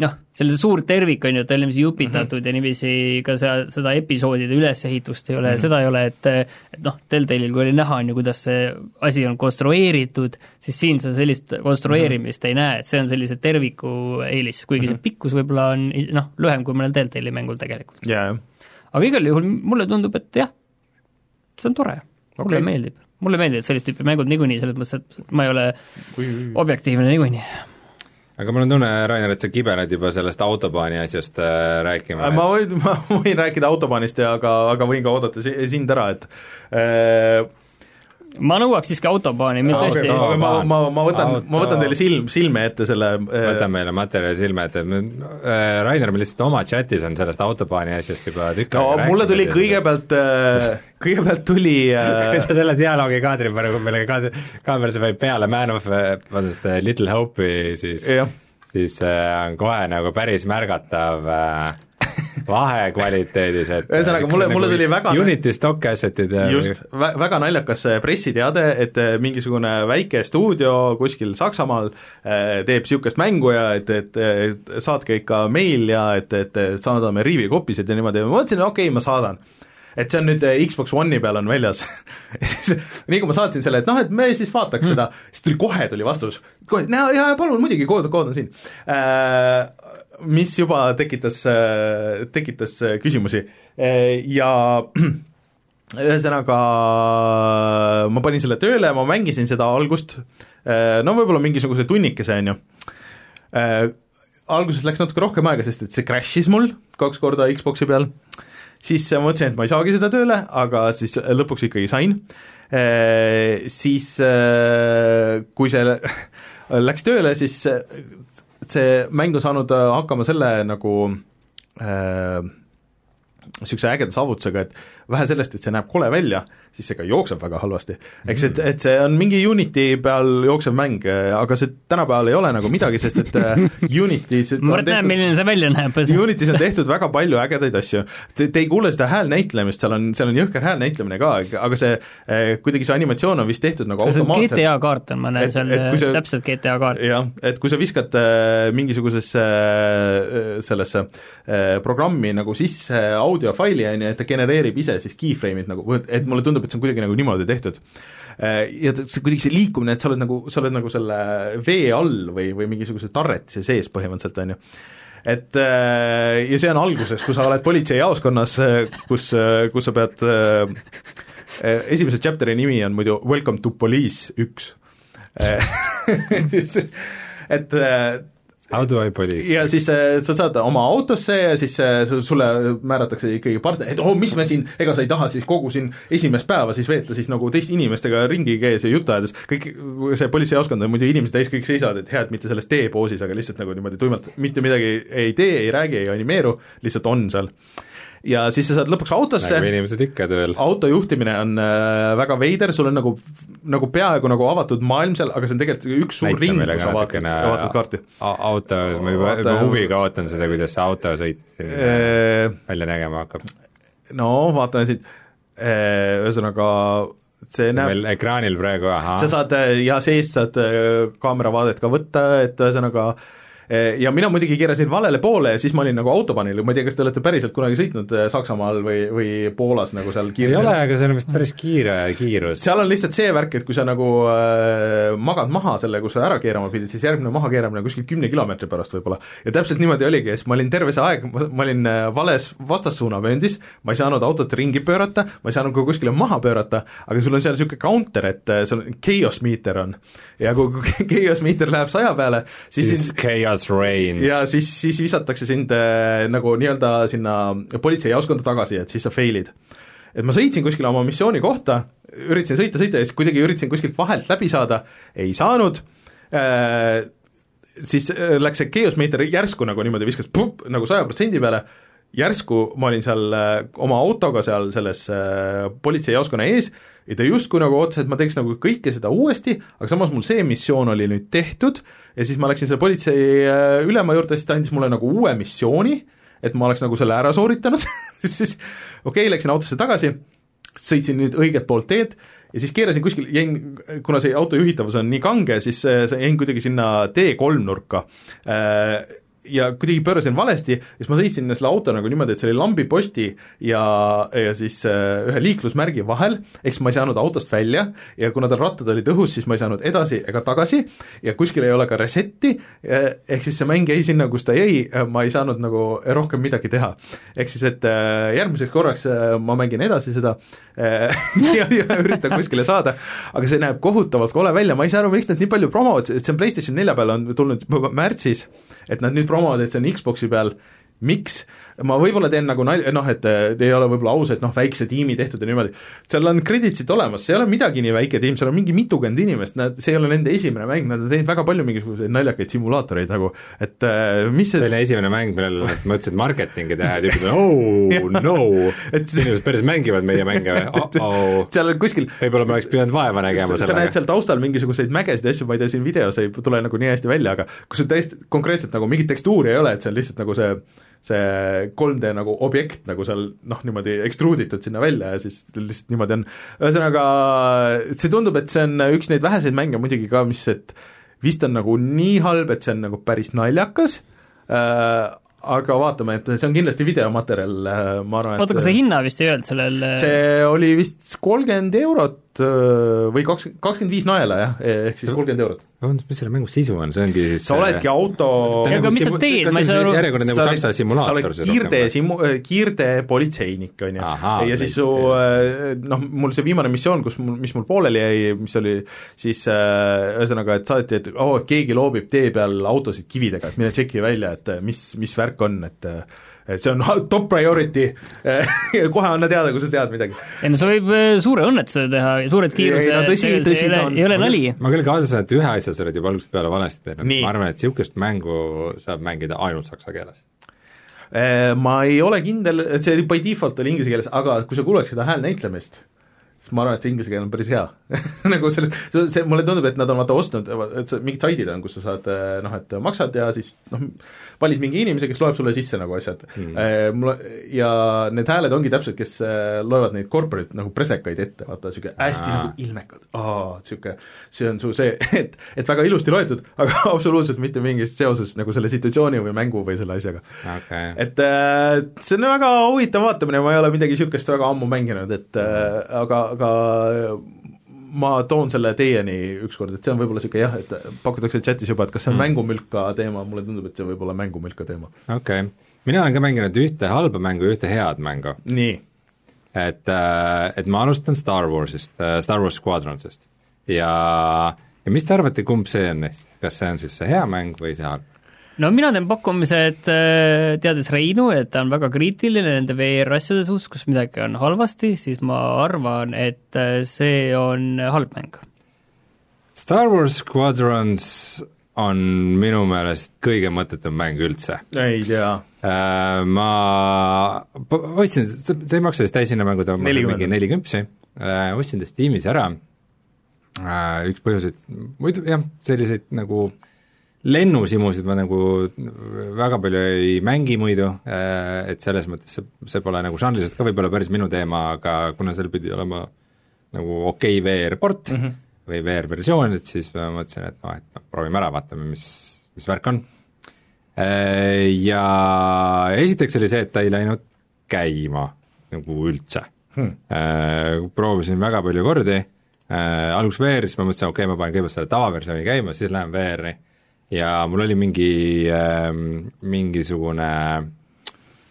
noh, selline suur tervik on ju, ta on niiviisi jupitatud mm -hmm. ja niiviisi ka seda, seda episoodide ülesehitust ei ole mm, -hmm. seda ei ole, et et noh, Deltalil kui oli näha, on ju, kuidas see asi on konstrueeritud, siis siin sa sellist konstrueerimist mm -hmm. ei näe, et see on sellise terviku eelis, kuigi mm -hmm. see pikkus võib-olla on noh, lühem kui mõnel Deltali mängul tegelikult. jah. aga igal juhul mulle tundub, et jah, see on tore, mulle Okei. meeldib. mulle meeldivad sellist tüüpi mängud niikuinii, selles mõttes, et ma ei ole objektiivne niikuinii. Aga mul on tunne, Rainer, et sa kibeled juba sellest autobaani asjast äh, rääkima. ma võin, ma võin rääkida autobaanist ja aga, aga võin ka oodata si- sind ära, et äh, ma nõuaks siiski autobaani, tõesti okei, aga ma, ma, ma võtan, ma võtan teile silm, silme ette selle äh, võta meile materjali silme ette, äh, Rainer, me lihtsalt oma chatis on sellest autobaani asjast juba tükk no mulle tuli kõigepealt äh, kõigepealt tuli kui äh, sa selle dialoogi kaadri praegu meile kaad-, kaamerasse panid peale. Man of, vabandust, Little Hope'i, siis siis äh, on kohe nagu päris märgatav äh, vahe kvaliteedis, et Ühesõnaga, mulle- mulle nagu tuli väga- Unity stock asset'id ja just, väga naljakas äh, pressiteade, et äh, mingisugune väike stuudio kuskil Saksamaal äh, teeb niisugust mängu ja et, et, et saatke ikka meil ja et, et saadame riivikopisid ja niimoodi. Ma mõtlesin, okei okay,, ma saadan. Et see on nüüd äh, Xbox One'i peal on väljas. Ja siis nii kui ma saatsin selle, et noh, et me siis vaataks mm. seda, siis tuli kohe tuli vastus, kohe, jaa, jaa, palun muidugi, kood, kood on siin. Äh, mis juba tekitas, tekitas äh, küsimusi. Äh, ja ühesõnaga ma panin selle tööle, ma mängisin seda algust, no võib-olla mingisuguse tunnikese, on ju. alguses läks natuke rohkem aega, sest et see crash'is mul kaks korda Xbox'i peal, siis mõtlesin, et ma ei saagi seda tööle, aga siis lõpuks ikkagi sain, siis kui see läks tööle, siis see mäng on saanud hakkama selle nagu äh, niisuguse ägeda saavutusega, et vähe sellest, et see näeb kole välja, siis see ka jookseb väga halvasti. eks et, et see on mingi Unity peal jooksev mäng, aga see tänapäeval ei ole nagu midagi, sest et äh, Unity's Mart näeb, milline see välja näeb. Unity's on tehtud väga palju ägedaid asju. Te, te ei kuule seda häälnäitlemist, seal on, seal on jõhker häälnäitlemine ka, aga see eh, kuidagi see animatsioon on vist tehtud nagu automaatselt. GTA kaart on, ma näen Et- seal et kui see- täpselt GTA kaart. jah, et kui sa viskad äh, mingisugusesse äh, sellesse äh, programmi nagu sisse audiofaili, on ju, et ta genereerib ise siis keyframe'id nagu, et mulle tundub, et see on kuidagi nagu niimoodi tehtud. Äh, Ja see kuidagi see liikumine, et sa oled nagu, sa oled nagu selle vee all või, või mingisuguse tarretise sees põhimõtteliselt, on ju et äh, ja see on alguses, kui sa oled politseijaoskonnas, kus, kus sa pead äh, äh, esimese chapter'i nimi on muidu Welcome to police üks et police? ja siis äh, sa saad oma autosse ja siis äh, su- sulle määratakse ikkagi partner, et oh, mis me siin, ega sa ei taha siis kogu siin esimest päeva siis veeta siis nagu teiste inimestega ringi käies ja juttu ajades, kõik see politseijaoskond on muidu inimesed täis, kõik seisavad, et hea, et mitte selles teepoosis, aga lihtsalt nagu niimoodi tuimalt mitte midagi ei tee, ei räägi, ei animeeru, lihtsalt on seal. Ja siis sa saad lõpuks autosse nagu inimesed ikka tööl. auto juhtimine on äh, väga veider, sul on nagu, nagu peaaegu nagu avatud maailm seal, aga see on tegelikult üks suur näita ring, kus sa vaatad, vaatad kaarti. a- autos, ma juba, juba huviga ootan seda, kuidas see autosõit Äh, välja nägema hakkab. no vaatame siit, ühesõnaga see näeb meil ekraanil praegu, ahah. sa saad äh, ja seest saad äh, kaameravaadet ka võtta, et ühesõnaga äh, ja mina muidugi keerasin valele poole ja siis ma olin nagu autobaanil, ma ei tea, kas te olete päriselt kunagi sõitnud äh, Saksamaal või, või Poolas nagu seal ei kiirelt ole, aga see on vist päris kiire kiirus. seal on lihtsalt see värk, et kui sa nagu äh, magad maha selle, kus sa ära keerama pidid, siis järgmine mahakeeramine kuskil kümne kilomeetri pärast võib-olla. ja täpselt niimoodi oligi siis ma olin terve see aeg, ma olin äh, vales vastassuunavööndis, ma ei saanud autot ringi pöörata, ma ei saanud ka kuskile maha pöörata, aga sul on seal niisugune counter, et äh, on chaos meter on. ja kui, kui chaos meter läheb saja peale, siis, siis chaos reigns. ja siis, siis visatakse sind äh, nagu nii-öelda sinna politseijaoskonda tagasi, et siis sa fail'id. et ma sõitsin kuskile oma missiooni kohta, üritasin sõita, sõita ja siis kuidagi üritasin kuskilt vahelt läbi saada, ei saanud äh,, siis äh, läks see chaos meeter järsku nagu niimoodi viskas pup, nagu saja protsendi peale, järsku ma olin seal äh, oma autoga seal selles politseijaoskonna ees ja ta justkui nagu ootas, et ma teeks nagu kõike seda uuesti, aga samas mul see missioon oli nüüd tehtud ja siis ma läksin selle politsei äh, ülema juurde, siis ta andis mulle nagu uue missiooni, et ma oleks nagu selle ära sooritanud siis okei okay,, läksin autosse tagasi, sõitsin nüüd õiget poolt teed ja siis keerasin kuskil, jäin, kuna see auto juhitavus on nii kange, siis äh, jäin kuidagi sinna tee kolmnurka äh, ja kuidagi pöörasin valesti ja siis ma sõitsin selle auto nagu niimoodi, et see oli lambiposti ja, ja siis äh, ühe liiklusmärgi vahel, siis ma ei saanud autost välja ja kuna tal rattad olid õhus, siis ma ei saanud edasi ega tagasi ja kuskil ei ole ka reset'i, ehk siis see mäng jäi sinna, kus ta jäi, ma ei saanud nagu rohkem midagi teha. ehk siis, et äh, järgmiseks korraks äh, ma mängin edasi seda äh, ja, ja üritan kuskile saada, aga see näeb kohutavalt kole välja, ma ei saa aru, miks nad nii palju promovad, et see on PlayStation nelja peale on tulnud juba märtsis, et nad nüüd promovad, et see on Xbox'i peal, miks, ma võib-olla teen nagu nalja, noh, et äh, ei ole võib-olla aus, et noh, väikse tiimi tehtud ja niimoodi, seal on credit'id olemas, see ei ole midagi nii väike tiim, seal on mingi mitukümmend inimest, nad, see ei ole nende esimene mäng, nad on teinud väga palju mingisuguseid naljakaid simulaatoreid nagu, et äh, mis see see oli esimene mäng, millel nad mõtlesid marketingi teha ja tüüpid oh no, inimesed päris mängivad meie mänge või oh-oh. seal on kuskil võib-olla ma oleks pidanud vaeva nägema sa, sa näed sellega. seal taustal mingisuguseid mägesid ja asju, ma ei tea, siin videos ei tule nagu nii hästi välja, aga kus sul täiesti konkreetselt nagu mingit tekstuuri ei ole, et see on lihtsalt nagu see see 3D nagu objekt nagu seal noh, niimoodi ekstruuditud sinna välja ja siis lihtsalt niimoodi on. ühesõnaga, see tundub, et see on üks neid väheseid mänge muidugi ka, mis, et vist on nagu nii halb, et see on nagu päris naljakas äh,, aga vaatame, et see on kindlasti videomaterjal äh,, ma arvan, et oota, kas sa hinna vist ei öelnud sellel see oli vist kolmkümmend eurot öö, või kakskümmend, kakskümmend viis naela jah, ehk siis kolmkümmend eurot. vabandust, mis selle mängu sisu on, see ongi siis sa oledki auto Ja aga mis sa teed, ma ei saa aru- järjekordne nagu saksa simulaator sa oled kiirtee simu-, kiirteepolitseinik, on ju. Ja siis su tõesti. noh, mul see viimane missioon, kus mul, mis mul pooleli jäi, mis oli siis äh, ühesõnaga, et saati, et oo oh,, et keegi loobib tee peal autosid kividega, et mine tšeki välja, et äh, mis, mis värk on, et äh, et see on top priority kohe anna teada, kui sa tead midagi. ei no see võib äh, suure õnnetuse teha, suured kiirused, Ei, no tõsi- tõsi ei ole ei ole nali. ma küll kahtlustan, et ühe asja sa oled juba algusest peale valesti teinud, ma arvan, et niisugust mängu saab mängida ainult saksa keeles. Eh, ma ei ole kindel, et see by default oli inglise keeles, aga kui sa kuuleks seda häälnäitlemist, siis ma arvan, et inglise keel on päris hea. Nagu selle, see, mulle tundub, et nad on vaata ostnud, et see, mingid saidid on, kus sa saad noh, et maksad ja siis noh, valid mingi inimese, kes loeb sulle sisse nagu asjad. Mm.. Mul ja need hääled ongi täpselt, kes eh, loevad neid corporate nagu presekaid ette, vaata niisugune hästi Aa. nagu ilmekad, aa, niisugune, see on su see, et, et väga ilusti loetud, aga absoluutselt mitte mingist seosest nagu selle situatsiooni või mängu või selle asjaga. Okay.. et see on väga huvitav vaatamine, ma ei ole midagi niisugust väga ammu mänginud, et äh, aga, aga ma toon selle teieni ükskord, et see on võib-olla niisugune jah, et pakutakse chatis juba, et kas see on mm. mängumülka teema, mulle tundub, et see võib olla mängumülka teema. okei okay., mina olen ka mänginud ühte halba mängu ja ühte head mängu. nii. et, äh, et ma alustan Star Warsist, äh, Star Wars Squadronsist ja, ja mis te arvate, kumb see on neist, kas see on siis see hea mäng või see halb? No mina teen pakkumise, et äh, teades Reinu, et ta on väga kriitiline nende VR-asjade suhtes, kus midagi on halvasti, siis ma arvan, et äh, see on halb mäng. Star Wars Squadrons on minu meelest kõige mõttetum mäng üldse. ei tea. Äh, ma ostsin, see ei maksa vist täishinna mängu, ta on mingi neli kümpsi, ostsin ta Steamis ära, üks põhjuseid, muidu jah, selliseid nagu äh, lennusimusid ma nagu väga palju ei mängi muidu, äh, et selles mõttes see, see pole nagu žanriliselt ka võib-olla päris minu teema, aga kuna seal pidi olema nagu okei okay VR-port mm -hmm. või VR-versioon, et siis ma mõtlesin, et noh, et noh, proovime ära, vaatame, mis, mis värk on. Äh, ja esiteks oli see, et ta ei läinud käima nagu üldse hmm.. Proovisin väga palju kordi, alguses VR-i, siis ma mõtlesin, okei okay,, ma panen kõigepealt selle tavaversiooni käima, siis lähen VR-i ja mul oli mingi äh, mingisugune,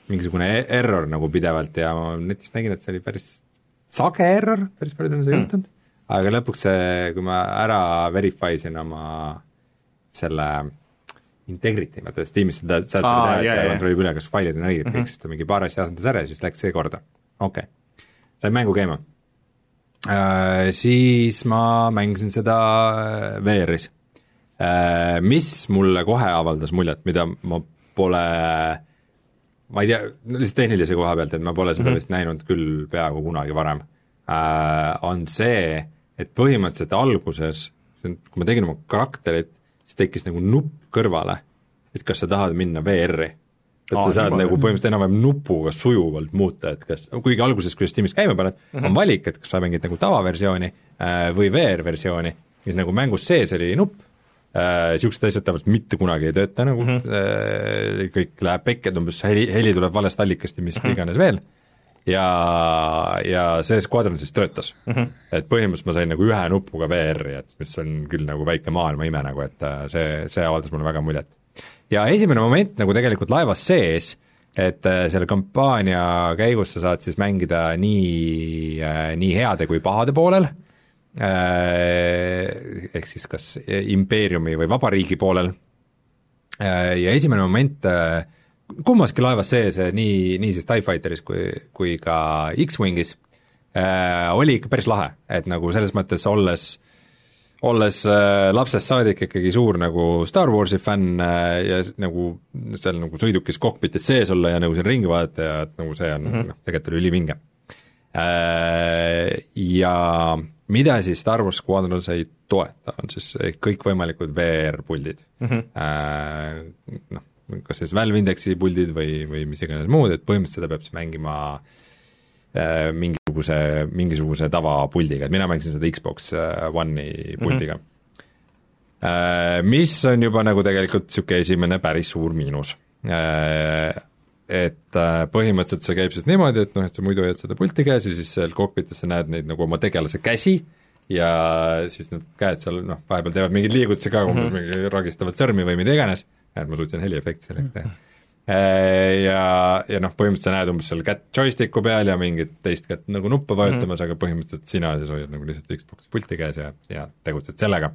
mingisugune e-, error nagu pidevalt ja ma netist nägin, et see oli päris sage error, päris paljudel on see hmm. juhtunud, aga lõpuks see, kui ma ära verify sin oma selle Integrity, vaata Steamis sa saad seda teha, et kontrollib üle, kas failid on õiged mm -hmm. kõik, siis ta mingi paar asja asendas ära ja siis läks see korda, okei okay.. sain mängu käima uh,. Siis ma mängisin seda VR-is Äh, mis mulle kohe avaldas muljet, mida ma pole ma ei tea, lihtsalt tehnilise koha pealt, et ma pole seda mm -hmm. vist näinud küll peaaegu kunagi varem, äh, on see, et põhimõtteliselt alguses, kui ma tegin oma karakterit, siis tekkis nagu nupp kõrvale, et kas sa tahad minna VR-i. et Aa, sa saad nagu põhimõtteliselt enam-vähem nupuga sujuvalt muuta, et kas, kuigi alguses, kui sa Steamis käima paned mm, -hmm. on valik, et kas sa mängid nagu tavaversiooni äh, või VR-versiooni, siis nagu mängus sees oli nupp, niisugused äh, asjad tavaliselt mitte kunagi ei tööta nagu mm, -hmm. kõik läheb pekki, et umbes heli, heli tuleb valest allikast ja mis mm -hmm. iganes veel, ja, ja see Squadron siis töötas mm. -hmm. et põhimõtteliselt ma sain nagu ühe nupuga VR-i, et mis on küll nagu väike maailma ime nagu, et äh, see, see avaldas mulle väga muljet. ja esimene moment nagu tegelikult laevas sees, et selle kampaania käigus sa saad siis mängida nii, nii heade kui pahade poolel Äh, ehk siis kas impeeriumi või vabariigi poolel, äh, ja esimene moment äh, kummaski laevas sees, nii, nii siis TIE Fighteris kui, kui ka X-Wingis, oli ikka päris lahe, et nagu selles mõttes olles olles äh, lapsest saadik ikkagi suur nagu Star Warsi fänn äh, ja nagu seal nagu sõidukis kokpitis sees olla ja nagu seal ringi vaadata ja et nagu see on mm -hmm. noh, tegelikult oli ülivinge äh,. Ja mida siis Star Wars Squadrons ei toeta, on siis kõikvõimalikud VR-puldid mm. -hmm. Äh, noh, kas siis Valve Indexi puldid või, või mis iganes muud, et põhimõtteliselt seda peab siis mängima äh, mingisuguse, mingisuguse tavapuldiga, et mina mängisin seda Xbox äh, One'i puldiga mm. -hmm. Äh, mis on juba nagu tegelikult niisugune esimene päris suur miinus äh, et äh, põhimõtteliselt see käib siis niimoodi, et noh, et sa muidu hoiad seda pulti käes ja siis seal kokpitis sa näed neid nagu oma tegelase käsi ja siis need käed seal noh, vahepeal teevad mingeid liigutusi ka, mm -hmm. mingi ragistavad sõrmi või mida iganes, et ma suutsin heliefekti selleks teha. Äh, ja, ja noh, põhimõtteliselt sa näed umbes seal kätt joysticku peal ja mingit teist kätt nagu nuppu vajutamas mm, -hmm. aga põhimõtteliselt sina siis hoiad nagu lihtsalt Xbox'i pulti käes ja, ja tegutsed sellega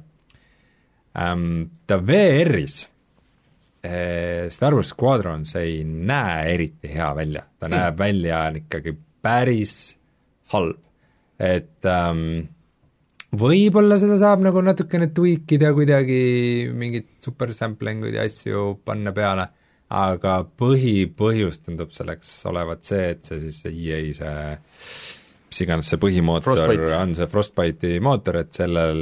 ähm,. Ta VR-is Star Wars Squadrons ei näe eriti hea välja, ta hmm. näeb välja ikkagi päris halb, et ähm, võib-olla seda saab nagu natukene tweak ida kuidagi, mingeid super sampling uid ja asju panna peale, aga põhipõhjus tundub selleks olevat see, et see siis see EA see mis iganes see põhimootor Frostbite. on, see Frostbite'i mootor, et sellel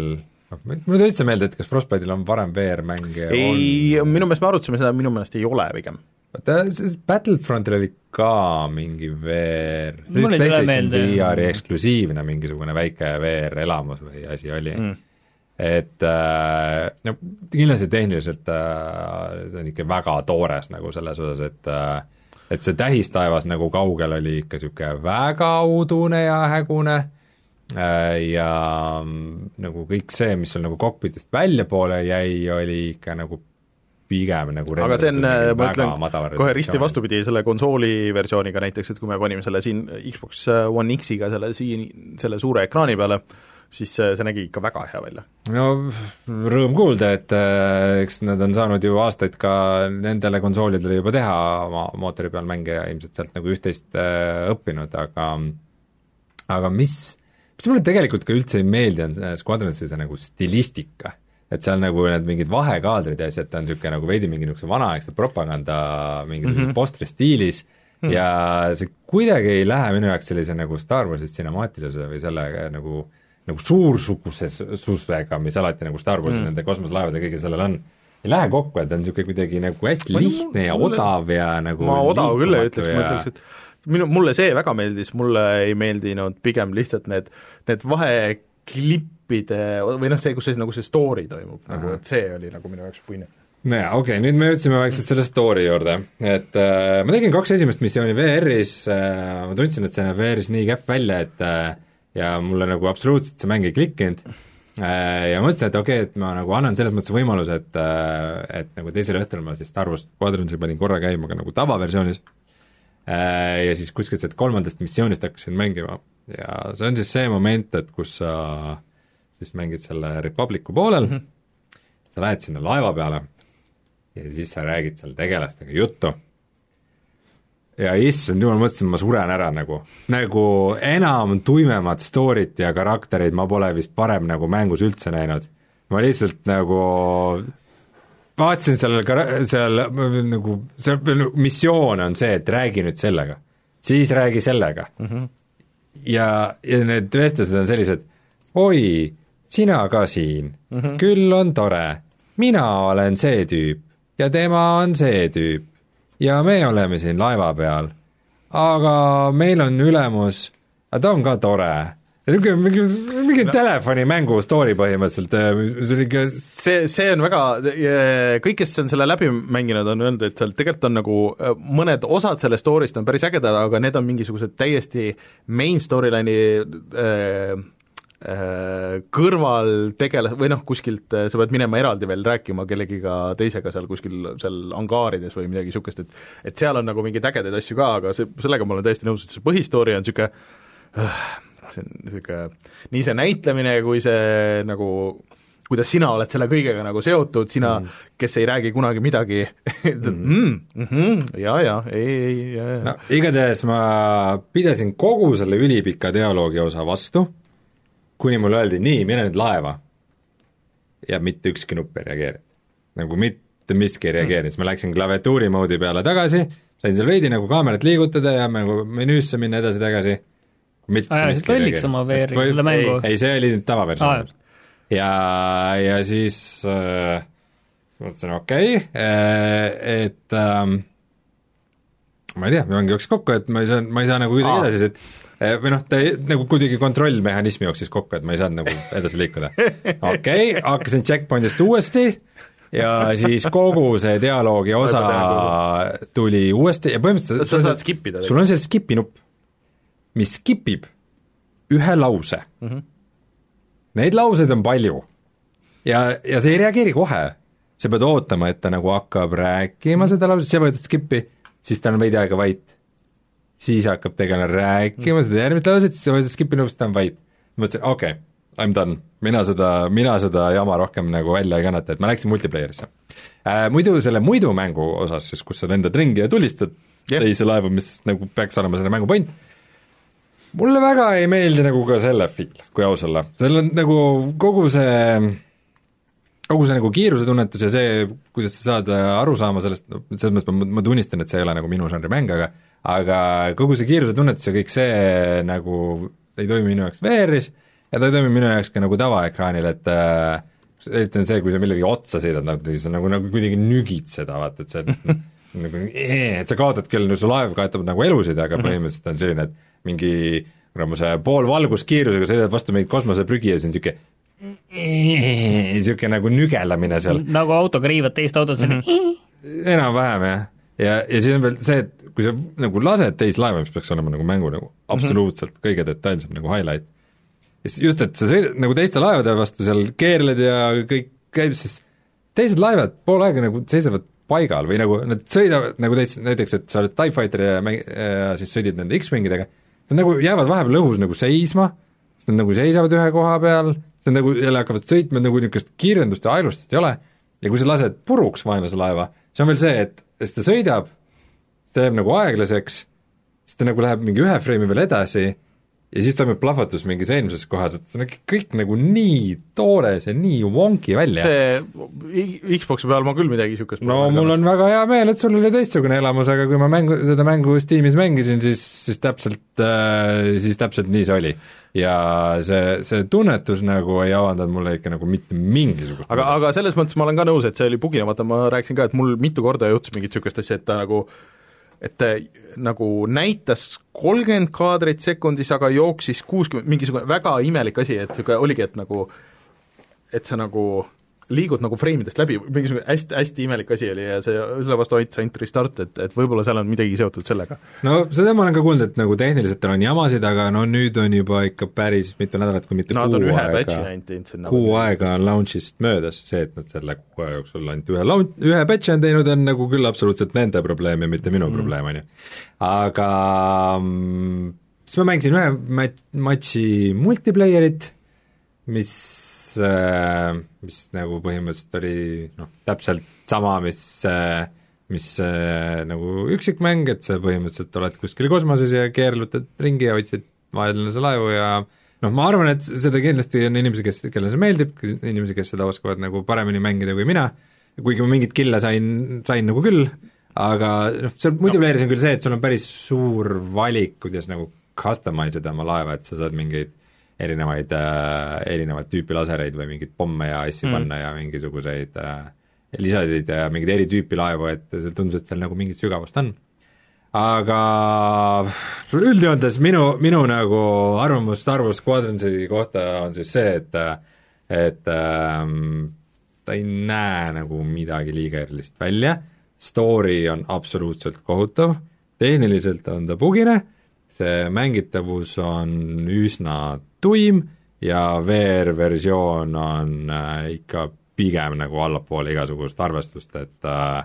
noh, mulle tuli üldse meelde, et kas Frostbite'il on varem VR-mänge ei, olnud? minu meelest me arutasime seda, minu meelest ei ole pigem. vaata, Battlefrontil oli ka mingi VR, see vist ei tule PlayStation. VR-i eksklusiivne mingisugune väike VR-elamus või asi oli Mm. et äh, no kindlasti tehniliselt äh, see on ikka väga toores nagu selles osas, et äh, et see tähistaevas nagu kaugel oli ikka niisugune väga udune ja hägune ja mm, nagu kõik see, mis sul nagu kokpitist väljapoole jäi, oli ikka nagu pigem nagu aga see on, renderdatud ma ütlen kohe risti vastupidi selle konsooli versiooniga näiteks, et kui me panime selle siin Xbox One X-iga selle siin, selle suure ekraani peale, siis see nägi ikka väga hea välja. no rõõm kuulda, et äh, eks nad on saanud ju aastaid ka nendele konsoolidele juba teha oma mootori peal mänge ja ilmselt sealt nagu üht-teist äh, õppinud, aga aga mis, mis mulle tegelikult ka üldse ei meeldi, on see Squadronsi see nagu stilistika. et seal nagu need mingid vahekaadrid ja asjad, ta on niisugune nagu veidi mingi niisuguse vanaegse propaganda mingisuguse mm -hmm. postri stiilis mm -hmm. ja see kuidagi ei lähe minu jaoks sellise nagu Star Warsi cinemaatilisuse või selle nagu nagu suursugususega, mis alati nagu Star Warsi mm. nende kosmoselaevade ja kõigil sellel on, ei lähe kokku, et ta on niisugune kuidagi nagu hästi lihtne ja odav ja nagu ma odav küll ei ütleks, ma ütleks, et minu, mulle see väga meeldis, mulle ei meeldinud pigem lihtsalt need, need vaheklippide või noh, see, kus see nagu see story toimub, nagu et see oli nagu minu jaoks puine. no jaa, okei okay,, nüüd me jõudsime vaikselt selle story juurde, et äh, ma tegin kaks esimest missiooni VR-is äh,, ma tundsin, et see näeb VR-is nii kehv välja, et äh, ja mulle nagu absoluutselt see mäng ei klikkinud äh, ja mõtlesin, et okei okay,, et ma nagu annan selles mõttes võimaluse, et äh, et nagu teisel õhtul ma siis Star Wars Squadronsil panin korra käima ka nagu tavaversioonis ja siis kuskilt sealt kolmandast missioonist hakkasin mängima ja see on siis see moment, et kus sa siis mängid selle Republicu poolel mm, -hmm. sa lähed sinna laeva peale ja siis sa räägid seal tegelastega juttu. ja issand jumal, mõtlesin, ma suren ära nagu, nagu enam tuimemat story't ja karaktereid ma pole vist varem nagu mängus üldse näinud. ma lihtsalt nagu vaatasin sellel kara-, seal nagu, seal missioon on see, et räägi nüüd sellega, siis räägi sellega. Mm. -hmm. ja, ja need vestlused on sellised, oi, sina ka siin. Mm, -hmm. küll on tore, mina olen see tüüp. Ja tema on see tüüp. Ja me oleme siin laeva peal, aga meil on ülemus, ta on ka tore niisugune mingi, mingi no. telefonimängu story põhimõtteliselt, see oli ikka see, see on väga, kõik, kes on selle läbi mänginud, on öelnud, et seal tegelikult on nagu mõned osad sellest story'st on päris ägedad, aga need on mingisugused täiesti main storyline'i äh, äh, kõrvaltegelas- või noh, kuskilt äh, sa pead minema eraldi veel rääkima kellegiga teisega seal kuskil seal angaarides või midagi niisugust, et et seal on nagu mingeid ägedaid asju ka, aga see, sellega ma olen täiesti nõus, et see põhistory on niisugune äh, see on niisugune, nii see näitlemine kui see nagu kuidas sina oled selle kõigega nagu seotud, sina mm., kes ei räägi kunagi midagi mm. mm, mm, jaa, jaa, ei, ei, jaa, jaa. no igatahes ma pidasin kogu selle ülipika dialoogi osa vastu, kuni mulle öeldi, nii, mine nüüd laeva. ja mitte ükski nupp ei reageerinud. nagu mitte miski ei reageerinud, siis ma läksin klaviatuuri moodi peale tagasi, sain seal veidi nagu kaamerat liigutada ja nagu menüüsse minna edasi-tagasi. Ajasid lolliks oma VR-i, selle mängu? ei, see oli nüüd tavaversioon ah, ja, ja siis äh, mõtlesin, okei okay, äh,, et ähm, ma ei tea, mäng jooksis kokku, et ma ei saa, ma ei saa nagu kuidagi Aa. edasi, et või noh, ta nagu kuidagi kontrollmehhanism jooksis kokku, et ma ei saanud nagu edasi liikuda. okei okay,, hakkasin checkpoint'ist uuesti ja siis kogu see dialoogi osa tuli uuesti ja põhimõtteliselt sa saad skip ida sul on seal skip'i nupp, mis skip ib ühe lause mm. -hmm. Neid lauseid on palju ja, ja see ei reageeri kohe. sa pead ootama, et ta nagu hakkab rääkima seda lauset, sa võtad skip'i, siis ta on veidi aega vait. siis hakkab tegelane rääkima seda järgmist lauset, siis sa võtad skip'i nupust, ta on vait. mõtlesin, okei okay,, I m done, mina seda, mina seda jama rohkem nagu välja ei kannata, et ma läksin multiplayer'isse äh,. Muidu selle muidu mängu osas siis, kus sa lendad ringi ja tulistad Jah. teisi laevu, mis nagu peaks olema selle mängu point, mulle väga ei meeldi nagu ka selle feel, kui aus olla, seal on nagu kogu see kogu see nagu kiirusetunnetus ja see, kuidas sa saad äh, aru saama sellest, no selles mõttes ma, ma tunnistan, et see ei ole nagu minu žanri mäng, aga aga kogu see kiirusetunnetus ja kõik see nagu ei toimi minu jaoks VR-is ja ta ei toimi minu jaoks ka nagu tavaekraanil, et äh, eriti on see, kui sa millegi otsa sõidad, nagu sa nagu, nagu kuidagi nügid seda, vaata, et see nagu, et sa kaotad küll, no su laev kaotab nagu elusid, aga Mhm. põhimõtteliselt on selline, et mingi kuramuse poolvalguskiirusega sõidad vastu mingit kosmoseprügi ja siis on niisugune niisugune nagu nügelamine seal nagu autoga riivad teist autot, see on Mhm. enam-vähem jah, ja, ja siis on veel see, et kui sa nagu lased teist laeva, mis peaks olema nagu mängu nagu absoluutselt kõige detailsem nagu highlight, siis just, et sa sõidad nagu teiste laevade vastu seal keerled ja kõik käib, siis teised laevad pool aega nagu seisavad paigal või nagu nad sõidavad nagu teist, näiteks et sa oled TIE Fighter ja mäng- ja siis sõidid nende X-Wingidega, nad nagu jäävad vahepeal õhus nagu seisma, siis nad nagu seisavad ühe koha peal, siis nad nagu jälle hakkavad sõitma, nagu niisugust kiirendust ja aeglustust ei ole, ja kui sa lased puruks vaenlase laeva, see on veel see, et siis ta sõidab, siis ta jääb nagu aeglaseks, siis ta nagu läheb mingi ühe freimi veel edasi ja siis toimub plahvatus mingis eelmises kohas, et see nägi kõik nagu nii toores ja nii wonky välja. see Xbox'i peal ma küll midagi niisugust no mul on väga hea meel, et sul oli teistsugune elamus, aga kui ma mängu, seda mängu Steamis mängisin, siis, siis täpselt äh,, siis täpselt nii see oli. ja see, see tunnetus nagu ei avaldanud mulle ikka nagu mitte mingisugust aga, aga selles mõttes ma olen ka nõus, et see oli bugina, vaata ma rääkisin ka, et mul mitu korda juhtus mingit niisugust asja, et ta nagu et nagu näitas kolmkümmend kaadrit sekundis, aga jooksis kuuskümmend, mingisugune väga imelik asi, et niisugune oligi, et nagu et sa nagu liigud nagu freimidest läbi, mingisugune hästi, hästi imelik asi oli ja see, selle vastu aitas ainult restart, et, et võib-olla seal on midagi seotud sellega. no seda ma olen ka kuulnud, et nagu tehniliselt tal on jamasid, aga no nüüd on juba ikka päris mitu nädalat, kui mitte Nad kuu aega ainult kuu aega on launch'ist möödas, see, et nad selle kuu aja jooksul ainult ühe laun-, ühe patch'i on teinud, on nagu küll absoluutselt nende probleem ja mitte minu mm. probleem, on ju. aga mm, siis ma mängisin ühe mat-, matši multiplayerit, mis äh, mis nagu põhimõtteliselt oli noh, täpselt sama, mis äh, mis äh, nagu üksikmäng, et sa põhimõtteliselt oled kuskil kosmoses ja keerlutad ringi ja otsid vaenlase laevu ja noh, ma arvan, et seda kindlasti on inimesi, kes, kellele see meeldib, inimesi, kes seda oskavad nagu paremini mängida kui mina, kuigi ma mingit kille sain, sain nagu küll, aga noh, seal multiplayer'is on küll see, et sul on päris suur valik, kuidas nagu customize ida oma laeva, et sa saad mingeid erinevaid äh,, erinevat tüüpi lasereid või mingeid pomme ja asju mm. panna ja mingisuguseid äh, lisasid ja mingeid eri tüüpi laevu, et see tundus, et seal nagu mingit sügavust on. aga üldjoontes minu, minu nagu arvamus Star Wars Squadronsi kohta on siis see, et et ähm, ta ei näe nagu midagi liiga erilist välja, story on absoluutselt kohutav, tehniliselt on ta bugine, see mängitavus on üsna tuim ja VR-versioon on äh, ikka pigem nagu allapoole igasugust arvestust, et äh,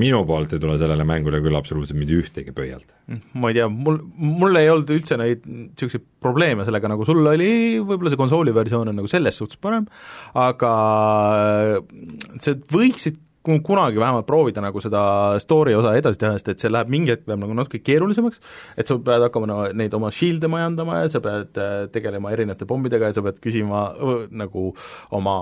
minu poolt ei tule sellele mängule küll absoluutselt mitte ühtegi pöialt. ma ei tea, mul, mul ei olnud üldse neid niisuguseid probleeme sellega, nagu sul oli, võib-olla see konsooli versioon on nagu selles suhtes parem, aga sa võiksid kunagi vähemalt proovida nagu seda story osa edasi teha, sest et see läheb mingi hetk läheb nagu natuke keerulisemaks, et sa pead hakkama no, neid oma shield'e majandama ja sa pead äh, tegelema erinevate pommidega ja sa pead küsima nagu oma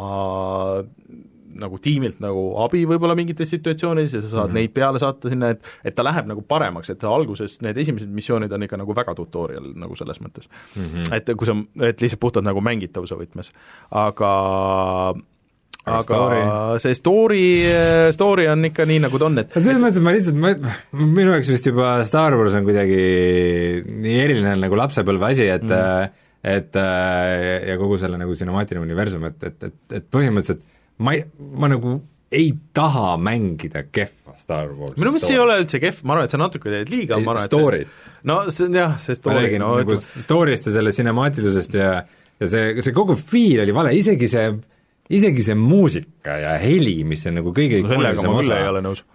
nagu tiimilt nagu abi võib-olla mingites situatsioonides ja sa saad mm -hmm. neid peale saata sinna, et et ta läheb nagu paremaks, et alguses need esimesed missioonid on ikka nagu väga tutorial nagu selles mõttes mm. -hmm. et kui sa, et lihtsalt puhtalt nagu mängitavuse võtmes, aga Aga story? see story, story on ikka nii, nagu ta on, et selles mõttes, et ma lihtsalt, ma, minu jaoks vist juba Star Wars on kuidagi nii eriline nagu lapsepõlve asi, et mm. et äh, ja kogu selle nagu cinemaatiline universum, et, et, et, et põhimõtteliselt ma ei, ma nagu ei taha mängida kehva Star Warsi minu meelest see ei ole üldse kehv, ma arvan, et sa natuke teed liiga, ma arvan, et Story't. no see on jah, see ma story, räägin no nagu ütleme, story'st ja selle cinemaatilisusest ja ja see, see kogu feel oli vale, isegi see isegi see muusika ja heli, mis on nagu kõige No küll osa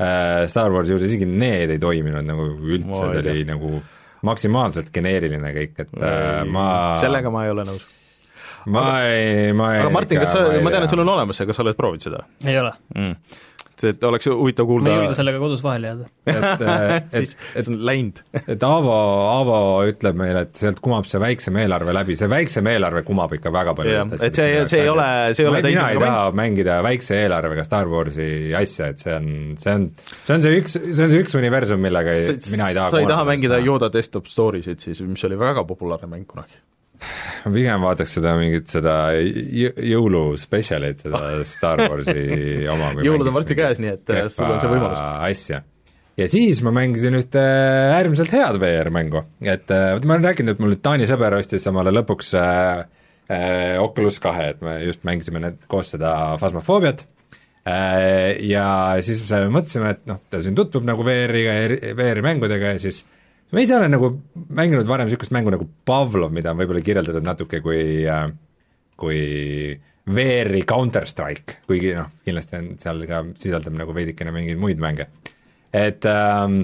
äh, Star Warsi juures, isegi need ei toiminud nagu üldse, see oli nagu maksimaalselt geneeriline kõik, et äh, ma sellega ma ei ole nõus. ma ei, ma ei aga Martin, kas sa, ma tean, et sul on olemas see, kas sa oled proovinud seda ei ole. mm.? See, et oleks huvitav ma ei kuulda julge sellega kodus vahele jääda. et, et siis, see on läinud. et Aavo, Aavo ütleb meile, et sealt kumab see väiksem eelarve läbi, see väiksem eelarve kumab ikka väga paljudest et see- see ei ole- see ei ole mina ei taha mängida väikse eelarvega Star Warsi asja, et see on, see on, see on see üks, see on see üks universum, millega ei, mina ei taha sa ei taha mängida Yoda desktop story'sid siis, mis oli väga populaarne mäng kunagi. Ma pigem vaataks seda mingit seda jõ- jõuluspetsialit, seda Star Warsi oma. Jõulud on varsti käes, nii et, äh, sul on see võimalus. asja. ja siis ma mängisin ühte äärmiselt head VR-mängu, et äh, vot ma olen rääkinud, et mul Taani sõber ostis omale lõpuks äh, äh, Oculus kahe, et me just mängisime need koos seda Phasmophobiat äh, ja siis me mõtlesime, et noh, ta siin tutvub nagu VR-iga ja VR-i mängudega ja siis ma ise olen nagu mänginud varem niisugust mängu nagu Pavlov, mida on võib-olla kirjeldatud natuke kui äh, kui VR-i Counter-Strike, kuigi noh, kindlasti on seal ka, sisaldab nagu veidikene mingeid muid mänge. et ähm,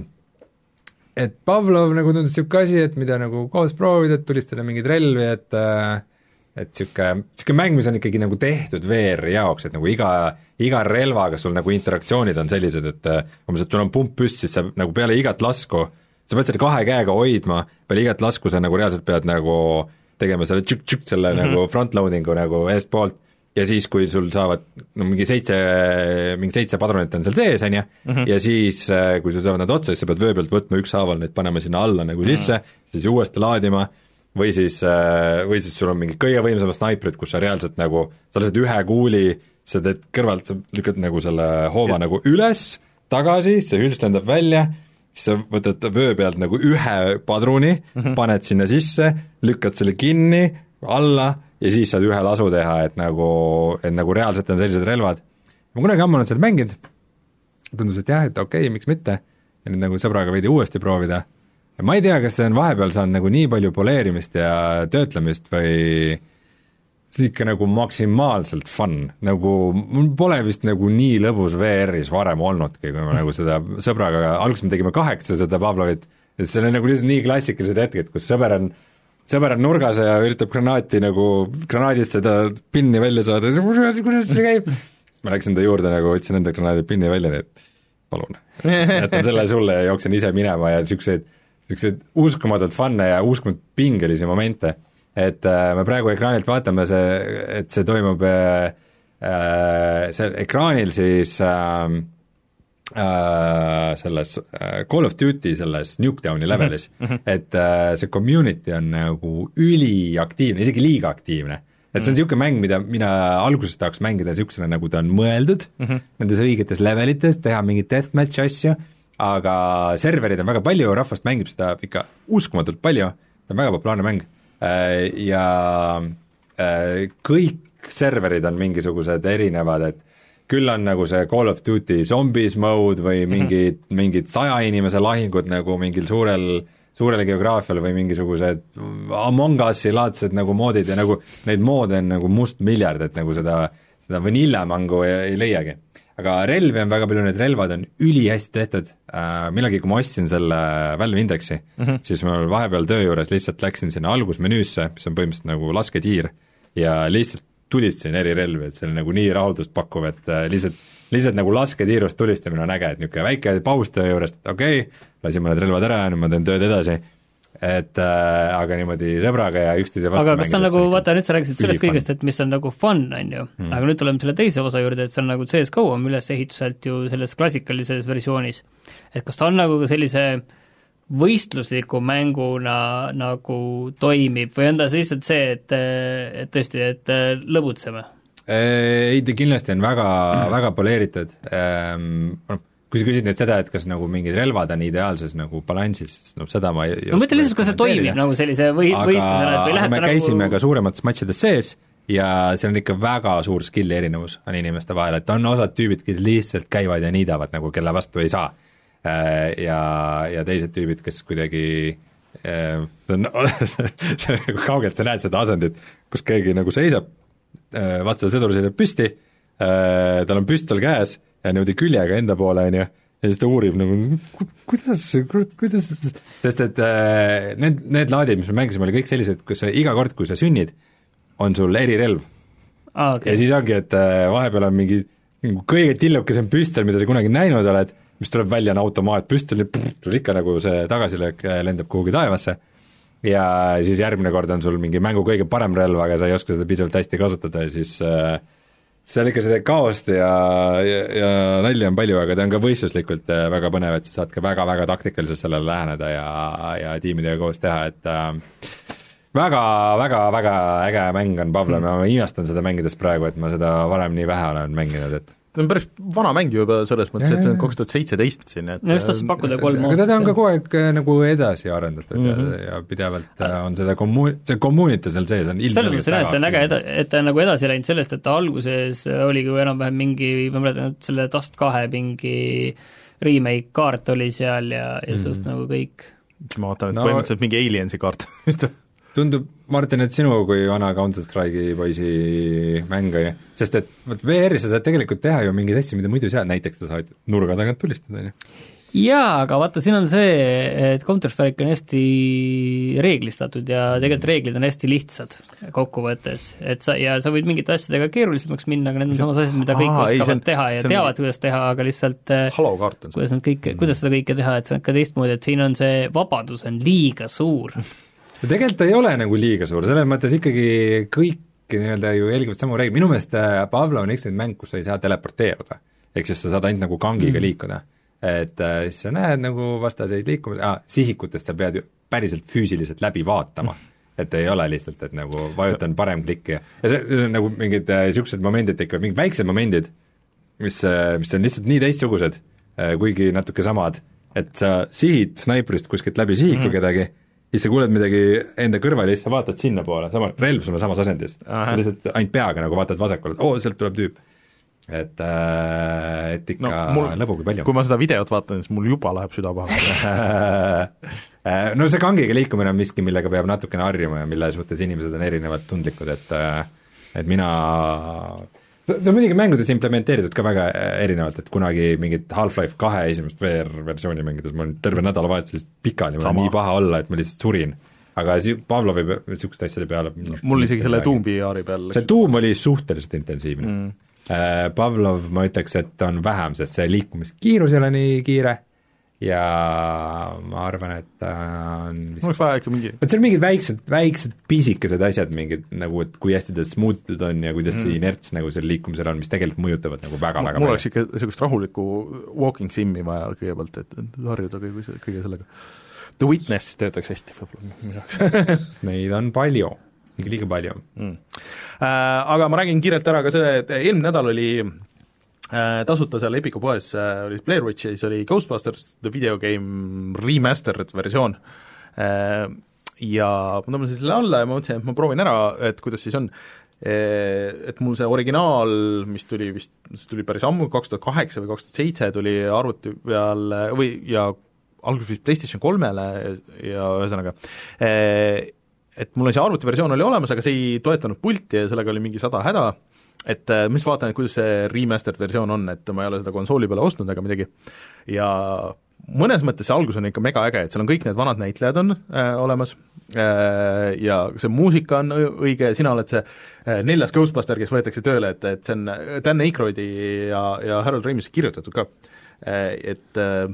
et Pavlov nagu tundus niisugune asi, et mida nagu koos proovida, et tulistada mingeid relvi, et äh, et niisugune, niisugune mäng, mis on ikkagi nagu tehtud VR-i jaoks, et nagu iga, iga relvaga sul nagu interaktsioonid on sellised, et äh, umbes, et sul on pump püss, siis sa nagu peale igat lasku, sa pead seda kahe käega hoidma, peale igat lasku sa nagu reaalselt pead nagu tegema selle tšükk-tšükk selle mm -hmm. nagu front-loading'u nagu eestpoolt ja siis, kui sul saavad no mingi seitse, mingi seitse padrunit on seal sees, on ju, ja siis, kui sul saavad nad otsa, siis sa pead vöö pealt võtma ükshaaval neid panema sinna alla nagu sisse, siis uuesti laadima, või siis, või siis sul on mingid kõige võimsamad snaiprid, kus sa reaalselt nagu, sa lased ühe kuuli, sa teed kõrvalt, sa lükkad nagu selle hoova nagu üles, tagasi, see hülst lendab välja, siis sa võtad vöö pealt nagu ühe padruni mm, -hmm. paned sinna sisse, lükkad selle kinni, alla ja siis saad ühe lasu teha, et nagu, et nagu reaalselt on sellised relvad. ma kunagi ammu olen seda mänginud, tundus, et jah, et okei okay,, miks mitte, ja nüüd nagu sõbraga veidi uuesti proovida. ma ei tea, kas see on vahepeal saanud nagu nii palju poleerimist ja töötlemist või see on ikka nagu maksimaalselt fun, nagu mul pole vist nagu nii lõbus VR-is varem olnudki, kui ma nagu seda sõbraga, alguses me tegime kaheksa seda Pavlovit, ja siis seal on nagu lihtsalt nii klassikalised hetked, kus sõber on sõber on nurgas ja üritab granaati nagu, granaadist seda pinni välja saada, kuidas see käib? siis ma läksin ta juurde nagu, võtsin enda granaadi pinni välja, nii et palun, jätan selle sulle ja jooksen ise minema ja niisuguseid, niisuguseid uskumatult fun'e ja uskumatult pingelisi momente, et äh, me praegu ekraanilt vaatame see, et see toimub äh, äh, seal ekraanil siis äh, äh, selles äh, Call of Duty selles Nuketowni levelis mm, -hmm. et äh, see community on nagu üliaktiivne, isegi liiga aktiivne. et see on niisugune mäng, mida mina alguses tahaks mängida niisugusena, nagu ta on mõeldud mm, -hmm. nendes õigetes levelites, teha mingeid deathmatch asju, aga servereid on väga palju, rahvast mängib seda ikka uskumatult palju, ta on väga populaarne mäng ja äh, kõik serverid on mingisugused erinevad, et küll on nagu see Call of Duty zombies mode või mingid mm, -hmm. mingid saja inimese lahingud nagu mingil suurel suurel geograafial või mingisugused Among Us'i laadsed nagu moodid ja nagu neid moode on nagu mustmiljard, et nagu seda, seda vanillamängu ei, ei leiagi. Aga relvi on väga palju, need relvad on ülihästi tehtud äh,, millalgi kui ma ostsin selle Valve Indexi mm, -hmm. siis ma vahepeal töö juures lihtsalt läksin sinna algusmenüüsse, mis on põhimõtteliselt nagu lasketiir, ja lihtsalt tulistasin eri relvi, et see oli nagu nii rahuldust pakkuv, et äh, lihtsalt lihtsalt nagu lasketiirust tulistamine on äge, et niisugune väike paus töö juurest, okei okay,, lasin mõned relvad ära ja nüüd ma teen tööd edasi, et äh, aga niimoodi sõbraga ja üksteise vastu aga kas ta on nagu, vaata nüüd sa rääkisid sellest kõigest, et mis on nagu fun, on ju hmm., aga nüüd tuleme selle teise osa juurde, et see on nagu CS-GO on ülesehituselt ju selles klassikalises versioonis. et kas ta on nagu sellise võistlusliku mänguna nagu toimib või on ta lihtsalt see, et, et tõesti, et lõbutseme? ei, ta kindlasti on väga mm., väga poleeritud ähm,, noh, kui sa küsid nüüd seda, et kas nagu mingid relvad on ideaalses nagu balansis, siis noh, seda ma ei no ma mõtlen lihtsalt, kas see toimib nagu sellise või, võistlusena, et või läheb me ta käisime nagu ka suuremates matšides sees ja seal on ikka väga suur skill'i erinevus on inimeste vahel, et on osad tüübid, kes lihtsalt käivad ja niidavad nagu, kelle vastu ei saa. Ja, ja teised tüübid, kes kuidagi äh, see on, see on nagu kaugelt sa näed seda asendit, kus keegi nagu seisab, vastase sõdur seisab püsti, tal on püstol käes ja niimoodi küljega enda poole, on ju, ja siis ta uurib nagu "Ku- kuidas, kuidas, sest et äh, need, need laadid, mis me mängisime, oli kõik sellised, kus sa iga kord, kui sa sünnid, on sul erirelv. Aa, ja okei, siis ongi, et äh, vahepeal on mingi nagu kõige tillukesem püstol, mida sa kunagi näinud oled, mis tuleb välja, on automaatpüstol ja sul ikka nagu see tagasilöök äh, lendab kuhugi taevasse. Ja siis järgmine kord on sul mingi mängu kõige parem relv, aga sa ei oska seda piisavalt hästi kasutada ja siis äh, seal ikka seda kaost ja, ja, ja nalja on palju, aga ta on ka võistluslikult äh, väga põnev, et sa saad ka väga-väga taktikaliselt sellele läheneda ja, ja tiimidega koos teha, et äh, väga, väga, väga äge mäng on Pavlov ja ma imestan seda mängides praegu, et ma seda varem nii vähe olen mänginud, et ta on päris vana mäng juba selles mõttes, et see on kaks tuhat seitseteist siin, et no just tahtsin pakkuda kolm aga teda on ka kogu aeg äh, nagu edasi arendatud mm -hmm. ja, ja pidevalt äh, on seda kommu-, see community seal sees on selles mõttes jah, et see on äge, eda-, et ta on nagu edasi läinud sellest, et ta alguses oligi ju enam-vähem mingi, ma mäletan, et selle Dust kahe mingi remake kaart oli seal ja, ja mm -hmm. suht nagu kõik. ma vaatan, et no, põhimõtteliselt mingi Aliensi kaart vist tundub, Martin, et sinu kui vana Counter Strike'i poisi mäng, on ju, sest et vot VR-is sa saad tegelikult teha ju mingeid asju, mida muidu ei saa, näiteks sa saad nurga tagant tulistada, on ju. Jaa, aga vaata, siin on see, et Counter Strike on hästi reeglistatud ja tegelikult reeglid on hästi lihtsad kokkuvõttes, et sa, ja sa võid mingite asjadega keerulisemaks minna, aga need on samas asjad, mida kõik Aa, oskavad ei, on, teha ja teavad, kuidas teha, aga lihtsalt on see. kuidas nad kõike, kuidas seda kõike teha, et see on ka teistmoodi, et siin on see vabadus on liiga suur no tegelikult ta ei ole nagu liiga suur, selles mõttes ikkagi kõik nii-öelda ju jälgivad samu reegleid, minu meelest äh, Pavlov on üks neid mänge, kus sa ei saa teleporteeruda. ehk siis sa saad ainult nagu kangiga mm. liikuda. et äh, siis sa näed nagu vastaseid liikumas ah,, sihikutest sa pead ju päriselt füüsiliselt läbi vaatama mm. et ei ole lihtsalt, et nagu vajutan parem klikki ja, ja see, see on nagu mingid niisugused äh, momendid tekivad, mingid väiksed momendid, mis äh,, mis on lihtsalt nii teistsugused äh,, kuigi natuke samad, et sa sihid snaiprist kuskilt läbi sihiku mm. kedagi siis sa kuuled midagi enda kõrval ja siis sa vaatad sinnapoole, sama, relv sul on samas asendis. lihtsalt ainult peaga nagu vaatad vasakule, oo, sealt tuleb tüüp. et äh,, et ikka no, lõbugi palju. kui ma seda videot vaatan, siis mul juba läheb süda pahaks äh, no see kangiga liikumine on miski, millega peab natukene harjuma ja mille suhtes inimesed on erinevalt tundlikud, et äh, et mina see on muidugi mängudes implementeeritud ka väga äh, erinevalt, et kunagi mingit Half-Life kahe esimest VR-versiooni mängides ma olin terve nädalavahetus pikali, mul oli nii paha olla, et ma lihtsalt surin. aga si-, Pavlovi niisuguste asjade peale mul isegi selle Doom VR-i peal see Doom oli suhteliselt intensiivne. Mm.. Äh, Pavlov ma ütleks, et on vähem, sest see liikumiskiirus ei ole nii kiire ja ma arvan, et ta on vist oleks vaja ikka mingi vot seal mingid väiksed, väiksed pisikesed asjad, mingid nagu, et kui hästi ta smuutitud on ja kuidas mm. see inerts nagu seal liikumisel on, mis tegelikult mõjutavad nagu väga-väga mul oleks ikka niisugust rahulikku walking sim'i vaja kõigepealt, et harjuda kõige, kõige sellega. The Witness töötaks hästi võib-olla minu jaoks Neid on palju, liiga palju mm.. Äh, aga ma räägin kiirelt ära ka selle, et eelmine nädal oli Äh, tasuta seal Epiku poes äh, oli Blair Witch ja siis oli Ghostbusters The Video Game remastered versioon. Äh, ja ma tõmbasin selle alla ja ma mõtlesin, et ma proovin ära, et kuidas siis on. Et mul see originaal, mis tuli vist, see tuli päris ammu, kaks tuhat kaheksa või kaks tuhat seitse, tuli arvuti peal või, ja alguses vist PlayStation kolmele ja ühesõnaga, et mul see arvutiversioon oli olemas, aga see ei toetanud pulti ja sellega oli mingi sada häda et äh, ma siis vaatan, et kuidas see remastered versioon on, et ma ei ole seda konsooli peale ostnud ega midagi, ja mõnes mõttes see algus on ikka mega äge, et seal on kõik need vanad näitlejad on äh, olemas äh, ja see muusika on õige, sina oled see äh, neljas Ghostbuster, kes võetakse tööle, et, et see on Dan Aykroydi ja, ja Harold Ramis kirjutatud ka äh,, et äh,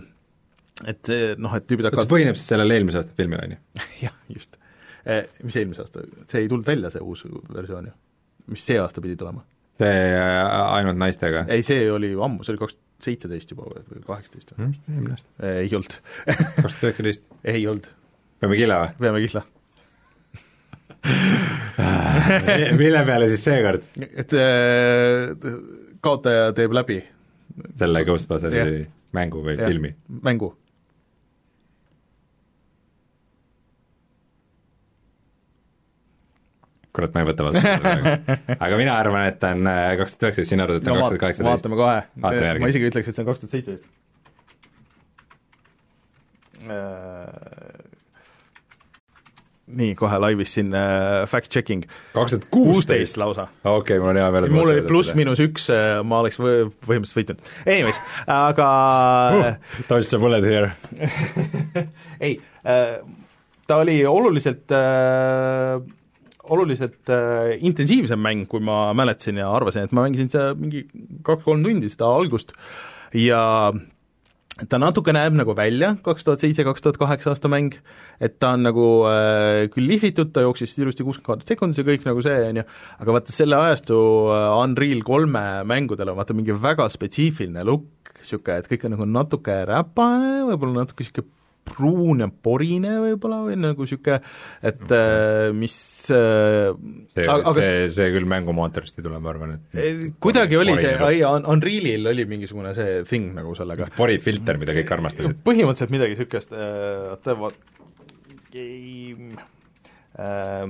et noh, et tüübid hakkavad see põhineb siis sellel eelmise aasta filmil, on ju? jah, just äh,. Mis eelmise aasta, see ei tulnud välja, see uus versioon ju? mis see aasta pidi tulema? See äh, ainult naistega? ei, see oli ju ammu, see oli kaks tuhat seitseteist juba või kaheksateist või? Hmm, eelmine aasta? ei olnud. kaks tuhat üheksateist? ei olnud. peame killa või? peame killa mille peale siis seekord? et äh, kaotaja teeb läbi. selle Ghostbusteri mängu või ja, filmi? mängu kurat, ma ei võta vastu aga mina arvan, et ta on äh, kaks tuhat üheksateist, sina arvad, et ta on kaks tuhat kaheksateist? vaatame kohe, ma isegi ütleks, et see on kaks tuhat seitseteist. Äh, nii, kohe laivis siin äh, fact checking. kaks tuhat kuusteist lausa. okei okay,, mul on hea meel. mul oli pluss-miinus üks, äh, ma oleks või, põhimõtteliselt võitnud. Anyways, aga uh, Dodge the bullet here ei äh,, ta oli oluliselt äh, oluliselt äh, intensiivsem mäng, kui ma mäletasin ja arvasin, et ma mängisin seda mingi kaks-kolm tundi, seda algust, ja ta natuke näeb nagu välja, kaks tuhat seitse, kaks tuhat kaheksa aasta mäng, et ta on nagu äh, küll lihvitud, ta jooksis ilusti kuuskümmend kaadrit sekundis ja kõik nagu see, on ju, aga vaata selle ajastu äh, Unreal kolme mängudel on vaata mingi väga spetsiifiline look, niisugune, et kõik on nagu natuke räpane, võib-olla natuke niisugune pruun ja porine võib-olla või nagu niisugune, et äh, mis äh, see, aga, see, see küll mängumootorist ei tule, ma arvan, et kuidagi oli see, ei, Unrealil oli mingisugune see thing nagu sellega. porifilter, mida kõik armastasid. põhimõtteliselt midagi niisugust äh,, oota, game äh,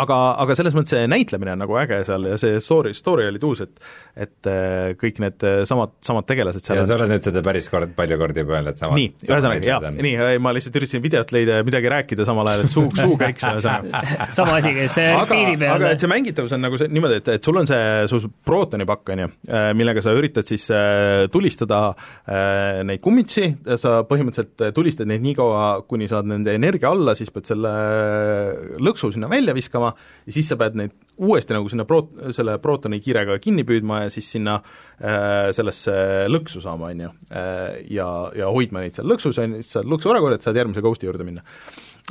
aga, aga selles mõttes see näitlemine on nagu äge seal ja see story, story oli tuus, et et äh, kõik need äh, samad, samad tegelased seal ja sa oled nüüd seda päris kord, palju kordi juba öelnud, et samad nii, ühesõnaga jaa, nii, ma lihtsalt üritasin videot leida ja midagi rääkida samal ajal, et suu, suu käiks ühesõnaga. Sama asi käis piiri peal. aga et see mängitavus on nagu see niimoodi, et, et sul on see su prootoni pakk, on ju, millega sa üritad siis äh, tulistada äh, neid kummitsi, sa põhimõtteliselt tulistad neid nii kaua, kuni saad nende energia alla, siis pead selle lõksu sinna välja viskama ja siis sa pead neid uuesti nagu sinna proot-, selle prootoni kiirega kinni püüdma ja siis sinna äh, sellesse lõksu saama, on ju, ja, ja hoidma neid seal lõksus, on ju, siis saad lõksu ära korjata, saad järgmise ghost'i juurde minna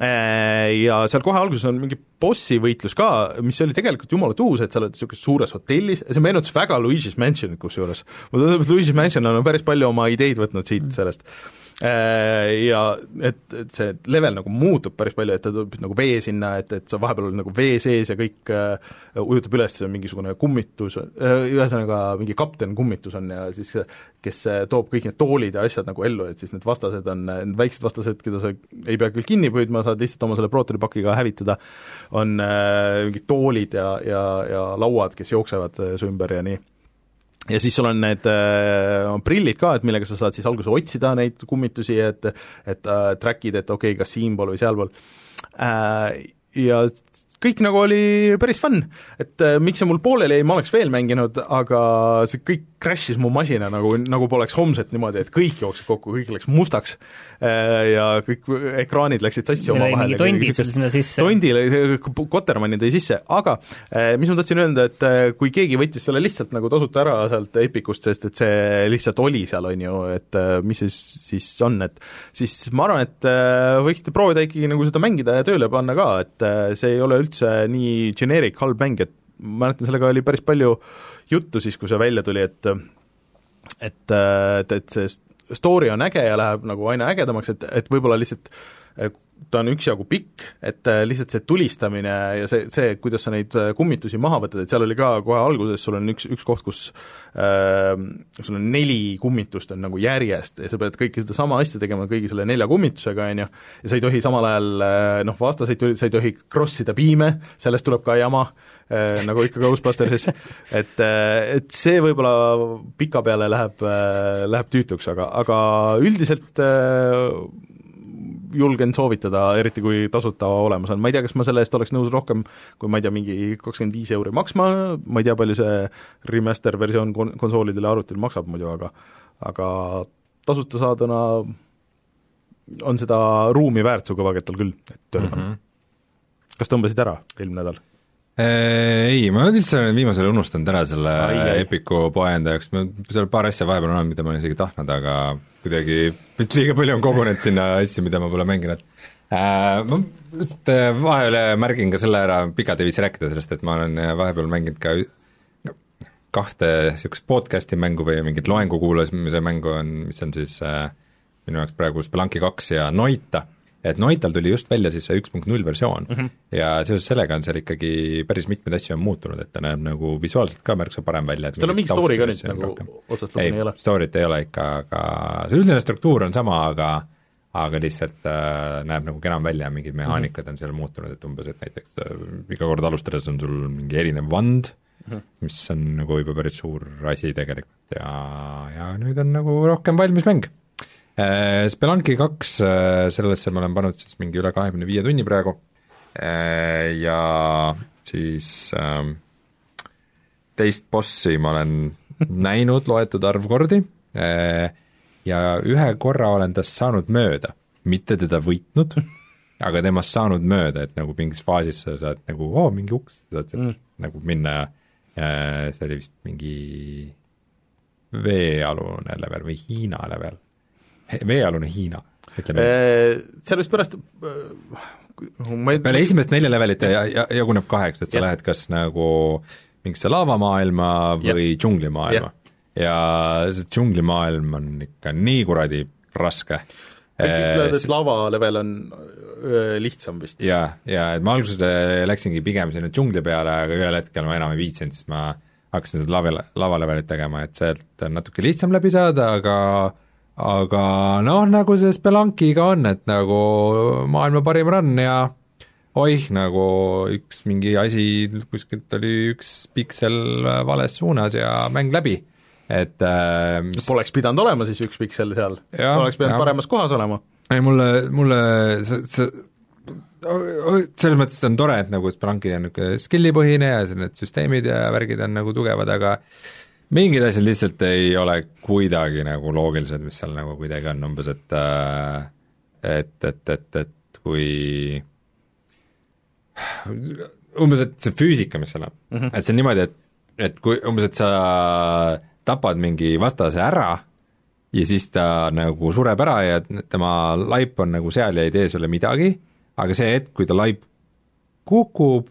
ja seal kohe alguses on mingi bossi võitlus ka, mis oli tegelikult jumala tuus, et sa oled niisuguses suures hotellis, see meenutas väga Luigi's Mansionit kusjuures. mulle tundub, et Luigi's Mansion on päris palju oma ideid võtnud siit sellest. Ja et, et see level nagu muutub päris palju, et ta tuleb nagu vee sinna, et, et sa vahepeal oled nagu vee sees ja kõik uh, ujutab üles, mingisugune kummitus uh,, ühesõnaga mingi kapten kummitus on ja siis kes toob kõik need toolid ja asjad nagu ellu, et siis need vastased on, väiksed vastased, keda sa ei pea küll kinni püüdma, saad lihtsalt oma selle prootonipakiga hävitada, on äh, mingid toolid ja, ja, ja lauad, kes jooksevad äh, su ümber ja nii ja siis sul on need äh, prillid ka, et millega sa saad siis alguses otsida neid kummitusi, et et äh, track'id, et okei okay,, kas siinpool või sealpool. Äh,, ja kõik nagu oli päris fun, et äh, miks see mul pooleli jäi, ma oleks veel mänginud, aga see kõik crash'is mu masina nagu, nagu poleks homset niimoodi, et kõik jooksis kokku, kõik läks mustaks äh, ja kõik ekraanid läksid sassi omavahel. tondid sul sinna sisse. tondile, Kotermanni tõi sisse, aga äh, mis ma tahtsin öelda, et äh, kui keegi võttis selle lihtsalt nagu tasuta ära sealt Epicust, sest et see lihtsalt oli seal, on ju, et äh, mis see siis on, et siis ma arvan, et äh, võiksite proovida ikkagi nagu seda mängida ja tööle panna ka, et äh, see ei ole üldse nii generic halb mäng, et ma mäletan, sellega oli päris palju juttu siis, kui see välja tuli, et et, et, et see story on äge ja läheb nagu aina ägedamaks, et, et võib-olla lihtsalt ta on üksjagu pikk, et lihtsalt see tulistamine ja see, see, kuidas sa neid kummitusi maha võtad, et seal oli ka kohe alguses, sul on üks, üks koht, kus äh, sul on neli kummitust on nagu järjest ja sa pead kõike sedasama asja tegema kõigi selle nelja kummitusega, on ju, ja sa ei tohi samal ajal noh, vastaseid, sa ei tohi cross ida piime, sellest tuleb ka jama äh,, nagu ikka Ghostbustersis, et, et see võib-olla pikapeale läheb äh,, läheb tüütuks, aga, aga üldiselt äh, julgen soovitada, eriti kui tasuta olemas on, ma ei tea, kas ma selle eest oleks nõus rohkem kui ma ei tea, mingi kakskümmend viis euri maksma, ma ei tea, palju see remaster versioon kon-, konsoolidel ja arvutil maksab muidu, aga aga tasuta saaduna on seda ruumi väärt su kõvaketal küll, et tööle panna mm. -hmm. kas tõmbasid ära eelmine nädal? Ei, ma üldse olen viimasel ajal unustanud ära selle Epiku poe enda jaoks, ma seal paar asja vahepeal on olnud, mida ma olen isegi tahtnud, aga kuidagi vist liiga palju on kogunenud sinna asju, mida ma pole mänginud. Äh,. Ma lihtsalt vahele märgin ka selle ära, pikalt ei viitsi rääkida sellest, et ma olen vahepeal mänginud ka kahte niisugust podcast'i mängu või mingit loengu kuulamise mängu on, mis on siis äh, minu jaoks praegu Spelunki kaks ja Noita et Noital tuli just välja siis see üks punkt null versioon mm -hmm. ja seoses sellega on seal ikkagi päris mitmeid asju on muutunud, et ta näeb nagu visuaalselt ka märksa parem välja. kas tal on mingi story ka nüüd nagu otsast lõpuni ei ole? story't ei ole ikka, aga see üldine struktuur on sama, aga aga lihtsalt äh, näeb nagu kenam välja, mingid mehaanikad on seal muutunud, et umbes, et näiteks äh, iga kord alustades on sul mingi erinev vand mm, -hmm. mis on nagu juba päris suur asi tegelikult ja, ja nüüd on nagu rohkem valmis mäng Spelunki kaks, äh, sellesse ma olen pannud siis mingi üle kahekümne viie tunni praegu äh, ja siis ähm, teist bossi ma olen näinud loetud arv kordi ja ühe korra olen tast saanud mööda, mitte teda võitnud aga temast saanud mööda, et nagu mingis faasis sa saad nagu oo oh,, mingi uks, saad sealt Mm. nagu minna ja see oli vist mingi veealune level või Hiina level. Veealune Hiina, ütleme nii. Seal vist pärast ma ei peale esimest nelja levelit ja, ja jaguneb kaheks, et sa Jah. lähed kas nagu mingisse laavamaailma või džunglimaailma. ja see džunglimaailm on ikka nii kuradi raske. kõik ütlevad, et lava level on lihtsam vist. ja, ja et ma alguses äh, läksingi pigem sinna džungli peale, aga ühel hetkel ma enam ei viitsinud, siis ma hakkasin seda lava, lavalevelit tegema, et sealt on natuke lihtsam läbi saada, aga aga noh, nagu see Spelunkiga on, et nagu maailma parim run ja oih, nagu üks mingi asi, kuskilt oli üks piksel vales suunas ja mäng läbi, et äh, mis Poleks pidanud olema siis üks piksel seal, oleks pidanud jah. paremas kohas olema. ei mulle, mulle see, see selles mõttes on tore, et nagu Spelunki on niisugune skill'ipõhine ja see- need süsteemid ja värgid on nagu tugevad, aga mingid asjad lihtsalt ei ole kuidagi nagu loogilised, mis seal nagu kuidagi on, umbes et äh, et, et, et, et kui umbes, et see füüsika, mis seal on mm, -hmm. et see on niimoodi, et, et kui umbes, et sa tapad mingi vastase ära ja siis ta nagu sureb ära ja tema laip on nagu seal ja ei tee sulle midagi, aga see hetk, kui ta laip kukub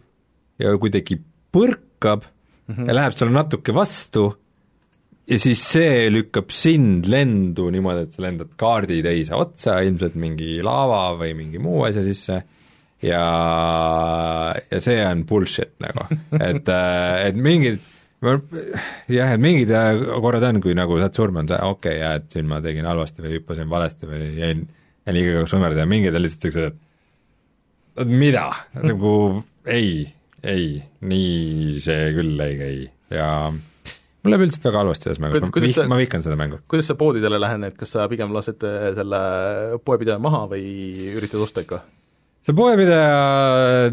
ja kuidagi põrkab mm -hmm. ja läheb sulle natuke vastu ja siis see lükkab sind lendu niimoodi, et sa lendad kaardi teise otsa, ilmselt mingi laava või mingi muu asja sisse. Ja, ja see on bullshit nagu, et, et mingid jah, et mingid korrad on, kui nagu saad surma, on see okei okay, jah, et siin ma tegin halvasti või hüppasin valesti või jäin, jäin liiga kauaks ummerda ja mingid on lihtsalt siuksed, et mida, nagu ei, ei, nii see küll ei käi. Ja mul läheb üldiselt väga halvasti selles mängus, ma vih- ma vihkan seda mängu. kuidas sa poodidele lähened, kas sa pigem lased äh, selle poepidaja maha või üritad osta ikka? see poepidaja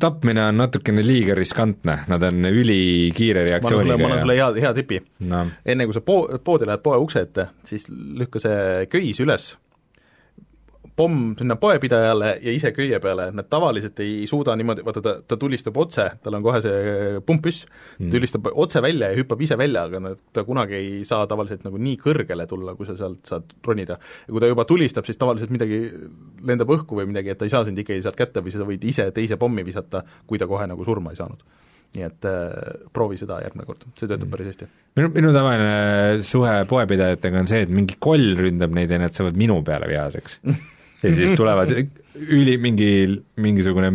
tapmine on natukene liiga riskantne, nad on ülikiire reaktsiooniga ma annan sulle hea, hea tipi. noh, enne kui sa po-, poodi lähed poe ukse ette, siis lükka see köis üles, pomm sinna poepidajale ja ise köie peale, nad tavaliselt ei suuda niimoodi, vaata ta, ta tulistab otse, tal on kohe see pumppüss mm., tulistab otse välja ja hüppab ise välja, aga nad, ta kunagi ei saa tavaliselt nagu nii kõrgele tulla, kui sa sealt saad ronida. ja kui ta juba tulistab, siis tavaliselt midagi lendab õhku või midagi, et ta ei saa sind ikkagi sealt kätte või sa võid ise teise pommi visata, kui ta kohe nagu surma ei saanud. nii et äh, proovi seda järgmine kord, see töötab päris hästi. minu, minu tavaline suhe poepidajatega on see, et mingi koll ründab neid ja nad saavad minu peale vihaseks. ja siis tulevad üli, mingi, mingisugune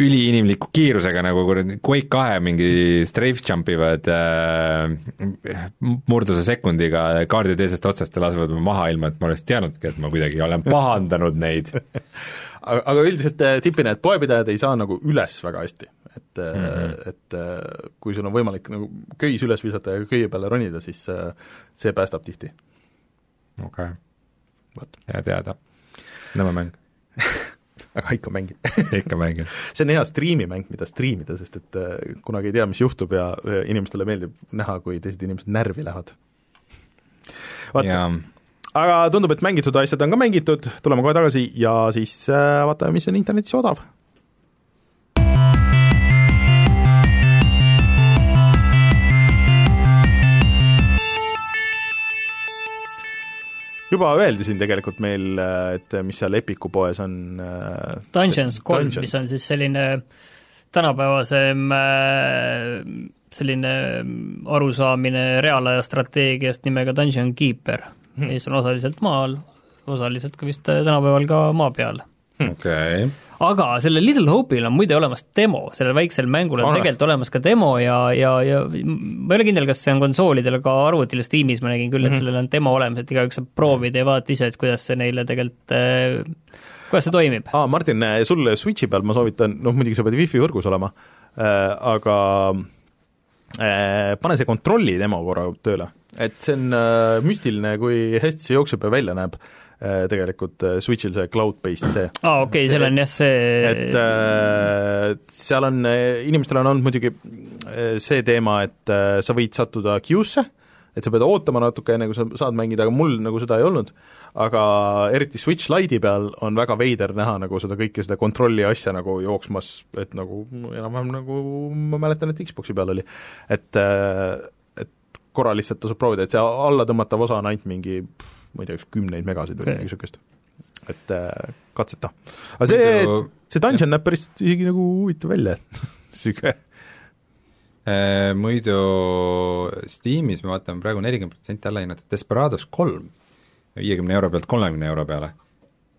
üliinimliku kiirusega nagu kuradi Quake kahe mingi strafe jump ivad äh, murduse sekundiga kaardi teisest otsast ja lasevad mu maha, ilma et ma oleks teadnudki, et ma kuidagi olen pahandanud neid. aga, aga üldiselt äh, tipina, et poepidajad ei saa nagu üles väga hästi, et mm, Mhm. -hmm. et äh, kui sul on võimalik nagu köis üles visata ja köie peale ronida, siis see päästab tihti. okei okay. Vot, hea teada. nõme mäng, aga ikka mängid ikka mängin. see on hea striimimäng, mida striimida, sest et äh, kunagi ei tea, mis juhtub ja äh, inimestele meeldib näha, kui teised inimesed närvi lähevad. vaata, aga tundub, et mängitud asjad on ka mängitud, tuleme kohe tagasi ja siis äh, vaatame, mis on internetis odav. Juba öeldi siin tegelikult meil, et mis seal Epiku poes on äh, Dungeons kolm, mis on siis selline tänapäevasem äh, selline arusaamine reaalaja strateegiast nimega Dungeon Keeper hmm., mis on osaliselt maal, osaliselt ka vist tänapäeval ka maa peal. okei okay. Aga sellel Little Hope'il on muide olemas demo, sellel väiksel mängul on On tegelikult olemas ka demo ja, ja, ja ma ei ole kindel, kas see on konsoolidel, aga arvutil Steamis ma nägin küll, et sellel on demo olemas, et igaüks saab proovida ja vaadata ise, et kuidas see neile tegelikult äh, kuidas see toimib? aa, Martin, sul Switchi peal ma soovitan, noh muidugi sa pead wifi võrgus olema äh,, aga äh, pane see kontrolli demo korra tööle. et see on äh, müstiline, kui hästi see jookseb ja välja näeb äh, tegelikult äh, Switchil see cloud-based see. aa, okei okay,, seal on jah see et äh, seal on, inimestel on olnud muidugi äh, see teema, et äh, sa võid sattuda queue'sse et sa pead ootama natuke, enne kui sa saad mängida, aga mul nagu seda ei olnud, aga eriti Switch Lite'i peal on väga veider näha nagu seda kõike, seda kontrolli asja nagu jooksmas, et nagu enam-vähem nagu ma mäletan, et Xbox'i peal oli. et, et korra lihtsalt tasub proovida, et see allatõmmatav osa on ainult mingi ma ei tea, kas kümneid megasid või okay. midagi niisugust. et äh, katseta. aga see, see dungeon näeb päris isegi nagu huvitav välja, et niisugune Äh, muidu Steamis ma vaatan praegu nelikümmend protsenti alla hinnatud Desperados kolm, viiekümne euro pealt kolmekümne euro peale.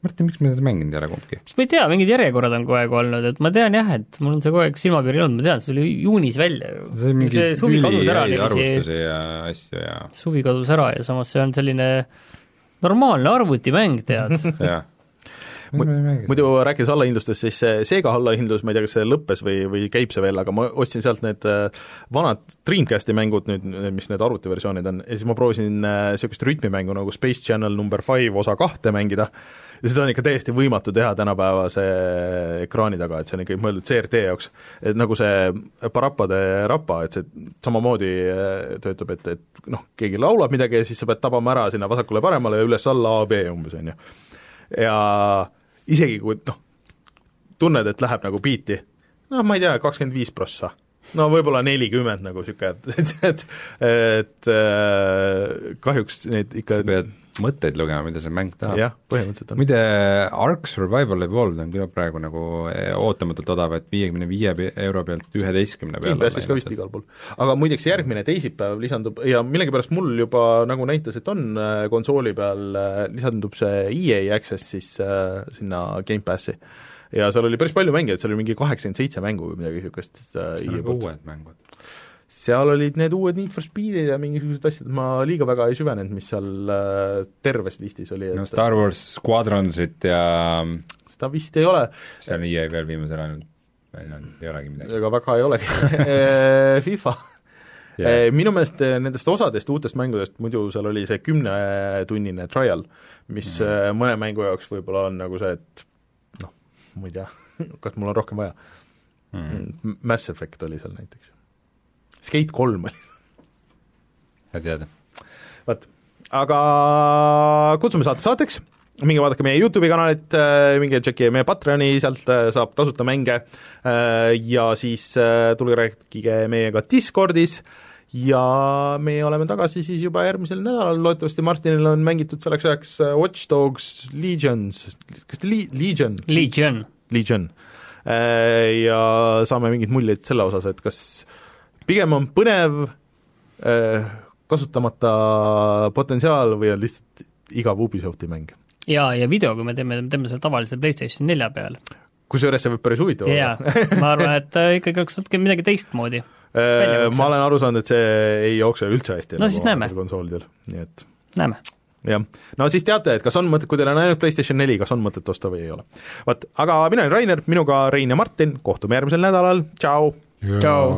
Martin, miks me seda mänginud ei ole kumbki? ma ei tea, mingid järjekorrad on kogu aeg olnud, et ma tean jah, et mul on see kogu aeg silmapiiril olnud, ma tean, see oli juunis välja ju. see suvi kadus ära niiviisi. ja asju ja suvi kadus ära ja samas see on selline normaalne arvutimäng, tead muidu rääkides allahindlustest, siis see Sega allahindlus, ma ei tea, kas see lõppes või, või käib see veel, aga ma ostsin sealt need äh, vanad Dreamcasti mängud nüüd, mis need arvutiversioonid on, ja siis ma proovisin niisugust äh, rütmimängu nagu Space Channel number five osa kahte mängida, ja seda on ikka täiesti võimatu teha tänapäevase ekraani taga, et see on ikkagi mõeldud CRT jaoks. et nagu see Parapade rapa, et see samamoodi äh, töötab, et, et noh, keegi laulab midagi ja siis sa pead tabama ära sinna vasakule-paremale ja üles-alla A, B umbes, on ju. ja isegi kui noh, tunned, et läheb nagu biiti, noh, ma ei tea, kakskümmend viis prossa no võib-olla nelikümmend nagu niisugune, et, et, et äh, kahjuks neid ikka sa pead mõtteid lugema, mida see mäng tahab. jah, põhimõtteliselt on. muide, Ark Survival Evolved on küll praegu nagu eh, ootamatult odav, et viiekümne viie euro pealt üheteistkümne peale Gamepassis ka vist igal pool. aga muideks järgmine teisipäev lisandub ja millegipärast mul juba nagu näitas, et on äh, konsooli peal, äh, lisandub see EA Access siis sinna Gamepassi ja seal oli päris palju mängijaid, seal oli mingi kaheksakümmend seitse mängu või midagi niisugust äh,. seal ka uued mängud seal olid need uued Need for Speedid ja mingisugused asjad, ma liiga väga ei süvenenud, mis seal äh, terves listis oli. no Star Wars Squadronsit ja seda vist ei ole. see on EA veel viimasel ajal välja andnud, ei olegi midagi. ega väga ei olegi äh, FIFA yeah.. Minu meelest äh, nendest osadest uutest mängudest, muidu seal oli see kümnetunnine trial, mis mm -hmm. mõne mängu jaoks võib-olla on nagu see, et ma ei tea kas mul on rohkem vaja mm. -hmm. Mass Effect oli seal näiteks Skate kolm oli. hea teada. vot, aga kutsume saate saateks, minge vaadake meie YouTube'i kanalit, äh, minge tšekkige meie Patreoni, sealt äh, saab tasuta mänge äh, ja siis tulge rääkige meiega Discordis ja meie oleme tagasi siis juba järgmisel nädalal, loodetavasti Martinil on mängitud selleks ajaks Watch Dogs Legions, kas ta li-, Legion? Legion. Legion. Ja saame mingeid muljeid selle osas, et kas pigem on põnev äh, kasutamata potentsiaal või on lihtsalt igav Ubisofti mäng? jaa, ja video, kui me teeme, teeme selle tavalise PlayStation nelja peal. kusjuures see võib päris huvitav olla. jaa, ma arvan, et äh, ikkagi oleks natuke midagi teistmoodi äh, ma olen aru saanud, et see ei jookse üldse hästi no, nagu konsoolidel, nii et näeme jah, no siis teate, et kas on mõtet, kui teil on ainult PlayStation neli, kas on mõtet osta või ei ole. vot, aga mina olen Rainer, minuga Rein ja Martin, kohtume järgmisel nädalal, tšau! tšau!